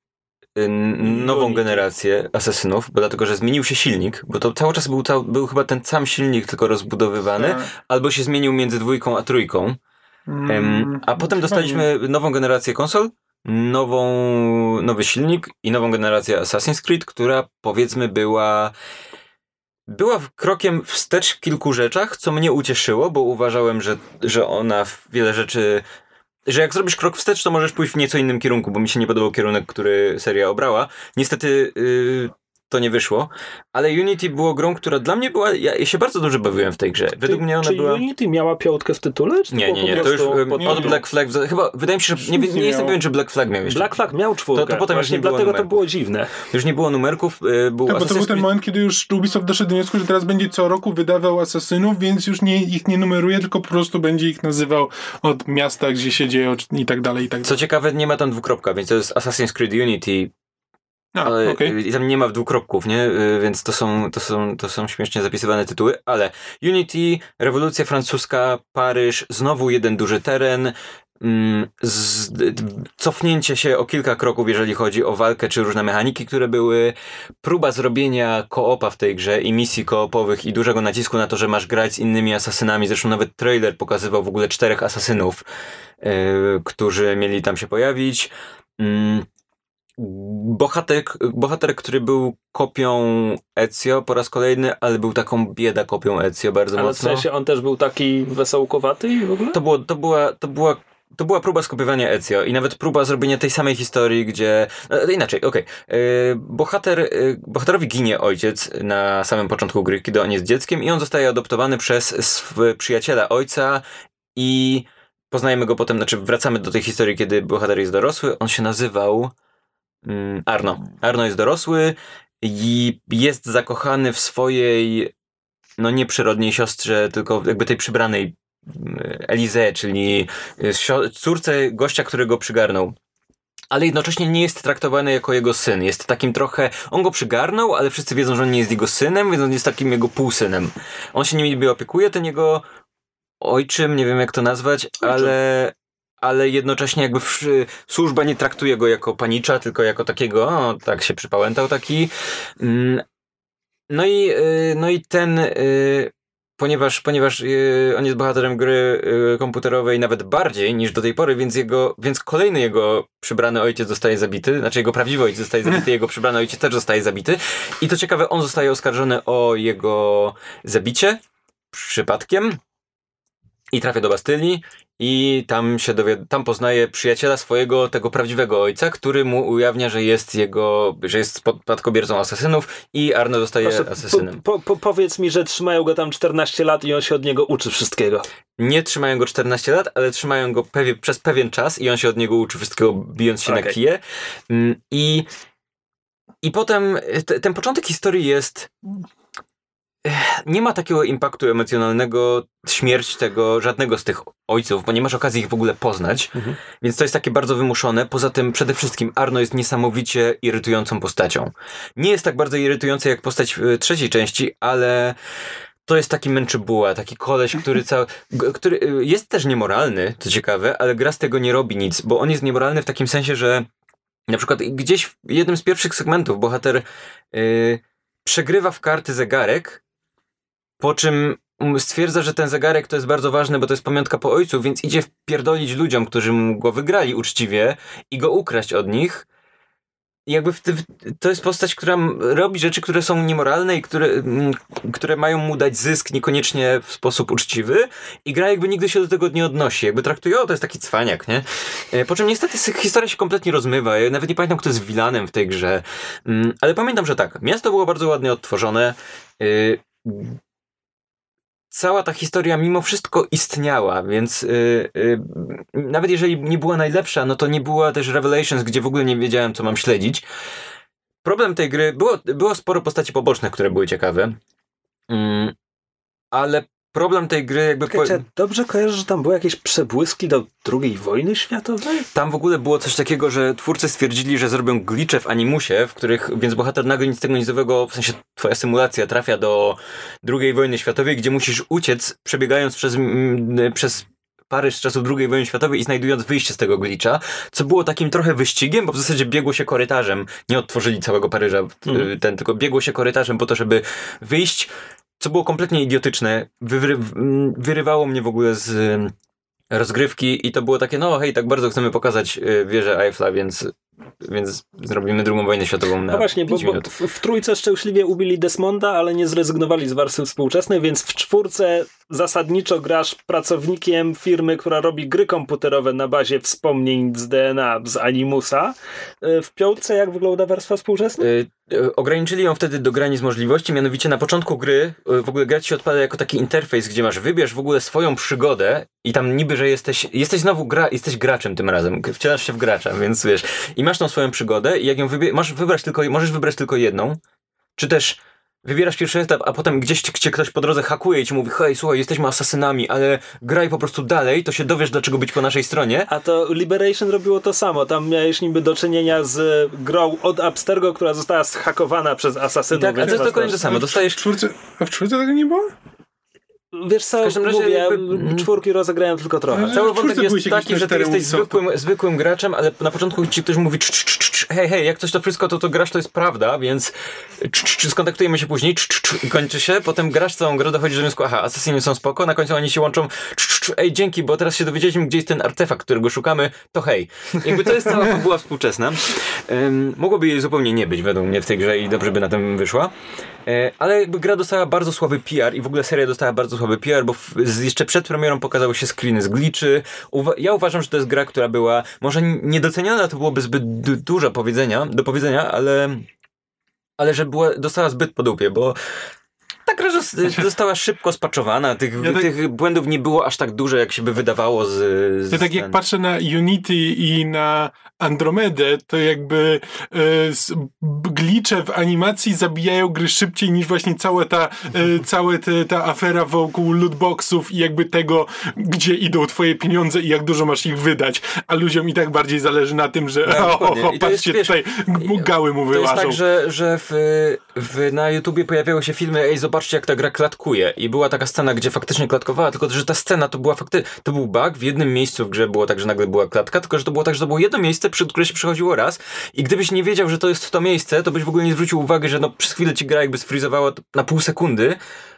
nową generację asesynów, bo dlatego, że zmienił się silnik, bo to cały czas był, był chyba ten sam silnik, tylko rozbudowywany, Tak. albo się zmienił między dwójką a trójką. Mm, a potem chyba dostaliśmy nową generację konsol, nową, nowy silnik i nową generację Assassin's Creed, która powiedzmy była była krokiem wstecz w kilku rzeczach, co mnie ucieszyło, bo uważałem, że, że ona wiele rzeczy. Że jak zrobisz krok wstecz, to możesz pójść w nieco innym kierunku, bo mi się nie podobał kierunek, który seria obrała. Niestety yy, to nie wyszło, ale Unity było grą, która dla mnie była. Ja, się bardzo dobrze bawiłem w tej grze. Według czy, mnie ona czy była. Unity miała piątkę w tytule? Czy Nie, nie, nie. To już pod- od Black Flag. Chyba wydaje mi się, że. Nie, nie nie jestem pewien, czy Black Flag miał jeszcze. Black Flag miał czwórkę. To- to potem już nie było dlatego to było dziwne. Już nie było numerków, yy, był Tak, bo to był ten moment, kiedy już Ubisoft doszedł do wniosku, że teraz będzie co roku wydawał asasynów, więc już nie, ich nie numeruje, tylko po prostu będzie ich nazywał od miasta, gdzie się dzieją i tak dalej, i tak Co dalej. ciekawe, nie ma tam dwukropka, więc to jest Assassin's Creed Unity, A, ale okej. i tam nie ma dwukropków, nie? Y, Więc to są, to, są, to są śmiesznie zapisywane tytuły, ale Unity, rewolucja francuska, Paryż, znowu jeden duży teren, mm, z, cofnięcie się o kilka kroków, jeżeli chodzi o walkę czy różne mechaniki, które były, próba zrobienia koopa w tej grze i misji koopowych i dużego nacisku na to, że masz grać z innymi asasynami. Zresztą nawet trailer pokazywał w ogóle czterech asasynów, yy, którzy mieli tam się pojawić. Mm, Bohater, bohater, który był kopią Ezio po raz kolejny, ale był taką bieda kopią Ezio bardzo Ale w mocno. sensie on też był taki wesołkowaty i w ogóle? To, było, to, była, to, była, to była próba skopiowania Ezio i nawet próba zrobienia tej samej historii, gdzie... E, inaczej, okej. E, Bohater, e, bohaterowi ginie ojciec na samym początku gry, kiedy on jest dzieckiem i on zostaje adoptowany przez sw- przyjaciela ojca i poznajemy go potem, znaczy wracamy do tej historii, kiedy bohater jest dorosły. On się nazywał Arno. Arno jest dorosły i jest zakochany w swojej no nie przyrodniej siostrze, tylko jakby tej przybranej Elize, czyli y, córce gościa, którego przygarnął. Ale jednocześnie nie jest traktowany jako jego syn. Jest takim trochę. On go przygarnął, ale wszyscy wiedzą, że on nie jest jego synem, więc on jest takim jego półsynem. On się nim niby opiekuje, ten jego ojczym, nie wiem jak to nazwać, ale. Ale jednocześnie jakby służba nie traktuje go jako panicza, tylko jako takiego, o, tak się przypałętał taki. Mm, No i, y, no i ten, y, ponieważ, ponieważ y, on jest bohaterem gry komputerowej nawet bardziej niż do tej pory, więc jego, więc kolejny jego przybrany ojciec zostaje zabity, znaczy jego prawdziwy ojciec zostaje zabity, jego przybrany ojciec też zostaje zabity. I to ciekawe, on zostaje oskarżony o jego zabicie przypadkiem i trafia do Bastylii i tam się dowiad- tam poznaje przyjaciela swojego, tego prawdziwego ojca, który mu ujawnia, że jest jego, że jest spadkobiercą asasynów i Arno zostaje Proszę, asasynem. po, po, powiedz mi, że trzymają go tam 14 lat i on się od niego uczy wszystkiego. Nie trzymają go 14 lat, ale trzymają go pewie, przez pewien czas i on się od niego uczy wszystkiego, bijąc się na Okej. kije. Mm, I, i potem te, ten początek historii jest. Nie ma takiego impaktu emocjonalnego, śmierć tego, żadnego z tych ojców, bo nie masz okazji ich w ogóle poznać, Mhm. więc to jest takie bardzo wymuszone. Poza tym, przede wszystkim, Arno jest niesamowicie irytującą postacią. Nie jest tak bardzo irytujący jak postać w trzeciej części, ale to jest taki męczybuła, taki koleś, który cały, który y, jest też niemoralny, co ciekawe, ale gra z tego nie robi nic, bo on jest niemoralny w takim sensie, że na przykład gdzieś w jednym z pierwszych segmentów bohater y, przegrywa w karty zegarek, po czym stwierdza, że ten zegarek to jest bardzo ważny, bo to jest pamiątka po ojcu, więc idzie wpierdolić ludziom, którzy mu go wygrali uczciwie i go ukraść od nich. jakby w, w, to jest postać, która robi rzeczy, które są niemoralne i które, m, które mają mu dać zysk niekoniecznie w sposób uczciwy i gra jakby nigdy się do tego nie odnosi. Jakby traktuje, o to jest taki cwaniak, nie? E, Po czym niestety historia się kompletnie rozmywa. Ja nawet nie pamiętam, kto jest vilanem w tej grze. Mm, Ale pamiętam, że tak, miasto było bardzo ładnie odtworzone. Y, Cała ta historia mimo wszystko istniała, więc y, y, nawet jeżeli nie była najlepsza, no to nie była też Revelations, gdzie w ogóle nie wiedziałem, co mam śledzić. Problem tej gry, było, było sporo postaci pobocznych, które były ciekawe, mm, ale problem tej gry jakby... po- dobrze kojarzę, że tam były jakieś przebłyski do II wojny światowej? Tam w ogóle było coś takiego, że twórcy stwierdzili, że zrobią glicze w animusie, w których, więc bohater nagle nic tego nic nowego, w sensie twoja symulacja trafia do II wojny światowej, gdzie musisz uciec, przebiegając przez, mm, przez Paryż z czasów II wojny światowej i znajdując wyjście z tego glicza, co było takim trochę wyścigiem, bo w zasadzie biegło się korytarzem, nie odtworzyli całego Paryża, y, ten, tylko biegło się korytarzem po to, żeby wyjść, co było kompletnie idiotyczne, Wywy, mm, wyrywało mnie w ogóle z rozgrywki i to było takie, no hej, tak bardzo chcemy pokazać y, wieżę Eiffla, więc, więc zrobimy drugą wojnę światową na No właśnie, bo, 5 bo w, w trójce szczęśliwie ubili Desmonda, ale nie zrezygnowali z warstwy współczesnej, więc w czwórce zasadniczo grasz pracownikiem firmy, która robi gry komputerowe na bazie wspomnień z DNA z Animusa. Y, W piątce jak wygląda warstwa współczesna? Y, Ograniczyli ją wtedy do granic możliwości, mianowicie na początku gry y, w ogóle gra się odpada jako taki interfejs, gdzie masz wybierz w ogóle swoją przygodę i tam niby, że jesteś, jesteś znowu gra, jesteś graczem tym razem, wcielasz się w gracza, więc wiesz, i masz tą swoją przygodę i jak ją wybie- masz wybrać tylko, możesz wybrać tylko jedną, czy też wybierasz pierwszy etap, a potem gdzieś cię, ktoś po drodze hakuje i ci mówi, hej, słuchaj, jesteśmy asasynami, ale graj po prostu dalej, to się dowiesz, dlaczego być po naszej stronie. A to Liberation robiło to samo. Tam miałeś niby do czynienia z grą od Abstergo, która została zhakowana przez asasynów. I tak, ale więc to jest dokładnie to samo, dostajesz W czwórce, a w czwórce tego nie było? Wiesz co, W każdym razie mówię, jakby- czwórki rozegrałem tylko trochę. Cały wątek jest taki, że ty jesteś zwykłym, zwykłym graczem, ale na początku ci ktoś mówi cz, cz, cz, cz, hej, hej, jak coś to wszystko, to to grasz, to jest prawda, więc cz, cz, cz, skontaktujemy się później i kończy się, potem grasz całą grę, dochodzisz do wniosku, aha, asesyni są spoko, na końcu oni się łączą cz, cz, cz, ej, dzięki, bo teraz się dowiedzieliśmy, gdzie jest ten artefakt, którego szukamy, to hej. Jakby to jest cała fabuła współczesna. Um, mogłoby jej zupełnie nie być według mnie w tej grze i dobrze by na tym wyszła. E, ale jakby gra dostała bardzo słaby PR i w ogóle seria dostała bardzo słaby PR, bo jeszcze przed premierą pokazały się screeny z gliczy. Uwa- ja uważam, że to jest gra, która była może n- niedoceniona, to byłoby zbyt du- dużo powiedzenia, do powiedzenia, ale ale że była, dostała zbyt po dupie, bo ta gra zos- została szybko spaczowana, tych, Ja tak- tych błędów nie było aż tak dużo, jak się by wydawało z... z Ja tak jak ten- patrzę na Unity i na Andromedę, to jakby e, glicze w animacji zabijają gry szybciej niż właśnie cała ta, e, cała te, ta afera wokół lootboxów i jakby tego, gdzie idą twoje pieniądze i jak dużo masz ich wydać. A ludziom i tak bardziej zależy na tym, że No, o, o, jest, patrzcie wiesz, tutaj, g- gały mu To jest wyłażą. tak, że, że w, w, na YouTubie pojawiały się filmy, ej, zobaczcie jak ta gra klatkuje. I była taka scena, gdzie faktycznie klatkowała, tylko że ta scena to była fakty, to był bug, w jednym miejscu w grze było tak, że nagle była klatka, tylko że to było tak, że to było jedno miejsce, przy które się przechodziło raz i gdybyś nie wiedział, że to jest to miejsce, to byś w ogóle nie zwrócił uwagi, że no przez chwilę ci gra jakby sfrizowała na pół sekundy,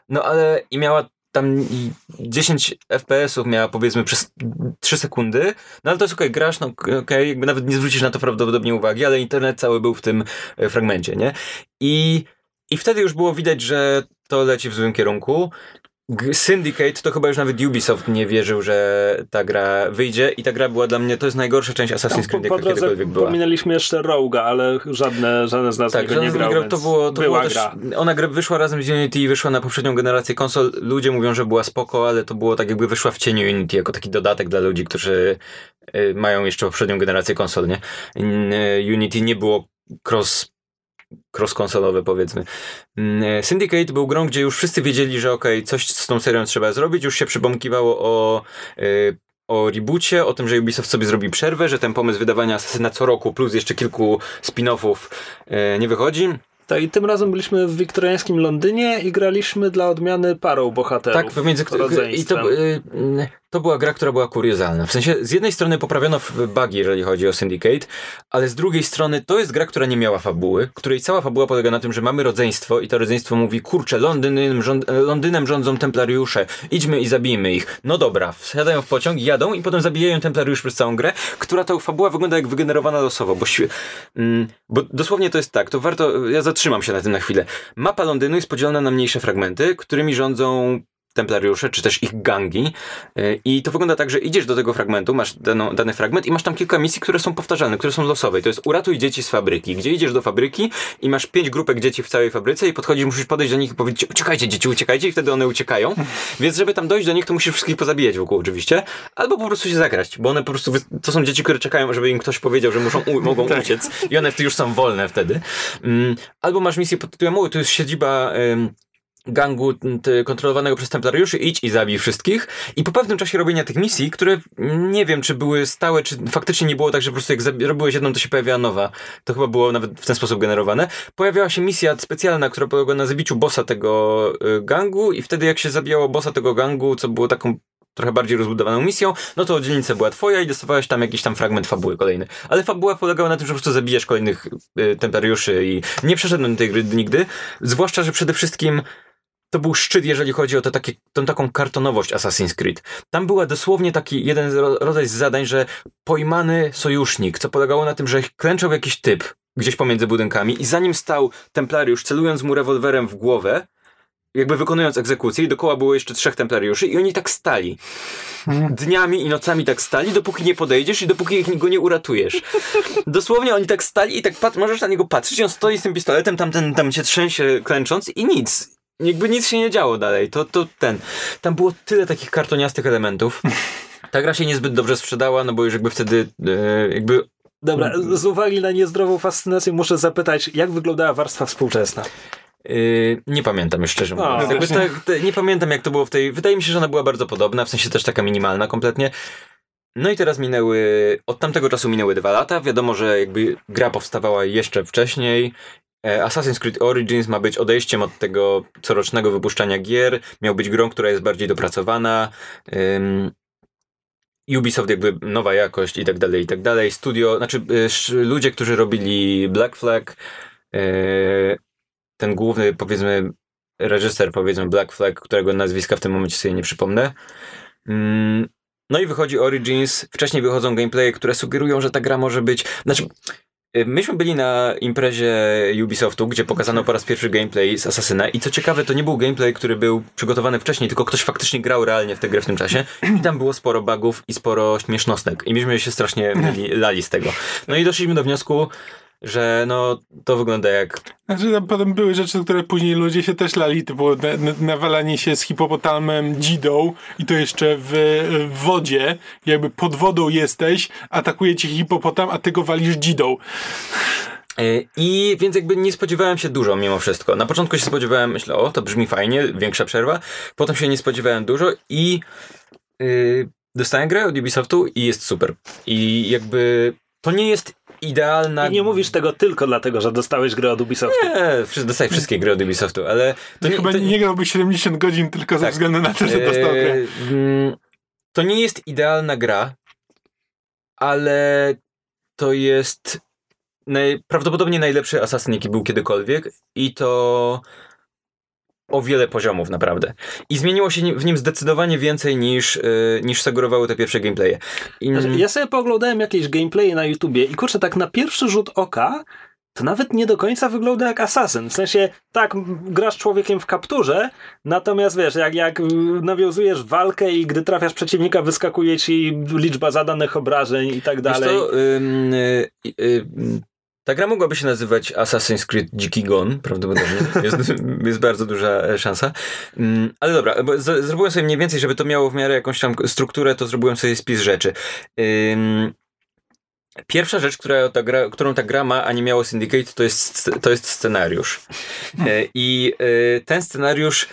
no ale i miała tam i 10 FPS-ów miała powiedzmy przez 3 sekundy, no ale to jest okej, grasz, no okej, jakby nawet nie zwrócisz na to prawdopodobnie uwagi, ale internet cały był w tym e, fragmencie, nie? I, I wtedy już było widać, że to leci w złym kierunku. Syndicate to chyba już nawet Ubisoft nie wierzył, że ta gra wyjdzie i ta gra była dla mnie, to jest najgorsza część Assassin's Creed, jaka kiedykolwiek była. pominęliśmy jeszcze Roga, ale żadne, żadne z nas Tak, żaden nie grał, grał, to było, to była też, gra. ona gra wyszła razem z Unity i wyszła na poprzednią generację konsol. Ludzie mówią, że była spoko, ale to było tak jakby wyszła w cieniu Unity jako taki dodatek dla ludzi, którzy y, mają jeszcze poprzednią generację konsol, nie? Y, Unity nie było cross cross-konsolowe powiedzmy. Mm, Syndicate był grą, gdzie już wszyscy wiedzieli, że okej, coś z tą serią trzeba zrobić, już się przypomkiwało o y, o reboocie, o tym, że Ubisoft sobie zrobi przerwę, że ten pomysł wydawania Asasyna co roku plus jeszcze kilku spin-offów y, nie wychodzi. Tak, i tym razem byliśmy w wiktoriańskim Londynie i graliśmy dla odmiany parą bohaterów. Tak, pomiędzy i to, y, y, to była gra, która była kuriozalna. W sensie, z jednej strony poprawiono bugi, jeżeli chodzi o Syndicate, ale z drugiej strony to jest gra, która nie miała fabuły, której cała fabuła polega na tym, że mamy rodzeństwo i to rodzeństwo mówi, kurczę, Londynem, rząd, Londynem rządzą templariusze, idźmy i zabijmy ich. No dobra, wsiadają w pociąg, jadą i potem zabijają templariuszy przez całą grę, która ta fabuła wygląda jak wygenerowana losowo, bo, mm, bo dosłownie to jest tak, to warto, ja zatrzymam się na tym na chwilę. Mapa Londynu jest podzielona na mniejsze fragmenty, którymi rządzą templariusze, czy też ich gangi. Yy, I to wygląda tak, że idziesz do tego fragmentu, masz daną, dany fragment i masz tam kilka misji, które są powtarzalne, które są losowe. I To jest uratuj dzieci z fabryki, gdzie idziesz do fabryki i masz pięć grupek dzieci w całej fabryce i podchodzisz, musisz podejść do nich i powiedzieć uciekajcie dzieci, uciekajcie i wtedy one uciekają. Więc żeby tam dojść do nich, to musisz wszystkich pozabijać wokół oczywiście, albo po prostu się zagrać, bo one po prostu, to są dzieci, które czekają, żeby im ktoś powiedział, że muszą, mogą uciec i one wtedy już są wolne wtedy. Mm, albo masz misję pod tytułem, to jest siedziba... Ym, gangu kontrolowanego przez templariuszy, idź i zabij wszystkich. I po pewnym czasie robienia tych misji, które nie wiem, czy były stałe, czy faktycznie nie było tak, że po prostu jak robiłeś jedną, to się pojawiała nowa. To chyba było nawet w ten sposób generowane. Pojawiała się misja specjalna, która polegała na zabiciu bossa tego y, gangu i wtedy jak się zabijało bossa tego gangu, co było taką trochę bardziej rozbudowaną misją, no to dzielnica była twoja i dostawałeś tam jakiś tam fragment fabuły kolejny. Ale fabuła polegała na tym, że po prostu zabijasz kolejnych y, templariuszy i nie przeszedłem tej gry nigdy, zwłaszcza, że przede wszystkim to był szczyt, jeżeli chodzi o to takie, tą taką kartonowość Assassin's Creed. Tam była dosłownie taki jeden ro- rodzaj zadań, że pojmany sojusznik, co polegało na tym, że klęczał jakiś typ gdzieś pomiędzy budynkami i za nim stał templariusz, celując mu rewolwerem w głowę, jakby wykonując egzekucję i dookoła było jeszcze trzech templariuszy i oni tak stali. Dniami i nocami tak stali, dopóki nie podejdziesz i dopóki ich go nie uratujesz. Dosłownie oni tak stali i tak pat- możesz na niego patrzeć i on stoi z tym pistoletem, tam, ten, tam się trzęsie klęcząc i nic. Jakby nic się nie działo dalej. To, to ten. Tam było tyle takich kartoniastych elementów. Ta gra się niezbyt dobrze sprzedała, no bo już jakby wtedy e, jakby Dobra, z uwagi na niezdrową fascynację muszę zapytać, jak wyglądała warstwa współczesna? Yy, nie pamiętam już szczerze mówiąc. Właśnie. tak, nie pamiętam jak to było w tej. Wydaje mi się, że ona była bardzo podobna, w sensie też taka minimalna kompletnie. No i teraz minęły. Od tamtego czasu minęły dwa lata. Wiadomo, że jakby gra powstawała jeszcze wcześniej. E, Assassin's Creed Origins ma być odejściem od tego corocznego wypuszczania gier. Miał być grą, która jest bardziej dopracowana. Ym, Ubisoft jakby nowa jakość i tak dalej, i tak dalej. Studio, znaczy y, ludzie, którzy robili Black Flag, y, ten główny, powiedzmy, reżyser, powiedzmy, Black Flag, którego nazwiska w tym momencie sobie nie przypomnę. No i wychodzi Origins, wcześniej wychodzą gameplaye, które sugerują, że ta gra może być... Znaczy, myśmy byli na imprezie Ubisoftu, gdzie pokazano po raz pierwszy gameplay z Assassina i co ciekawe, to nie był gameplay, który był przygotowany wcześniej, tylko ktoś faktycznie grał realnie w tę grę w tym czasie. I tam było sporo bugów i sporo śmiesznostek. I myśmy się strasznie lali z tego. No i doszliśmy do wniosku, że no to wygląda jak Znaczy, tam potem były rzeczy, które później ludzie się też lali, to było na, na, nawalanie się z hipopotamem dzidą i to jeszcze w, w wodzie, jakby pod wodą jesteś, atakuje cię hipopotam, a ty go walisz dzidą. E, I więc jakby nie spodziewałem się dużo mimo wszystko. Na początku się spodziewałem, myślę, o, to brzmi fajnie, większa przerwa. Potem się nie spodziewałem dużo i yy, dostałem grę od Ubisoftu i jest super. I jakby to nie jest idealna... I nie mówisz tego tylko dlatego, że dostałeś grę od Ubisoftu. Nie, dostaję wszystkie gry od Ubisoftu, ale to nie, Chyba to, nie grałby 70 godzin tylko ze Tak. względu na to, że dostał grę. Eee, mm, To nie jest idealna gra, ale to jest naj, prawdopodobnie najlepszy Assassin, jaki był kiedykolwiek i to o wiele poziomów naprawdę. I zmieniło się w nim zdecydowanie więcej niż, yy, niż sugerowały te pierwsze gameplaye. I, Znaczy, ja sobie pooglądałem jakieś gameplaye na YouTubie i kurczę, tak na pierwszy rzut oka to nawet nie do końca wygląda jak Assassin. W sensie, tak, grasz człowiekiem w kapturze, natomiast wiesz, jak, jak y, nawiązujesz walkę i gdy trafiasz przeciwnika, wyskakuje ci liczba zadanych obrażeń i tak Wiesz dalej. co, ym, y, y, y, ta gra mogłaby się nazywać Assassin's Creed Dziki Gon, prawdopodobnie. Jest, jest bardzo duża e, szansa. Ym, ale dobra, bo z, zrobiłem sobie mniej więcej, żeby to miało w miarę jakąś tam strukturę, to zrobiłem sobie spis rzeczy. Ym, Pierwsza rzecz, która ta gra, którą ta gra ma, a nie miało Syndicate, to jest, to jest scenariusz. E, I e, ten scenariusz.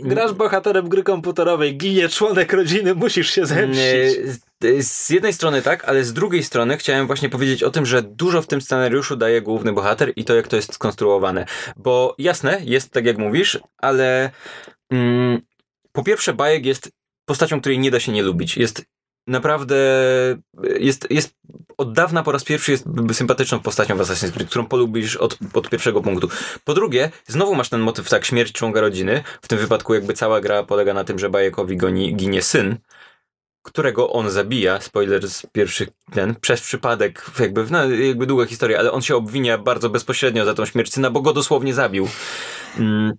Grasz bohaterem gry komputerowej, ginie członek rodziny, musisz się zemścić. Nie, Z jednej strony tak, ale z drugiej strony chciałem właśnie powiedzieć o tym, że dużo w tym scenariuszu daje główny bohater i to, jak to jest skonstruowane. Bo jasne, jest tak jak mówisz, ale mm, po pierwsze bajek jest postacią, której nie da się nie lubić. Jest naprawdę, jest, jest od dawna po raz pierwszy jest sympatyczną postacią w Assassin's Creed, którą polubisz od, od pierwszego punktu. Po drugie, znowu masz ten motyw, tak, śmierć członka rodziny. W tym wypadku jakby cała gra polega na tym, że Bajekowi goni, ginie syn, którego on zabija, spoiler z pierwszych, ten, przez przypadek, jakby, no, jakby długa historia, ale on się obwinia bardzo bezpośrednio za tą śmierć syna, bo go dosłownie zabił. Mm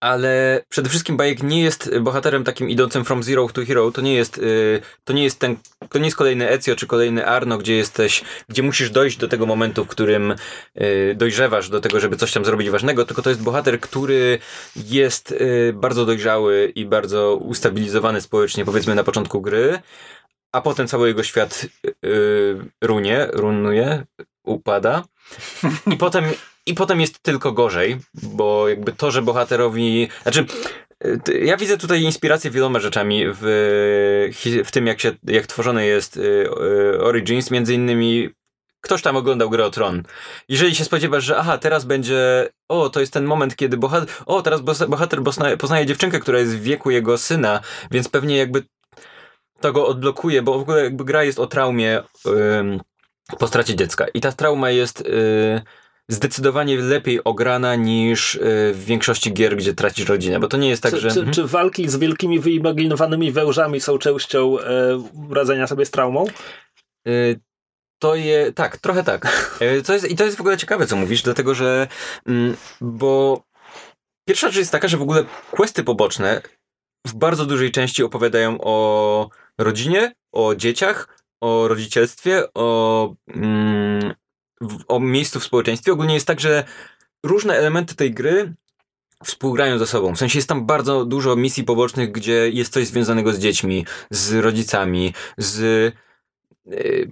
ale przede wszystkim Bajek nie jest bohaterem takim idącym from zero to hero. To nie jest, yy, to nie jest ten, to nie jest kolejny Ezio czy kolejny Arno, gdzie jesteś, gdzie musisz dojść do tego momentu, w którym yy, dojrzewasz do tego, żeby coś tam zrobić ważnego, tylko to jest bohater, który jest yy, bardzo dojrzały i bardzo ustabilizowany społecznie, powiedzmy na początku gry, a potem cały jego świat yy, runie, runuje, upada. I potem i potem jest tylko gorzej, bo jakby to, że bohaterowi. Znaczy, y, ja widzę tutaj inspirację wieloma rzeczami w, w tym, jak, się, jak tworzone jest y, y, Origins, między innymi ktoś tam oglądał grę o Tron. Jeżeli się spodziewasz, że aha, teraz będzie, o, to jest ten moment, kiedy bohater, o, teraz bohater poznaje, dziewczynkę, która jest w wieku jego syna, więc pewnie jakby to go odblokuje, bo w ogóle jakby gra jest o traumie po stracie dziecka. I ta trauma jest zdecydowanie lepiej ograna niż y, w większości gier, gdzie tracisz rodzinę, bo to nie jest tak, czy, że... Czy, mhm. czy, walki z wielkimi wyimaginowanymi wełżami są częścią e, radzenia sobie z traumą? Y, to je, tak, trochę tak. Y, to jest, I to jest w ogóle ciekawe, co mówisz, dlatego że, mm, bo pierwsza rzecz jest taka, że w ogóle questy poboczne w bardzo dużej części opowiadają o rodzinie, o dzieciach, o rodzicielstwie, o mm, w, o miejscu w społeczeństwie. Ogólnie jest tak, że różne elementy tej gry współgrają ze sobą. W sensie jest tam bardzo dużo misji pobocznych, gdzie jest coś związanego z dziećmi, z rodzicami, z, y,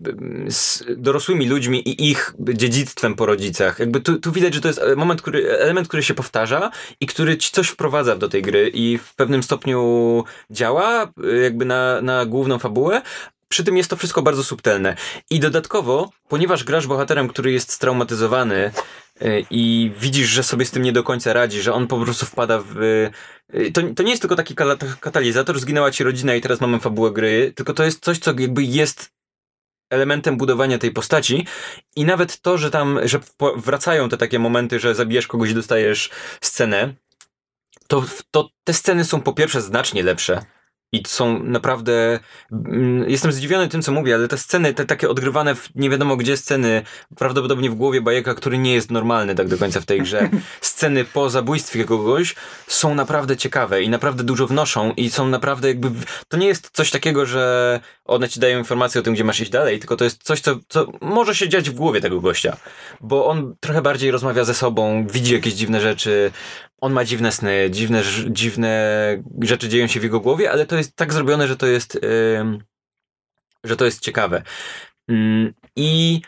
z dorosłymi ludźmi i ich dziedzictwem po rodzicach. Jakby tu, tu widać, że to jest moment, który, element, który się powtarza i który ci coś wprowadza do tej gry i w pewnym stopniu działa y, jakby na, na główną fabułę, przy tym jest to wszystko bardzo subtelne. I dodatkowo, ponieważ grasz bohaterem, który jest straumatyzowany yy, i widzisz, że sobie z tym nie do końca radzi, że on po prostu wpada w... Yy, to, to nie jest tylko taki katalizator, zginęła ci rodzina i teraz mamy fabułę gry, tylko to jest coś, co jakby jest elementem budowania tej postaci i nawet to, że tam, że wracają te takie momenty, że zabijasz kogoś i dostajesz scenę, to, to te sceny są po pierwsze znacznie lepsze i są naprawdę. Mm, jestem zdziwiony tym, co mówię, ale te sceny, te takie odgrywane w nie wiadomo gdzie sceny, prawdopodobnie w głowie bajeka, który nie jest normalny tak do końca w tej grze, sceny po zabójstwie kogoś są naprawdę ciekawe i naprawdę dużo wnoszą i są naprawdę jakby. To nie jest coś takiego, że one ci dają informację o tym, gdzie masz iść dalej, tylko to jest coś, co, co może się dziać w głowie tego gościa, bo on trochę bardziej rozmawia ze sobą, widzi jakieś dziwne rzeczy, on ma dziwne sny, dziwne, dziwne rzeczy dzieją się w jego głowie, ale to jest tak zrobione, że to jest, yy, że to jest ciekawe. Yy, I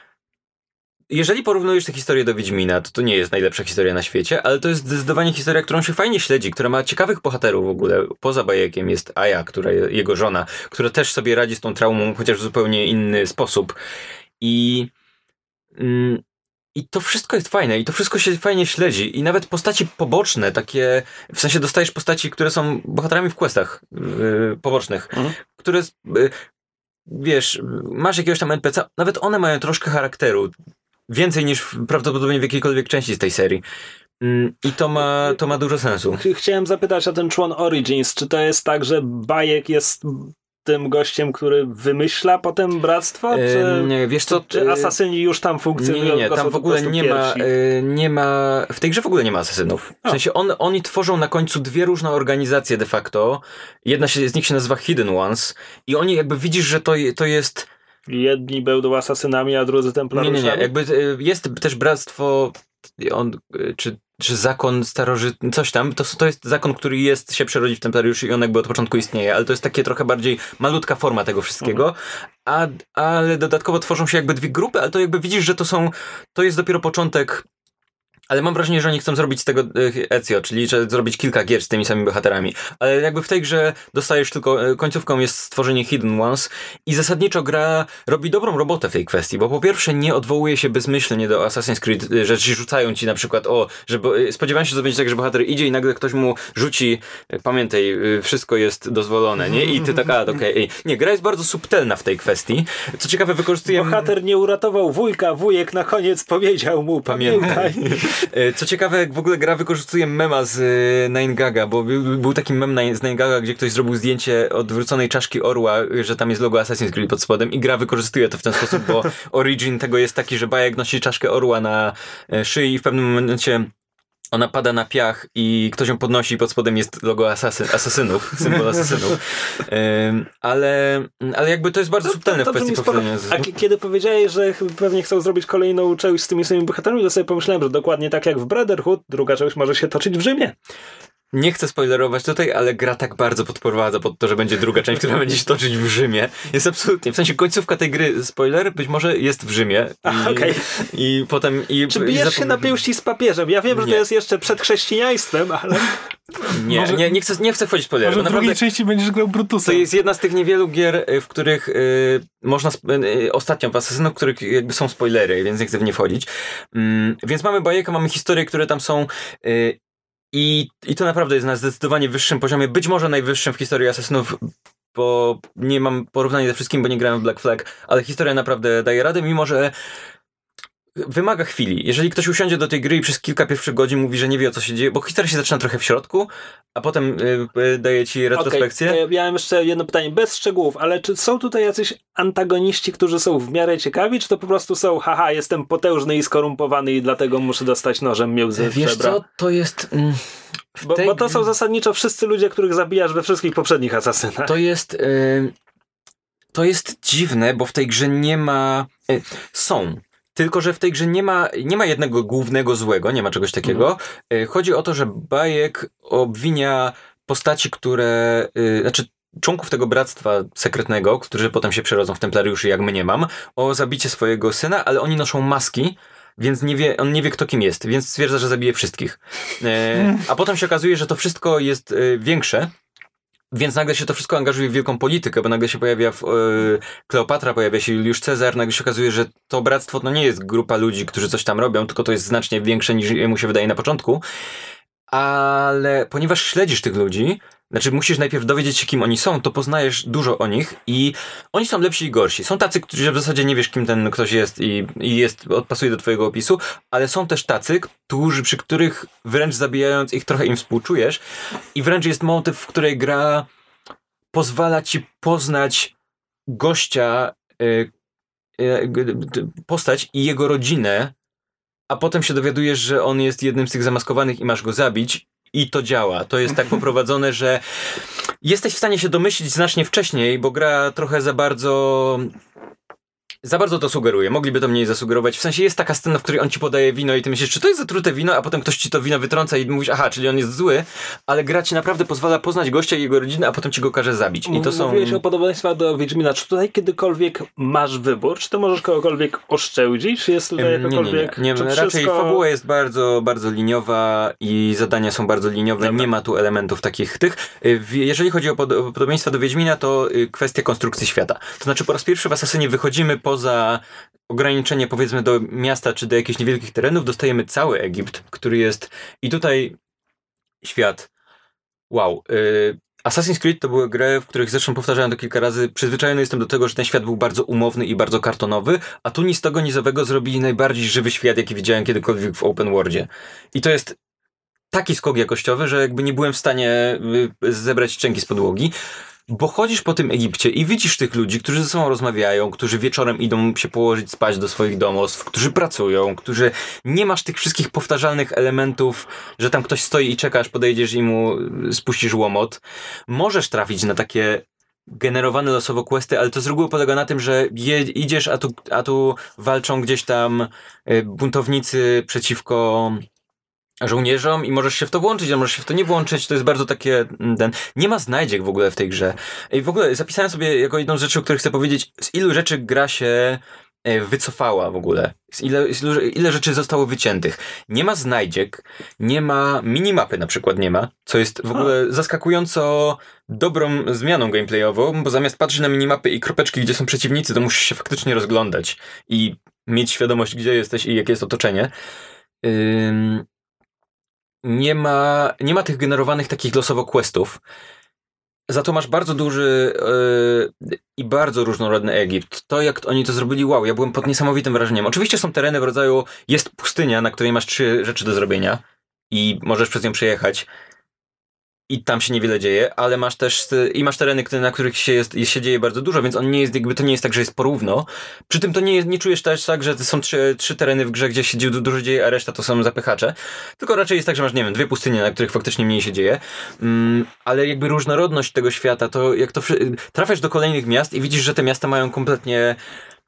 jeżeli porównujesz tę historię do Wiedźmina, to to nie jest najlepsza historia na świecie, ale to jest zdecydowanie historia, którą się fajnie śledzi, która ma ciekawych bohaterów w ogóle. Poza Bajekiem jest Aya, która, jego żona, która też sobie radzi z tą traumą, chociaż w zupełnie inny sposób. I mm, i to wszystko jest fajne i to wszystko się fajnie śledzi i nawet postaci poboczne, takie, w sensie dostajesz postaci, które są bohaterami w questach yy, pobocznych, mhm. które, yy, wiesz, masz jakiegoś tam NPC, nawet one mają troszkę charakteru, więcej niż prawdopodobnie w jakiejkolwiek części z tej serii. Mm, I to ma, to ma dużo sensu. Chciałem zapytać o ten człon Origins. Czy to jest tak, że Bajek jest tym gościem, który wymyśla potem bractwo? Czy, nie, wiesz co, czy asasyni już tam funkcjonują? Nie, nie, nie tam w ogóle nie ma, e, nie ma, w tej grze w ogóle nie ma asasynów. W sensie on, oni tworzą na końcu dwie różne organizacje de facto. Jedna się, z nich się nazywa Hidden Ones i oni jakby widzisz, że to, to jest Jedni będą asasynami, a drudzy templariuszami? Nie, nie, nie. Jakby e, jest też bractwo, on, e, czy czy zakon starożytny, coś tam, to, to jest zakon, który jest, się przerodzi w templariuszy i on jakby od początku istnieje, ale to jest takie trochę bardziej malutka forma tego wszystkiego, a, ale dodatkowo tworzą się jakby dwie grupy, ale to jakby widzisz, że to są, to jest dopiero początek Ale mam wrażenie, że oni chcą zrobić z tego e, Ezio, czyli że zrobić kilka gier z tymi samymi bohaterami. Ale jakby w tej grze dostajesz tylko, e, końcówką jest stworzenie Hidden Ones i zasadniczo gra robi dobrą robotę w tej kwestii, bo po pierwsze nie odwołuje się bezmyślnie do Assassin's Creed, że ci rzucają ci na przykład, o, że bo, e, spodziewałem się, że to będzie tak, że bohater idzie i nagle ktoś mu rzuci, pamiętaj, wszystko jest dozwolone, nie? I ty tak, a, okej. Nie, gra jest bardzo subtelna w tej kwestii. Co ciekawe, wykorzystuje... Bohater nie uratował wujka, wujek na koniec powiedział mu, pamiętaj. E, Co ciekawe, w ogóle gra wykorzystuje mema z e, Nine Gaga, bo był, taki mem z Nine Gaga, gdzie ktoś zrobił zdjęcie odwróconej czaszki orła, że tam jest logo Assassin's Creed pod spodem i gra wykorzystuje to w ten sposób, bo origin tego jest taki, że Bajek nosi czaszkę orła na e, szyi i w pewnym momencie ona pada na piach i ktoś ją podnosi i pod spodem jest logo asasyn, asasynów, symbol asasynów. Ym, ale, ale jakby to jest bardzo subtelne w No to kwestii brzmi spoko. powtarzania. A ki- kiedy powiedziałeś, że pewnie chcą zrobić kolejną część z tymi samymi bohaterami, to sobie pomyślałem, że dokładnie tak jak w Brotherhood, druga część może się toczyć w Rzymie. Nie chcę spoilerować tutaj, ale gra tak bardzo podprowadza pod to, że będzie druga część, która będzie się toczyć w Rzymie. Jest absolutnie, w sensie końcówka tej gry, spoiler, być może jest w Rzymie. I, okej. I potem... I, Czy bijesz się na pięści z papieżem? Ja wiem, że Nie. to jest jeszcze przed chrześcijaństwem, ale... Nie, Może- nie, nie, chcę, nie chcę wchodzić w spoiler. Może w drugiej naprawdę części będziesz grał to Brutusem. jest jedna z tych niewielu gier, y, w których y, można... Sp- y, ostatnio w Assassinu, w których jakby są spoilery, więc nie chcę w nie wchodzić. Mm, więc mamy bajeka, mamy historie, które tam są... Y, i, I to naprawdę jest na zdecydowanie wyższym poziomie, być może najwyższym w historii Assassinów, bo nie mam porównania ze wszystkim, bo nie grałem w Black Flag, ale historia naprawdę daje radę, mimo że wymaga chwili. Jeżeli ktoś usiądzie do tej gry i przez kilka pierwszych godzin mówi, że nie wie o co się dzieje, bo historia się zaczyna trochę w środku, a potem y, y, daje ci retrospekcję. Okej, to ja miałem jeszcze jedno pytanie, bez szczegółów, ale czy są tutaj jacyś antagoniści, którzy są w miarę ciekawi, czy to po prostu są, haha, jestem potężny i skorumpowany i dlatego muszę dostać nożem między Wiesz żebra? co, to jest... Mm, Bo, tej bo to są zasadniczo wszyscy ludzie, których zabijasz we wszystkich poprzednich asasynach. To jest. y, to jest dziwne, bo w tej grze nie ma. y, są. Tylko, że w tej grze nie ma, nie ma jednego głównego złego, nie ma czegoś takiego. Y, chodzi o to, że Bajek obwinia postaci, które. y, znaczy, członków tego bractwa sekretnego, którzy potem się przerodzą w templariuszy, jak my nie mam, o zabicie swojego syna, ale oni noszą maski. Więc nie wie, on nie wie, kto kim jest, więc stwierdza, że zabije wszystkich. E, a potem się okazuje, że to wszystko jest e, większe, więc nagle się to wszystko angażuje w wielką politykę, bo nagle się pojawia w, e, Kleopatra, pojawia się Juliusz Cezar, nagle się okazuje, że to bractwo to nie jest grupa ludzi, którzy coś tam robią, tylko to jest znacznie większe niż mu się wydaje na początku. Ale ponieważ śledzisz tych ludzi, znaczy musisz najpierw dowiedzieć się, kim oni są, to poznajesz dużo o nich i oni są lepsi i gorsi. Są tacy, którzy w zasadzie nie wiesz, kim ten ktoś jest i, i jest, pasuje do twojego opisu, ale są też tacy, którzy, przy których wręcz zabijając ich trochę im współczujesz i wręcz jest motyw, w której gra pozwala ci poznać gościa, y, y, d- postać i jego rodzinę, a potem się dowiadujesz, że on jest jednym z tych zamaskowanych i masz go zabić. I to działa. To jest tak poprowadzone, że jesteś w stanie się domyślić znacznie wcześniej, bo gra trochę za bardzo. Za bardzo to sugeruje. Mogliby to mniej zasugerować. W sensie jest taka scena, w której on ci podaje wino i ty myślisz, czy to jest zatrute wino, a potem ktoś ci to wino wytrąca i mówisz, aha, czyli on jest zły, ale gra ci naprawdę pozwala poznać gościa i jego rodzinę, a potem ci go każe zabić. I to są. Mówiłeś o podobieństwach do Wiedźmina. Czy tutaj kiedykolwiek masz wybór? Czy to możesz kogokolwiek oszczędzić? Czy jest tutaj Em, Nie, nie, jakakolwiek... nie. nie raczej wszystko... fabuła jest bardzo, bardzo liniowa i zadania są bardzo liniowe. Dobra. Nie ma tu elementów takich tych. Y, Jeżeli chodzi o pod- o podobieństwa do Wiedźmina, to y, kwestia konstrukcji świata. To znaczy po raz pierwszy w Asasynie wychodzimy poza ograniczenie powiedzmy do miasta czy do jakichś niewielkich terenów, dostajemy cały Egipt, który jest i tutaj świat wow. Y, Assassin's Creed to były gry, w których zresztą powtarzałem to kilka razy. Przyzwyczajony jestem do tego, że ten świat był bardzo umowny i bardzo kartonowy, a tu nic tego nizowego zrobili najbardziej żywy świat, jaki widziałem kiedykolwiek w open worldzie. I to jest taki skok jakościowy, że jakby nie byłem w stanie y, zebrać szczęki z podłogi. Bo chodzisz po tym Egipcie i widzisz tych ludzi, którzy ze sobą rozmawiają, którzy wieczorem idą się położyć spać do swoich domostw, którzy pracują, którzy nie masz tych wszystkich powtarzalnych elementów, że tam ktoś stoi i czeka, aż podejdziesz i mu spuścisz łomot. Możesz trafić na takie generowane losowo questy, ale to z reguły polega na tym, że idziesz, a tu, a tu walczą gdzieś tam y, buntownicy przeciwko żołnierzom i możesz się w to włączyć, a możesz się w to nie włączyć. To jest bardzo takie. mm, Ten, nie ma znajdziek w ogóle w tej grze. I w ogóle zapisałem sobie jako jedną z rzeczy, o których chcę powiedzieć, z ilu rzeczy gra się e, wycofała w ogóle. Ile, ile, ile rzeczy zostało wyciętych. Nie ma znajdziek, nie ma minimapy na przykład nie ma, co jest w ogóle zaskakująco dobrą zmianą gameplayową, bo zamiast patrzeć na minimapy i kropeczki, gdzie są przeciwnicy, to musisz się faktycznie rozglądać i mieć świadomość, gdzie jesteś i jakie jest otoczenie. Ym, nie ma, nie ma tych generowanych takich losowo questów. Za to masz bardzo duży yy, i bardzo różnorodny Egipt. To, jak oni to zrobili, wow, ja byłem pod niesamowitym wrażeniem. Oczywiście są tereny w rodzaju, jest pustynia, na której masz trzy rzeczy do zrobienia i możesz przez nią przejechać i tam się niewiele dzieje, ale masz też i masz tereny, na których się, jest, się dzieje bardzo dużo, więc on nie jest jakby to nie jest tak, że jest porówno. Przy tym to nie, nie czujesz też tak, że są trzy, trzy tereny w grze, gdzie się dużo dzieje, a reszta to są zapychacze. Tylko raczej jest tak, że masz, nie wiem, dwie pustynie, na których faktycznie mniej się dzieje. Mm, ale jakby różnorodność tego świata, to jak to trafiasz do kolejnych miast i widzisz, że te miasta mają kompletnie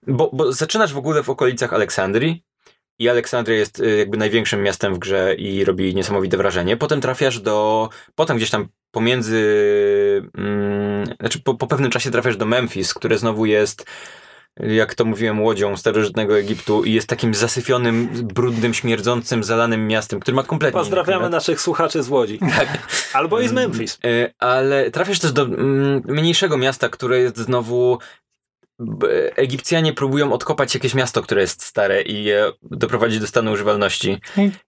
bo, bo zaczynasz w ogóle w okolicach Aleksandrii, i Aleksandria jest y, jakby największym miastem w grze i robi niesamowite wrażenie. Potem trafiasz do. Potem gdzieś tam pomiędzy. Mm, znaczy po, po pewnym czasie trafiasz do Memphis, które znowu jest jak to mówiłem, łodzią starożytnego Egiptu i jest takim zasyfionym, brudnym, śmierdzącym, zalanym miastem, który ma kompletnie... Pozdrawiamy naszych słuchaczy z Łodzi. Tak. Albo i z Memphis. Y, ale trafiasz też do mm, mniejszego miasta, które jest znowu Egipcjanie próbują odkopać jakieś miasto, które jest stare i je doprowadzić do stanu używalności.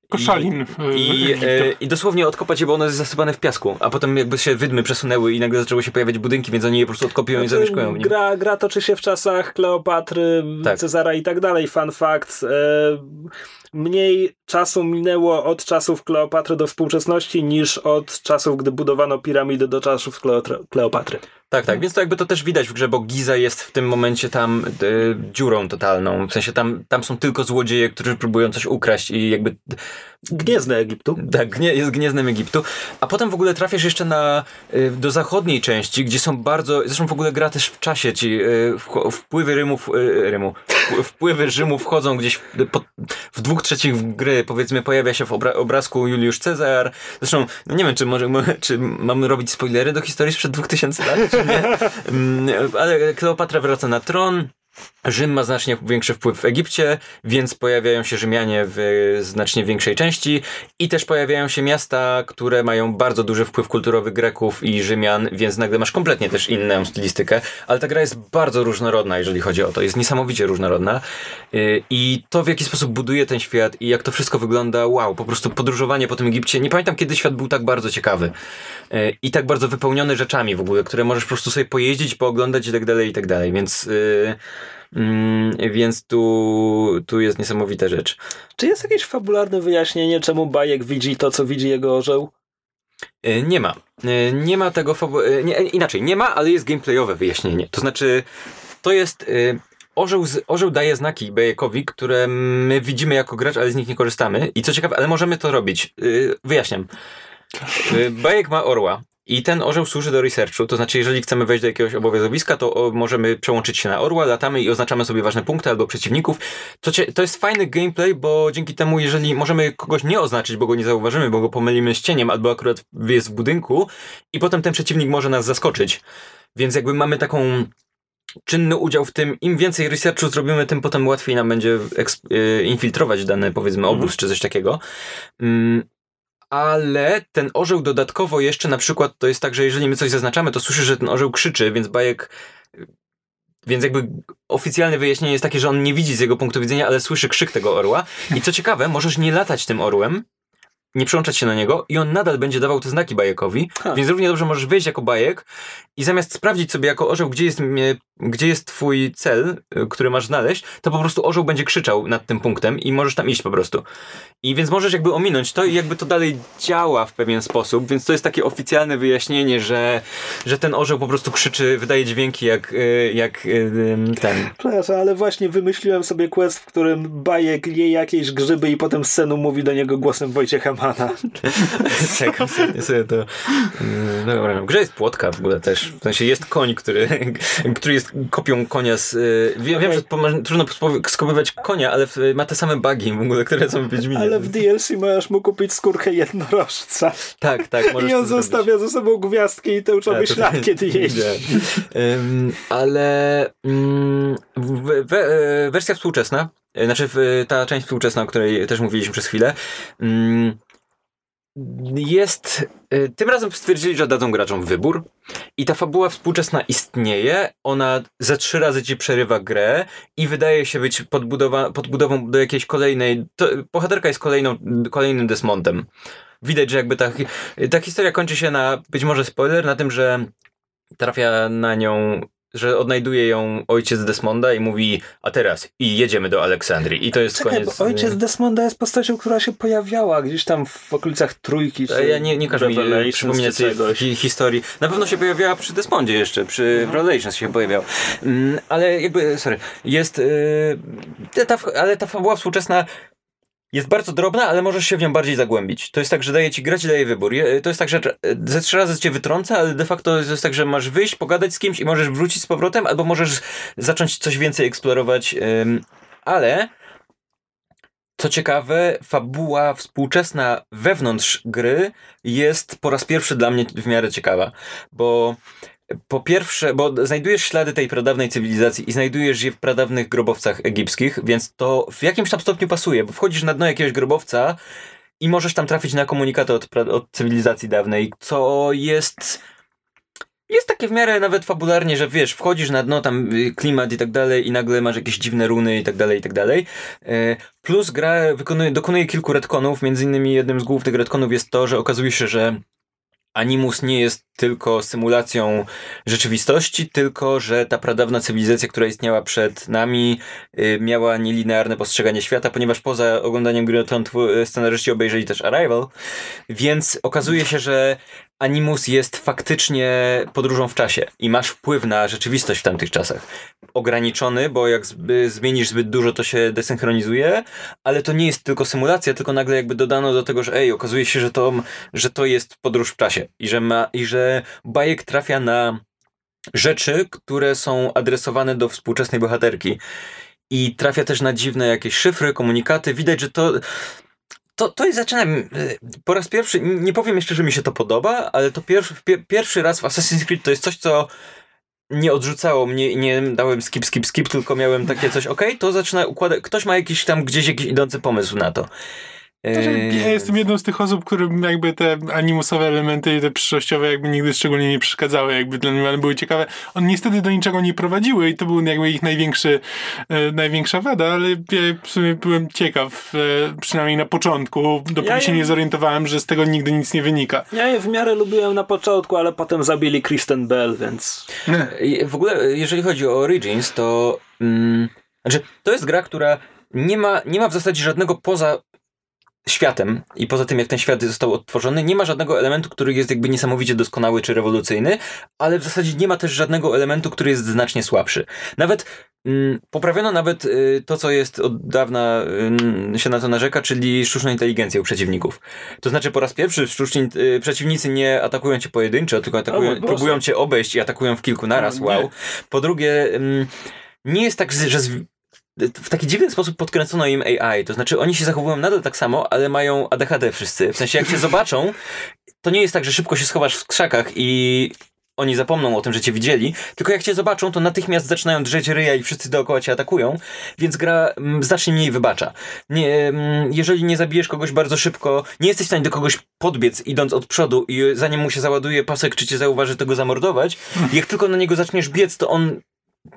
Koszalin. I, i, e, I, dosłownie odkopać je, bo ono jest zasypane w piasku. A potem jakby się wydmy przesunęły i nagle zaczęły się pojawiać budynki, więc oni je po prostu odkopią znaczy, i zamieszkują. Gra, gra toczy się w czasach Kleopatry, tak. Cezara i tak dalej. Fun fact. E, mniej czasu minęło od czasów Kleopatry do współczesności niż od czasów, gdy budowano piramidy do czasów Kleopatry. Tak, tak, więc to jakby to też widać w grze, bo Giza jest w tym momencie tam y, dziurą totalną. W sensie tam, tam są tylko złodzieje, którzy próbują coś ukraść i jakby Gniezdne Egiptu. Tak, gnie, jest gniezdnem Egiptu. A potem w ogóle trafiasz jeszcze na, y, do zachodniej części, gdzie są bardzo, zresztą w ogóle gra też w czasie, ci y, wpływy Rymów, Rymu, wpływy Rzymu wchodzą gdzieś w dwóch trzecich gry, powiedzmy, pojawia się w obra obrazku Juliusz Cezar. Zresztą, no nie wiem, czy, może, czy mamy robić spoilery do historii sprzed 2000 lat, czy nie? Mm, ale Kleopatra wraca na tron. Rzym ma znacznie większy wpływ w Egipcie, więc pojawiają się Rzymianie w znacznie większej części i też pojawiają się miasta, które mają bardzo duży wpływ kulturowy Greków i Rzymian, więc nagle masz kompletnie też inną stylistykę, ale ta gra jest bardzo różnorodna, jeżeli chodzi o to, jest niesamowicie różnorodna y, i to w jaki sposób buduje ten świat i jak to wszystko wygląda, wow, po prostu podróżowanie po tym Egipcie, nie pamiętam kiedy świat był tak bardzo ciekawy y, i tak bardzo wypełniony rzeczami w ogóle, które możesz po prostu sobie pojeździć, pooglądać i tak dalej, i tak dalej, więc... Yy, więc tu, tu jest niesamowita rzecz. Czy jest jakieś fabularne wyjaśnienie, czemu Bajek widzi to, co widzi jego orzeł? E, nie ma. E, nie ma tego fabu... E, nie, inaczej, nie ma, ale jest gameplayowe wyjaśnienie. To znaczy, to jest... Orzeł, z, orzeł daje znaki Bajekowi, które my widzimy jako gracz, ale z nich nie korzystamy. I co ciekawe, ale możemy to robić. Wyjaśniam. Bajek ma orła. I ten orzeł służy do researchu, to znaczy jeżeli chcemy wejść do jakiegoś obowiązowiska, to możemy przełączyć się na orła, latamy i oznaczamy sobie ważne punkty albo przeciwników. To, to jest fajny gameplay, bo dzięki temu, jeżeli możemy kogoś nie oznaczyć, bo go nie zauważymy, bo go pomylimy z cieniem, albo akurat jest w budynku i potem ten przeciwnik może nas zaskoczyć. Więc jakby mamy taką czynny udział w tym, im więcej researchu zrobimy, tym potem łatwiej nam będzie y, infiltrować dany, powiedzmy, obóz mm. czy coś takiego. Mm, ale ten orzeł dodatkowo jeszcze na przykład to jest tak, że jeżeli my coś zaznaczamy, to słyszy, że ten orzeł krzyczy, więc bajek więc jakby oficjalne wyjaśnienie jest takie, że on nie widzi z jego punktu widzenia, ale słyszy krzyk tego orła. I co ciekawe, możesz nie latać tym orłem, nie przełączać się na niego i on nadal będzie dawał te znaki bajekowi, ha. więc równie dobrze możesz wejść jako bajek i zamiast sprawdzić sobie jako orzeł, gdzie jest, gdzie jest twój cel, y, który masz znaleźć, to po prostu orzeł będzie krzyczał nad tym punktem i możesz tam iść po prostu. I więc możesz jakby ominąć to i jakby to dalej działa w pewien sposób, więc to jest takie oficjalne wyjaśnienie, że, że ten orzeł po prostu krzyczy, wydaje dźwięki jak, y, jak y, ten. Przepraszam, ale właśnie wymyśliłem sobie quest, w którym bajek je jakieś grzyby i potem scenu mówi do niego głosem Wojciecha Mana. tak, sobie to... No dobra, w grze jest płotka w ogóle też. W sensie jest koń, który, który jest kopią konia z... Wiem, wiem że trudno skopiować konia, ale ma te same bugi w ogóle, które są w Wiedźminie. Ale w DLC możesz mu kupić skórkę jednorożca. Tak, tak. możesz I on zostawia ze sobą gwiazdki i A, to- ślad, kiedy jeździ. Ym, ale mm, we, e, wersja współczesna, e, znaczy ta część współczesna, o której też mówiliśmy przez chwilę, mm, jest. e, Tym razem stwierdzili, że dadzą graczom wybór. I ta fabuła współczesna istnieje. Ona ze trzy razy ci przerywa grę i wydaje się być podbudowa, podbudową do jakiejś kolejnej. To, bohaterka jest kolejną, kolejnym Desmontem. Widać, że jakby ta, ta historia kończy się na, być może spoiler, na tym, że trafia na nią, że odnajduje ją ojciec Desmonda i mówi, a teraz i jedziemy do Aleksandrii. I to jest Czekaj, koniec. bo ojciec Desmonda jest postacią, która się pojawiała gdzieś tam w okolicach trójki. Czy Ja nie, nie każę mi przypominać tej historii. Na pewno się pojawiała przy Desmondzie jeszcze, przy Revelations się pojawiał. Mm, ale jakby, sorry, jest, yy, ta, ale ta fabuła współczesna jest bardzo drobna, ale możesz się w nią bardziej zagłębić. To jest tak, że daje ci grać i daje wybór. To jest tak, że ze trzy razy cię wytrąca, ale de facto to jest tak, że masz wyjść, pogadać z kimś i możesz wrócić z powrotem, albo możesz zacząć coś więcej eksplorować. ale co ciekawe, fabuła współczesna wewnątrz gry jest po raz pierwszy dla mnie w miarę ciekawa, bo po pierwsze, bo znajdujesz ślady tej pradawnej cywilizacji i znajdujesz je w pradawnych grobowcach egipskich, więc to w jakimś tam stopniu pasuje, bo wchodzisz na dno jakiegoś grobowca i możesz tam trafić na komunikaty od, od cywilizacji dawnej, co jest jest takie w miarę nawet fabularnie, że wiesz, wchodzisz na dno, tam y, klimat i tak dalej i nagle masz jakieś dziwne runy i tak dalej, i tak dalej. E, Plus gra wykonuje, dokonuje kilku retconów, między innymi jednym z głównych retconów jest to, że okazuje się, że Animus nie jest tylko symulacją rzeczywistości, tylko że ta pradawna cywilizacja, która istniała przed nami, y, miała nielinearne postrzeganie świata, ponieważ poza oglądaniem gry o Tron scenarzyści obejrzeli też Arrival, więc okazuje się, że Animus jest faktycznie podróżą w czasie i masz wpływ na rzeczywistość w tamtych czasach. Ograniczony, bo jak zmienisz zbyt dużo, to się desynchronizuje, ale to nie jest tylko symulacja, tylko nagle jakby dodano do tego, że ej, okazuje się, że to, że to jest podróż w czasie i że, ma, i że bajek trafia na rzeczy, które są adresowane do współczesnej bohaterki. I trafia też na dziwne jakieś szyfry, komunikaty. Widać, że to. To, to jest, zaczynam. y, Po raz pierwszy, nie powiem jeszcze, że mi się to podoba, ale to pierwszy, pie, pierwszy raz w Assassin's Creed to jest coś, co nie odrzucało mnie i nie dałem skip, skip, skip, tylko miałem takie coś, okej, to zaczyna układać. Ktoś ma jakiś tam gdzieś jakiś idący pomysł na to. Eee, ja jestem jedną z tych osób, którym jakby te animusowe elementy i te przyszłościowe jakby nigdy szczególnie nie przeszkadzały, jakby dla mnie one były ciekawe. One niestety do niczego nie prowadziły i to był jakby ich największy, e, największa wada, ale ja w sumie byłem ciekaw, e, przynajmniej na początku, dopóki Ja się je- nie zorientowałem, że z tego nigdy nic nie wynika. Ja je w miarę lubiłem na początku, ale potem zabili Kristen Bell, więc... I W ogóle, jeżeli chodzi o Origins, to. Mm, znaczy, to jest gra, która nie ma, nie ma w zasadzie żadnego poza światem i poza tym, jak ten świat został odtworzony, nie ma żadnego elementu, który jest jakby niesamowicie doskonały czy rewolucyjny, ale w zasadzie nie ma też żadnego elementu, który jest znacznie słabszy. Nawet mm, poprawiono nawet y, to, co jest od dawna y, się na to narzeka, czyli sztuczną inteligencję u przeciwników. To znaczy po raz pierwszy sztuczni y, przeciwnicy nie atakują cię pojedynczo, tylko atakują, Boże. próbują cię obejść i atakują w kilku naraz, O wow. Po drugie, ym, nie jest tak, że w taki dziwny sposób podkręcono im AI. To znaczy, oni się zachowują nadal tak samo, ale mają ADHD wszyscy. W sensie, jak cię zobaczą, to nie jest tak, że szybko się schowasz w krzakach i oni zapomną o tym, że cię widzieli, tylko jak cię zobaczą, to natychmiast zaczynają drzeć ryja i wszyscy dookoła cię atakują, więc gra mm, znacznie mniej wybacza. Nie, mm, jeżeli nie zabijesz kogoś bardzo szybko, nie jesteś w stanie do kogoś podbiec idąc od przodu i zanim mu się załaduje pasek, czy cię zauważy, to go zamordować, jak tylko na niego zaczniesz biec, to on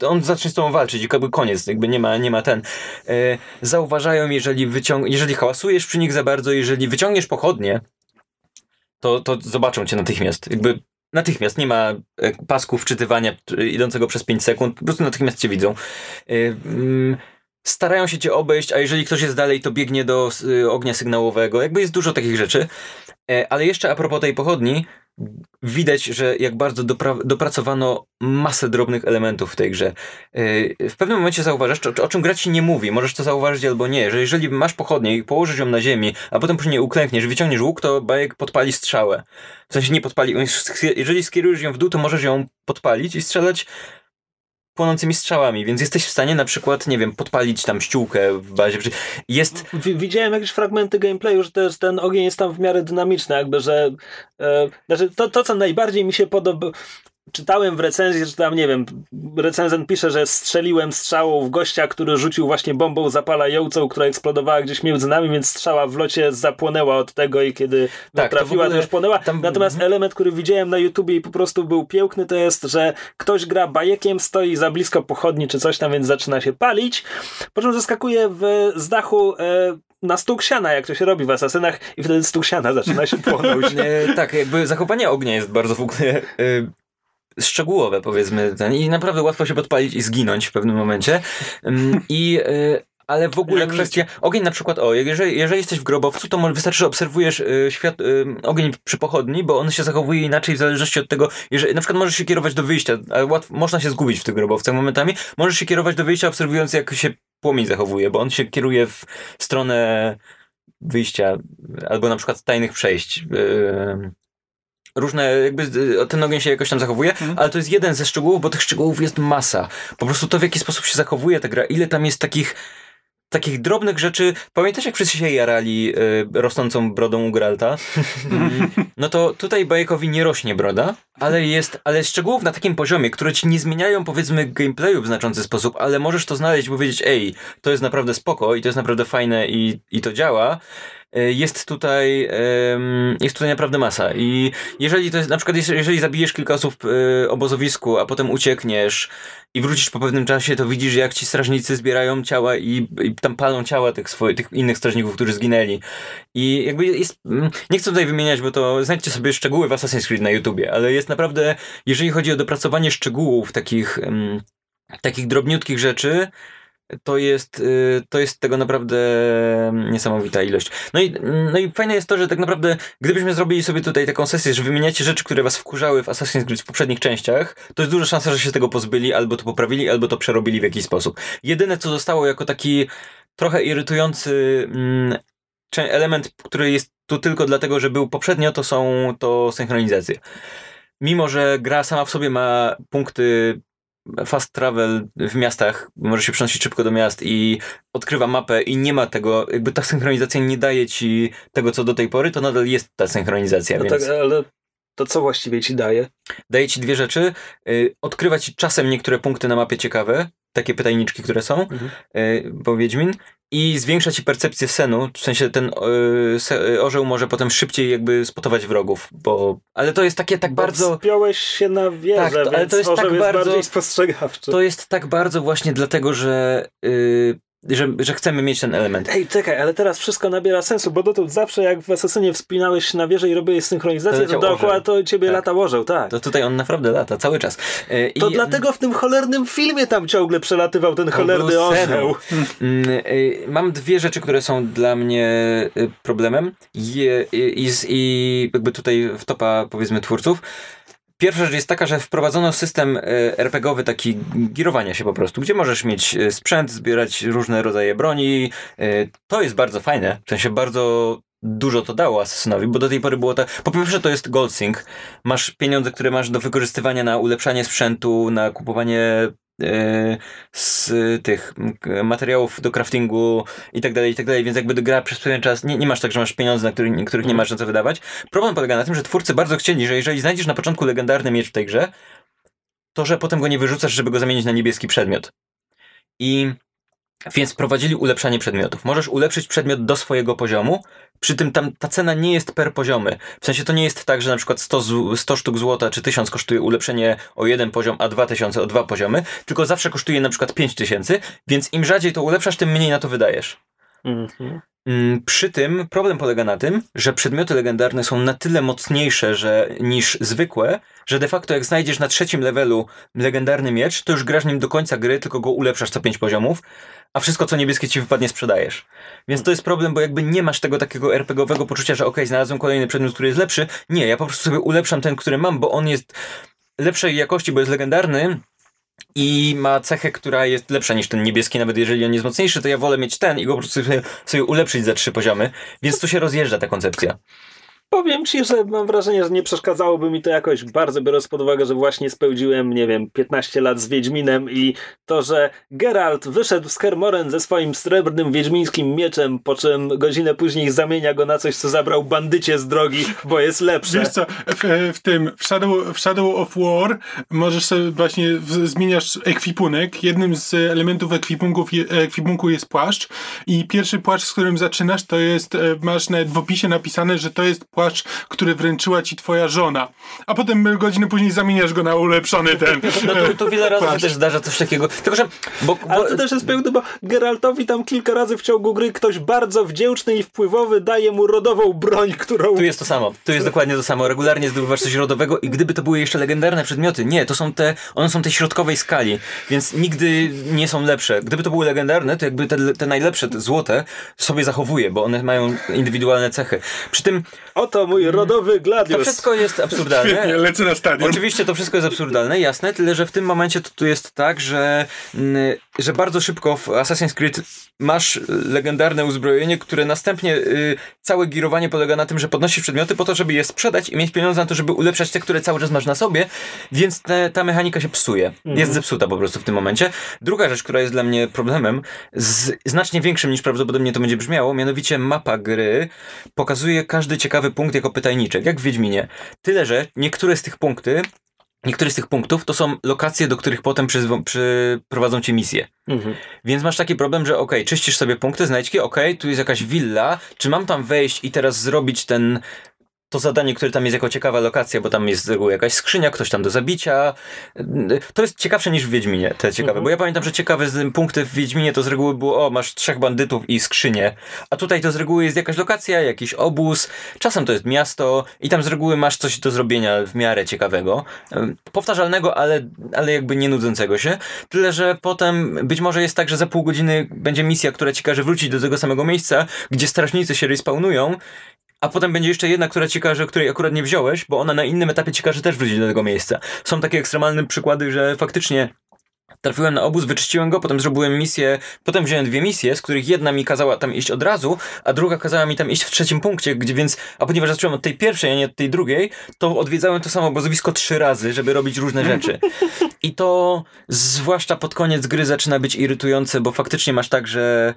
on zacznie z tobą walczyć i jakby koniec, jakby nie ma, nie ma ten. E, zauważają, jeżeli wyciąg jeżeli hałasujesz przy nich za bardzo, jeżeli wyciągniesz pochodnie, to, to zobaczą cię natychmiast. Jakby natychmiast, nie ma e, pasku wczytywania idącego przez 5 sekund, po prostu natychmiast cię widzą. E, mm, starają się cię obejść, a jeżeli ktoś jest dalej, to biegnie do ognia sygnałowego. Jakby jest dużo takich rzeczy. Ale jeszcze a propos tej pochodni, widać, że jak bardzo dopra- dopracowano masę drobnych elementów w tej grze. Yy, W pewnym momencie zauważasz, o, o czym gra ci nie mówi, możesz to zauważyć albo nie, że jeżeli masz pochodnię i położysz ją na ziemi, a potem przy niej uklękniesz, wyciągniesz łuk, to bajek podpali strzałę. W sensie nie podpali, jeżeli skierujesz ją w dół, to możesz ją podpalić i strzelać płonącymi strzałami, więc jesteś w stanie na przykład, nie wiem, podpalić tam ściółkę w bazie. Jest... Widziałem jakieś fragmenty gameplayu, że też ten ogień jest tam w miarę dynamiczny, jakby, że e, znaczy to, to, co najbardziej mi się podoba, czytałem w recenzji, że tam, nie wiem, recenzent pisze, że strzeliłem strzałą w gościa, który rzucił właśnie bombą zapalającą, która eksplodowała gdzieś między nami, więc strzała w locie zapłonęła od tego i kiedy tak, trafiła, to, to, już płonęła. Tam... Natomiast element, który widziałem na YouTubie i po prostu był piękny, to jest, że ktoś gra bajekiem, stoi za blisko pochodni czy coś tam, więc zaczyna się palić, po czym zaskakuje w, z dachu e, na stół siana, jak to się robi w asasynach i wtedy stół siana zaczyna się płonąć. Nie, tak, jakby zachowanie ognia jest bardzo w ogóle... Y szczegółowe, powiedzmy, ten, i naprawdę łatwo się podpalić i zginąć w pewnym momencie. I y, ale w ogóle kwestia. Ogień na przykład, o, jeżeli, jeżeli jesteś w grobowcu, to może wystarczy, że obserwujesz y, świat, y, ogień przy pochodni, bo on się zachowuje inaczej w zależności od tego, jeżeli na przykład możesz się kierować do wyjścia, ale łatwo, można się zgubić w tych grobowcach momentami, możesz się kierować do wyjścia, obserwując jak się płomień zachowuje, bo on się kieruje w stronę wyjścia, albo na przykład tajnych przejść. Różne, jakby y, ten ogień się jakoś tam zachowuje, mhm. ale to jest jeden ze szczegółów, bo tych szczegółów jest masa. Po prostu to, w jaki sposób się zachowuje ta gra, ile tam jest takich takich drobnych rzeczy. Pamiętasz, jak wszyscy się jarali y, rosnącą brodą u Gralta? Mm, no to tutaj Bajekowi nie rośnie broda, ale jest, ale szczegółów na takim poziomie, które ci nie zmieniają, powiedzmy, gameplayu w znaczący sposób, ale możesz to znaleźć i powiedzieć, ej, to jest naprawdę spoko i to jest naprawdę fajne i, i to działa. E, jest tutaj, jest tutaj naprawdę masa. I jeżeli to jest, na przykład, jeżeli zabijesz kilka osób w e, obozowisku, a potem uciekniesz i wrócisz po pewnym czasie, to widzisz, jak ci strażnicy zbierają ciała i, i tam palą ciała tych, swoich, tych innych strażników, którzy zginęli. I jakby jest, mm, nie chcę tutaj wymieniać, bo to znajdźcie sobie szczegóły w Assassin's Creed na YouTubie, ale jest naprawdę, jeżeli chodzi o dopracowanie szczegółów, takich, takich drobniutkich rzeczy, to jest, y, to jest tego naprawdę niesamowita ilość. No i, no i fajne jest to, że tak naprawdę, gdybyśmy zrobili sobie tutaj taką sesję, że wymieniacie rzeczy, które was wkurzały w Assassin's Creed w poprzednich częściach, to jest duża szansa, że się tego pozbyli, albo to poprawili, albo to przerobili w jakiś sposób. Jedyne, co zostało jako taki trochę irytujący mm, element, który jest tu tylko dlatego, że był poprzednio, to są to synchronizacje. Mimo, że gra sama w sobie ma punkty fast travel w miastach, może się przenosić szybko do miast i odkrywa mapę i nie ma tego, jakby ta synchronizacja nie daje ci tego, co do tej pory, to nadal jest ta synchronizacja. No więc... tak, ale to co właściwie ci daje? Daje ci dwie rzeczy. Y, odkrywa ci czasem niektóre punkty na mapie ciekawe, takie pytajniczki, które są, mhm. Y, Wiedźmin, i zwiększa ci percepcję senu, w sensie ten yy, orzeł może potem szybciej jakby spotować wrogów, bo... Ale to jest takie tak bo bardzo... Spiąłeś się na wieżę, tak, to, ale to jest tak jest bardzo spostrzegawczy. To jest tak bardzo właśnie dlatego, że yy, że, że chcemy mieć ten element. Ej, czekaj, ale teraz wszystko nabiera sensu, bo dotąd zawsze jak w Asasynie wspinałeś się na wieżę i robiłeś synchronizację, to, to dookoła to ciebie tak. lata łożą, tak. To tutaj on naprawdę lata, cały czas. Yy, to i... dlatego w tym cholernym filmie tam ciągle przelatywał ten cholerny orzeł. Mm, yy, mam dwie rzeczy, które są dla mnie y, problemem i, i, i jakby tutaj w topa powiedzmy twórców. Pierwsza rzecz jest taka, że wprowadzono system e, RPGowy taki girowania się po prostu, gdzie możesz mieć e, sprzęt, zbierać różne rodzaje broni. E, to jest bardzo fajne, w sensie bardzo dużo to dało Assassinowi, bo do tej pory było tak. Po pierwsze, to jest Goldsync. Masz pieniądze, które masz do wykorzystywania na ulepszanie sprzętu, na kupowanie z tych materiałów do craftingu i tak dalej, i tak dalej, więc jakby gra przez pewien czas, nie, nie masz tak, że masz pieniądze, na których, których nie mhm. masz na co wydawać. Problem polega na tym, że twórcy bardzo chcieli, że jeżeli znajdziesz na początku legendarny miecz w tej grze, to że potem go nie wyrzucasz, żeby go zamienić na niebieski przedmiot. I więc prowadzili ulepszanie przedmiotów. Możesz ulepszyć przedmiot do swojego poziomu, przy tym tam ta cena nie jest per poziomy. W sensie to nie jest tak, że na przykład 100, 100 sztuk złota czy 1000 kosztuje ulepszenie o jeden poziom, a 2000 o dwa poziomy, tylko zawsze kosztuje na przykład 5000, więc im rzadziej to ulepszasz, tym mniej na to wydajesz. Mhm. Mm, przy tym problem polega na tym, że przedmioty legendarne są na tyle mocniejsze że, niż zwykłe, że de facto jak znajdziesz na trzecim levelu legendarny miecz, to już grasz nim do końca gry, tylko go ulepszasz co pięć poziomów, a wszystko co niebieskie ci wypadnie sprzedajesz. Więc to jest problem, bo jakby nie masz tego takiego RPGowego poczucia, że ok, znalazłem kolejny przedmiot, który jest lepszy. Nie, ja po prostu sobie ulepszam ten, który mam, bo on jest lepszej jakości, bo jest legendarny, i ma cechę, która jest lepsza niż ten niebieski, nawet jeżeli on jest mocniejszy, to ja wolę mieć ten i go po prostu sobie, sobie ulepszyć za trzy poziomy, więc tu się rozjeżdża ta koncepcja. Powiem ci, że mam wrażenie, że nie przeszkadzałoby mi to jakoś bardzo, biorąc pod uwagę, że właśnie spełdziłem, nie wiem, 15 lat z Wiedźminem i to, że Geralt wyszedł z Kermoren ze swoim srebrnym wiedźmińskim mieczem, po czym godzinę później zamienia go na coś, co zabrał bandycie z drogi, bo jest lepsze. Wiesz co, w, w tym, w Shadow, w Shadow of War możesz sobie właśnie, w, zmieniasz ekwipunek. Jednym z elementów ekwipunków, je, ekwipunku jest płaszcz i pierwszy płaszcz, z którym zaczynasz, to jest, e, masz nawet w opisie napisane, że to jest płaszcz, który wręczyła ci twoja żona. A potem godzinę później zamieniasz go na ulepszony ten. No to, to wiele razy się płaszcz. też zdarza coś takiego. Tylko, że... Bo, bo, Ale to też jest pełne, bo Geraltowi tam kilka razy w ciągu gry ktoś bardzo wdzięczny i wpływowy daje mu rodową broń, którą... Tu jest to samo. Tu jest dokładnie to samo. Regularnie zdobywasz coś rodowego i gdyby to były jeszcze legendarne przedmioty, nie, to są te, one są tej środkowej skali, więc nigdy nie są lepsze. Gdyby to były legendarne, to jakby te, te najlepsze, te złote, sobie zachowuje, bo one mają indywidualne cechy. Przy tym Oto mój rodowy to gladius. wszystko jest absurdalne. Świetnie, lecę na stadion. Oczywiście to wszystko jest absurdalne, jasne, tyle że w tym momencie to tu jest tak, że, mm, że bardzo szybko w Assassin's Creed masz legendarne uzbrojenie, które następnie y, całe girowanie polega na tym, że podnosisz przedmioty po to, żeby je sprzedać i mieć pieniądze na to, żeby ulepszać te, które cały czas masz na sobie, więc te, ta mechanika się psuje. Jest zepsuta po prostu w tym momencie. Druga rzecz, która jest dla mnie problemem, z, znacznie większym niż prawdopodobnie to będzie brzmiało, mianowicie mapa gry pokazuje każdy ciekawy punkt jako pytajniczek, jak w Wiedźminie. Tyle, że niektóre z tych punkty Niektóre z tych punktów to są lokacje, do których potem przyprowadzą cię misje. Mhm. Więc masz taki problem, że okej, czyścisz sobie punkty, znajdźki, okej, tu jest jakaś willa, czy mam tam wejść i teraz zrobić ten to zadanie, które tam jest jako ciekawa lokacja, bo tam jest z reguły jakaś skrzynia, ktoś tam do zabicia. To jest ciekawsze niż w Wiedźminie, te ciekawe. Bo ja pamiętam, że ciekawe punkty w Wiedźminie to z reguły było, o, masz trzech bandytów i skrzynię. A tutaj to z reguły jest jakaś lokacja, jakiś obóz, czasem to jest miasto i tam z reguły masz coś do zrobienia w miarę ciekawego. Powtarzalnego, ale, ale jakby nie nudzącego się. Tyle, że potem być może jest tak, że za pół godziny będzie misja, która ci każe wrócić do tego samego miejsca, gdzie strażnicy się respawnują a potem będzie jeszcze jedna, która ci każe, której akurat nie wziąłeś, bo ona na innym etapie ci każe też wrócić do tego miejsca. Są takie ekstremalne przykłady, że faktycznie trafiłem na obóz, wyczyściłem go, potem zrobiłem misję, potem wziąłem dwie misje, z których jedna mi kazała tam iść od razu, a druga kazała mi tam iść w trzecim punkcie, gdzie więc, a ponieważ zacząłem od tej pierwszej, a nie od tej drugiej, to odwiedzałem to samo obozowisko trzy razy, żeby robić różne rzeczy. I to zwłaszcza pod koniec gry zaczyna być irytujące, bo faktycznie masz tak, że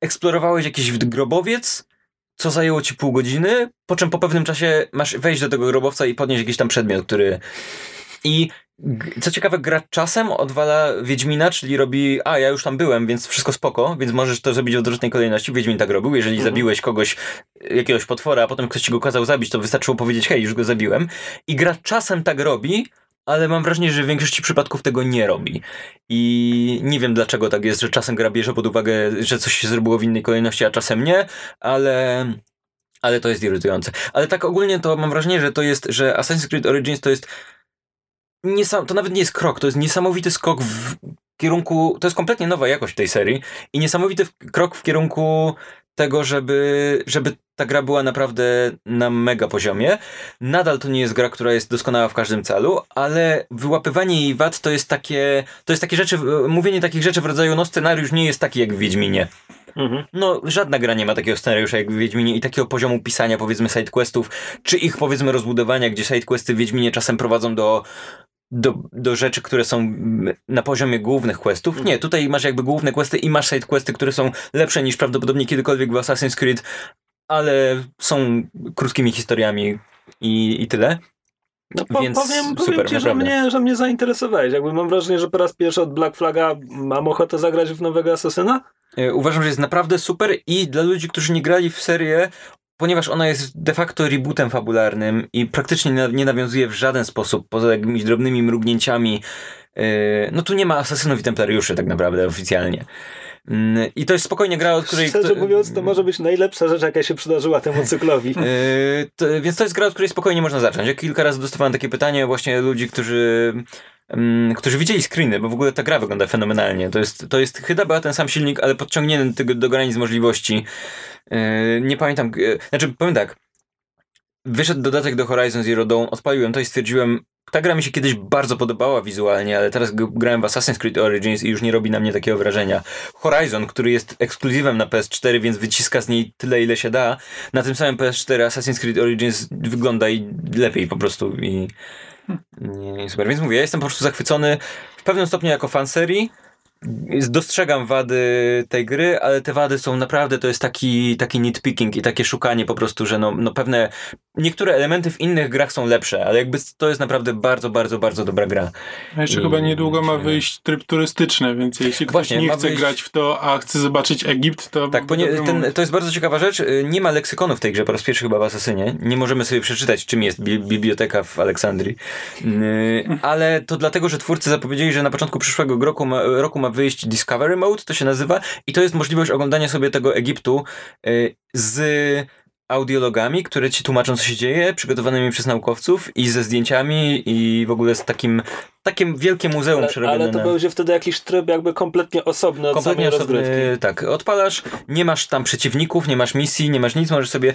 eksplorowałeś jakiś grobowiec, co zajęło ci pół godziny, po czym po pewnym czasie masz wejść do tego grobowca i podnieść jakiś tam przedmiot, który... I co ciekawe, gra czasem odwala Wiedźmina, czyli robi, a ja już tam byłem, więc wszystko spoko, więc możesz to zrobić w odwrotnej kolejności. Wiedźmin tak robił, jeżeli zabiłeś kogoś, jakiegoś potwora, a potem ktoś ci go kazał zabić, to wystarczyło powiedzieć, hej, już go zabiłem. I gra czasem tak robi, ale mam wrażenie, że w większości przypadków tego nie robi. I nie wiem dlaczego tak jest, że czasem gra bierze pod uwagę, że coś się zrobiło w innej kolejności, a czasem nie, ale. Ale to jest irytujące. Ale tak ogólnie to mam wrażenie, że to jest, że Assassin's Creed Origins to jest. Niesam, to nawet nie jest krok, to jest niesamowity skok w kierunku. To jest kompletnie nowa jakość tej serii i niesamowity krok w kierunku tego, żeby, żeby ta gra była naprawdę na mega poziomie. Nadal to nie jest gra, która jest doskonała w każdym celu, ale wyłapywanie jej wad to jest takie, to jest takie rzeczy, mówienie takich rzeczy w rodzaju, no scenariusz nie jest taki jak w Wiedźminie. Mhm. No, żadna gra nie ma takiego scenariusza jak w Wiedźminie i takiego poziomu pisania, powiedzmy, sidequestów, czy ich, powiedzmy, rozbudowania, gdzie sidequesty w Wiedźminie czasem prowadzą do, do, do rzeczy, które są mm, na poziomie głównych questów. Nie, tutaj masz jakby główne questy i masz sidequesty, które są lepsze niż prawdopodobnie kiedykolwiek w Assassin's Creed, ale są krótkimi historiami i, i tyle. No, po, Więc powiem, super, powiem ci, że mnie, że mnie zainteresowałeś. Jakby mam wrażenie, że po raz pierwszy od Black Flaga mam ochotę zagrać w nowego Asasyna. E, Uważam, że jest naprawdę super i dla ludzi, którzy nie grali w serię, ponieważ ona jest de facto rebootem fabularnym i praktycznie nie, nawiązuje w żaden sposób, poza jakimiś drobnymi mrugnięciami. e, No tu nie ma asasynów i templariuszy tak naprawdę oficjalnie. Mm, I to jest spokojnie gra, od której... Szczerze mówiąc, to może być najlepsza rzecz, jaka się przydarzyła temu cyklowi. Yy, to, więc to jest gra, od której spokojnie można zacząć. Ja kilka razy dostawałem takie pytanie właśnie ludzi, którzy, mm, którzy widzieli screeny, bo w ogóle ta gra wygląda fenomenalnie. To jest, to jest chyba była ten sam silnik, ale podciągnięty do, granic możliwości. Yy, nie pamiętam, yy, znaczy powiem tak, wyszedł dodatek do Horizon Zero Dawn, odpaliłem to i stwierdziłem, ta gra mi się kiedyś bardzo podobała wizualnie, ale teraz grałem w Assassin's Creed Origins i już nie robi na mnie takiego wrażenia. Horizon, który jest ekskluzywem na PS4, więc wyciska z niej tyle, ile się da. Na tym samym PS4 Assassin's Creed Origins wygląda i lepiej po prostu i super. Więc mówię, ja jestem po prostu zachwycony w pewnym stopniu jako fan serii. Dostrzegam wady tej gry, ale te wady są naprawdę, to jest taki, taki nitpicking i takie szukanie po prostu, że no, no pewne, niektóre elementy w innych grach są lepsze, ale jakby to jest naprawdę bardzo, bardzo, bardzo dobra gra. A jeszcze I- chyba niedługo ma wyjść tryb turystyczny, więc jeśli ktoś Właśnie, nie chce wyjść- grać w to, a chce zobaczyć Egipt, to... Tak, ponie, ten, to jest bardzo ciekawa rzecz. Y, Nie ma leksykonu w tej grze, po raz pierwszy chyba w Asasynie. Nie możemy sobie przeczytać, czym jest bi biblioteka w Aleksandrii. Y, Ale to dlatego, że twórcy zapowiedzieli, że na początku przyszłego roku ma, roku ma wyjść Discovery Mode, to się nazywa, i to jest możliwość oglądania sobie tego Egiptu y, z audiologami, które ci tłumaczą, co się dzieje, przygotowanymi przez naukowców i ze zdjęciami i w ogóle z takim, takim wielkie muzeum Ale, przerobione ale to na... będzie wtedy jakiś tryb jakby kompletnie osobny od Kompletnie samej osobny, rozgrywki. tak, odpalasz, nie masz tam przeciwników, nie masz misji, nie masz nic, możesz sobie...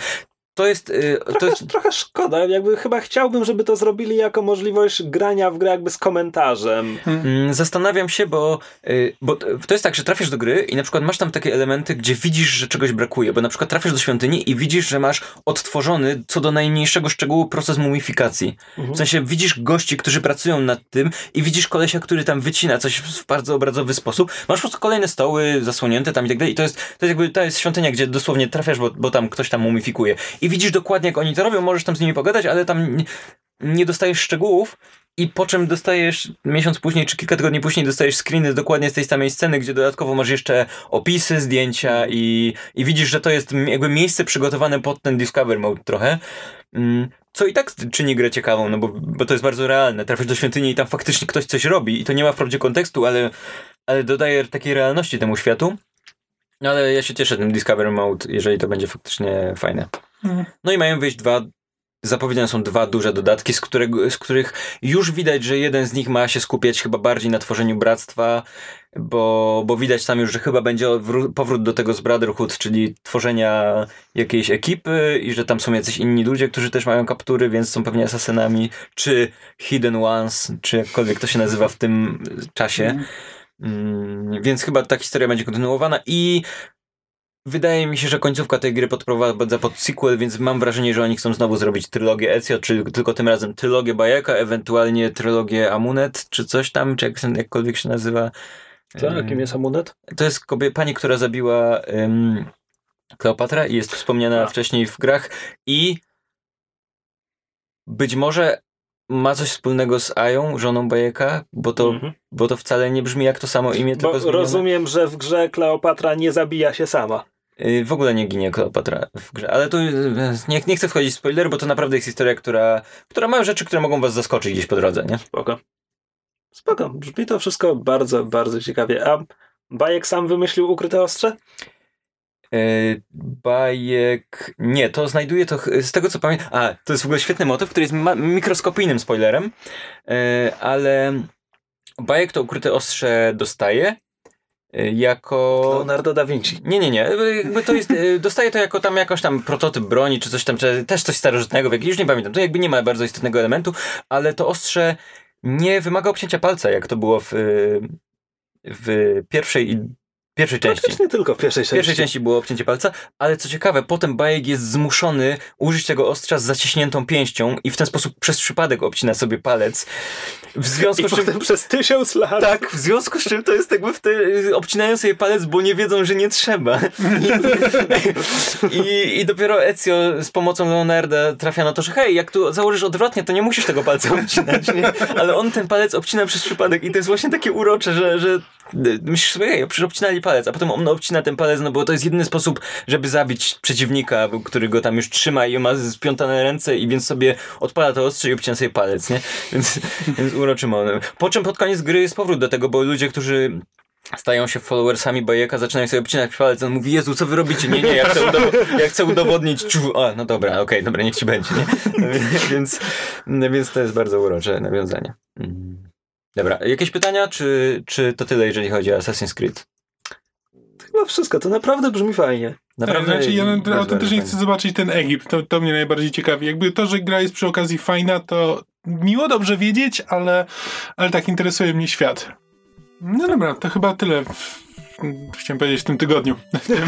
To jest... y, To Trochę, jest trochę szkoda, jakby chyba chciałbym, żeby to zrobili jako możliwość grania w grę jakby z komentarzem. mm, zastanawiam się, bo, y, bo to jest tak, że trafisz do gry i na przykład masz tam takie elementy, gdzie widzisz, że czegoś brakuje, bo na przykład trafisz do świątyni i widzisz, że masz odtworzony co do najmniejszego szczegółu proces mumifikacji. W sensie widzisz gości, którzy pracują nad tym i widzisz kolesia, który tam wycina coś w w bardzo obrazowy sposób. Masz po prostu kolejne stoły zasłonięte tam i tak dalej i to jest, to jest jakby, to jest świątynia, gdzie dosłownie trafiasz, bo, bo tam ktoś tam mumifikuje i widzisz dokładnie, jak oni to robią, możesz tam z nimi pogadać, ale tam nie, dostajesz szczegółów i po czym dostajesz miesiąc później, czy kilka tygodni później dostajesz screeny dokładnie z tej samej sceny, gdzie dodatkowo masz jeszcze opisy, zdjęcia i, i widzisz, że to jest jakby miejsce przygotowane pod ten Discover Mode trochę. Mm, Co i tak czyni grę ciekawą, no bo, bo to jest bardzo realne. Trafisz do świątyni i tam faktycznie ktoś coś robi i to nie ma wprawdzie kontekstu, ale, ale dodaje takiej realności temu światu. No Ale ja się cieszę tym Discover Mode, jeżeli to będzie faktycznie fajne. Mhm. No i mają wyjść dwa Zapowiedziane są dwa duże dodatki, z, którego, z których już widać, że jeden z nich ma się skupiać chyba bardziej na tworzeniu bractwa, bo, bo widać tam już, że chyba będzie wró- powrót do tego z Brotherhood, czyli tworzenia jakiejś ekipy i że tam są jacyś inni ludzie, którzy też mają kaptury, więc są pewnie asasynami, czy Hidden Ones, czy jakkolwiek to się nazywa w tym czasie. Mm, więc chyba ta historia będzie kontynuowana i wydaje mi się, że końcówka tej gry podprowadza pod sequel, więc mam wrażenie, że oni chcą znowu zrobić trylogię Ezio, czyli tylko tym razem trylogię Bajeka, ewentualnie trylogię Amunet, czy coś tam, czy jak, jakkolwiek się nazywa. Tak, kim jest amunet? To jest kobie, pani, która zabiła um, Kleopatra i jest wspomniana A. wcześniej w grach i być może ma coś wspólnego z Ają, żoną Bajeka, bo to, Mhm. bo to wcale nie brzmi jak to samo imię, tylko Bo zmienione. rozumiem, że w grze Kleopatra nie zabija się sama. Y, W ogóle nie ginie Kleopatra w grze, ale tu y, nie, nie chcę wchodzić w spoiler, bo to naprawdę jest historia, która, która ma rzeczy, które mogą was zaskoczyć gdzieś po drodze, nie? Spoko. Spoko. Brzmi to wszystko bardzo, bardzo ciekawie. A Bajek sam wymyślił ukryte ostrze? Y, Bajek... Nie, to znajduje to z tego co pamiętam... A, to jest w ogóle świetny motyw, który jest mikroskopijnym spoilerem, ale Bajek to ukryte ostrze dostaje jako... Leonardo da Vinci. Nie, nie, nie. Jakby to jest, y, dostaje to jako tam jakoś tam prototyp broni, czy coś tam, czy też coś starożytnego, już nie pamiętam. To jakby nie ma bardzo istotnego elementu, ale to ostrze nie wymaga obcięcia palca, jak to było w, y, w pierwszej i pierwszej części. Praktycznie tylko w pierwszej W części. pierwszej części było obcięcie palca, ale co ciekawe, potem Bajek jest zmuszony użyć tego ostrza z zaciśniętą pięścią i w ten sposób przez przypadek obcina sobie palec. W związku I z czym... przez tysiąc lat. Tak, w związku z czym to jest jakby w te, obcinają sobie palec, bo nie wiedzą, że nie trzeba. I, i, I dopiero Ezio z pomocą Leonarda trafia na to, że hej, jak tu założysz odwrotnie, to nie musisz tego palca obcinać, nie? Ale on ten palec obcina przez przypadek i to jest właśnie takie urocze, że, że myślisz sobie, hej, przecież obcinali palec, a potem on obcina ten palec, no bo to jest jedyny sposób, żeby zabić przeciwnika, który go tam już trzyma i ma splątane ręce i więc sobie odpala to ostrze i obcina sobie palec, nie? Więc, więc uroczy moment. Po czym pod koniec gry jest powrót do tego, bo ludzie, którzy stają się followersami Bajeka, zaczynają sobie obcinać palec, on mówi, Jezu, co wy robicie? Nie, nie, ja chcę, udow- ja chcę udowodnić, czu, a, no dobra, okej, dobra, niech ci będzie, nie? Więc, więc to jest bardzo urocze nawiązanie. Mm. Dobra, jakieś pytania, czy, czy to tyle, jeżeli chodzi o Assassin's Creed? Chyba wszystko. To naprawdę brzmi fajnie. Naprawdę tak, znaczy ja bardzo, autentycznie bardzo chcę zobaczyć ten Egipt, to, to mnie najbardziej ciekawi. Jakby to, że gra jest przy okazji fajna, to, miło dobrze wiedzieć, ale, ale tak interesuje mnie świat. No dobra, to chyba tyle. Chciałem powiedzieć w tym tygodniu. W tym,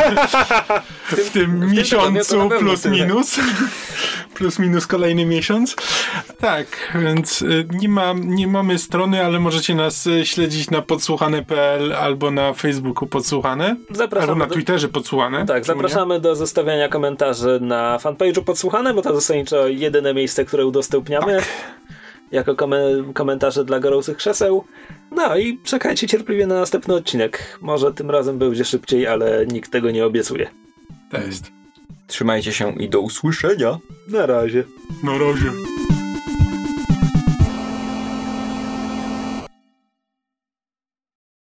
w tym miesiącu plus minus. plus minus kolejny miesiąc. Tak, więc y, nie, ma, nie mamy strony, ale możecie nas y, śledzić na podsłuchane.pl albo na Facebooku podsłuchane. Zapraszamy Albo na Twitterze podsłuchane. Tak, zapraszamy do zostawiania komentarzy na fanpage'u Podsłuchane, bo to zasadniczo jedyne miejsce, które udostępniamy Tak. jako komen- komentarze dla gorących krzeseł. No i czekajcie cierpliwie na następny odcinek. Może tym razem będzie szybciej, ale nikt tego nie obiecuje. To jest. Trzymajcie się i do usłyszenia. Na razie. Na razie.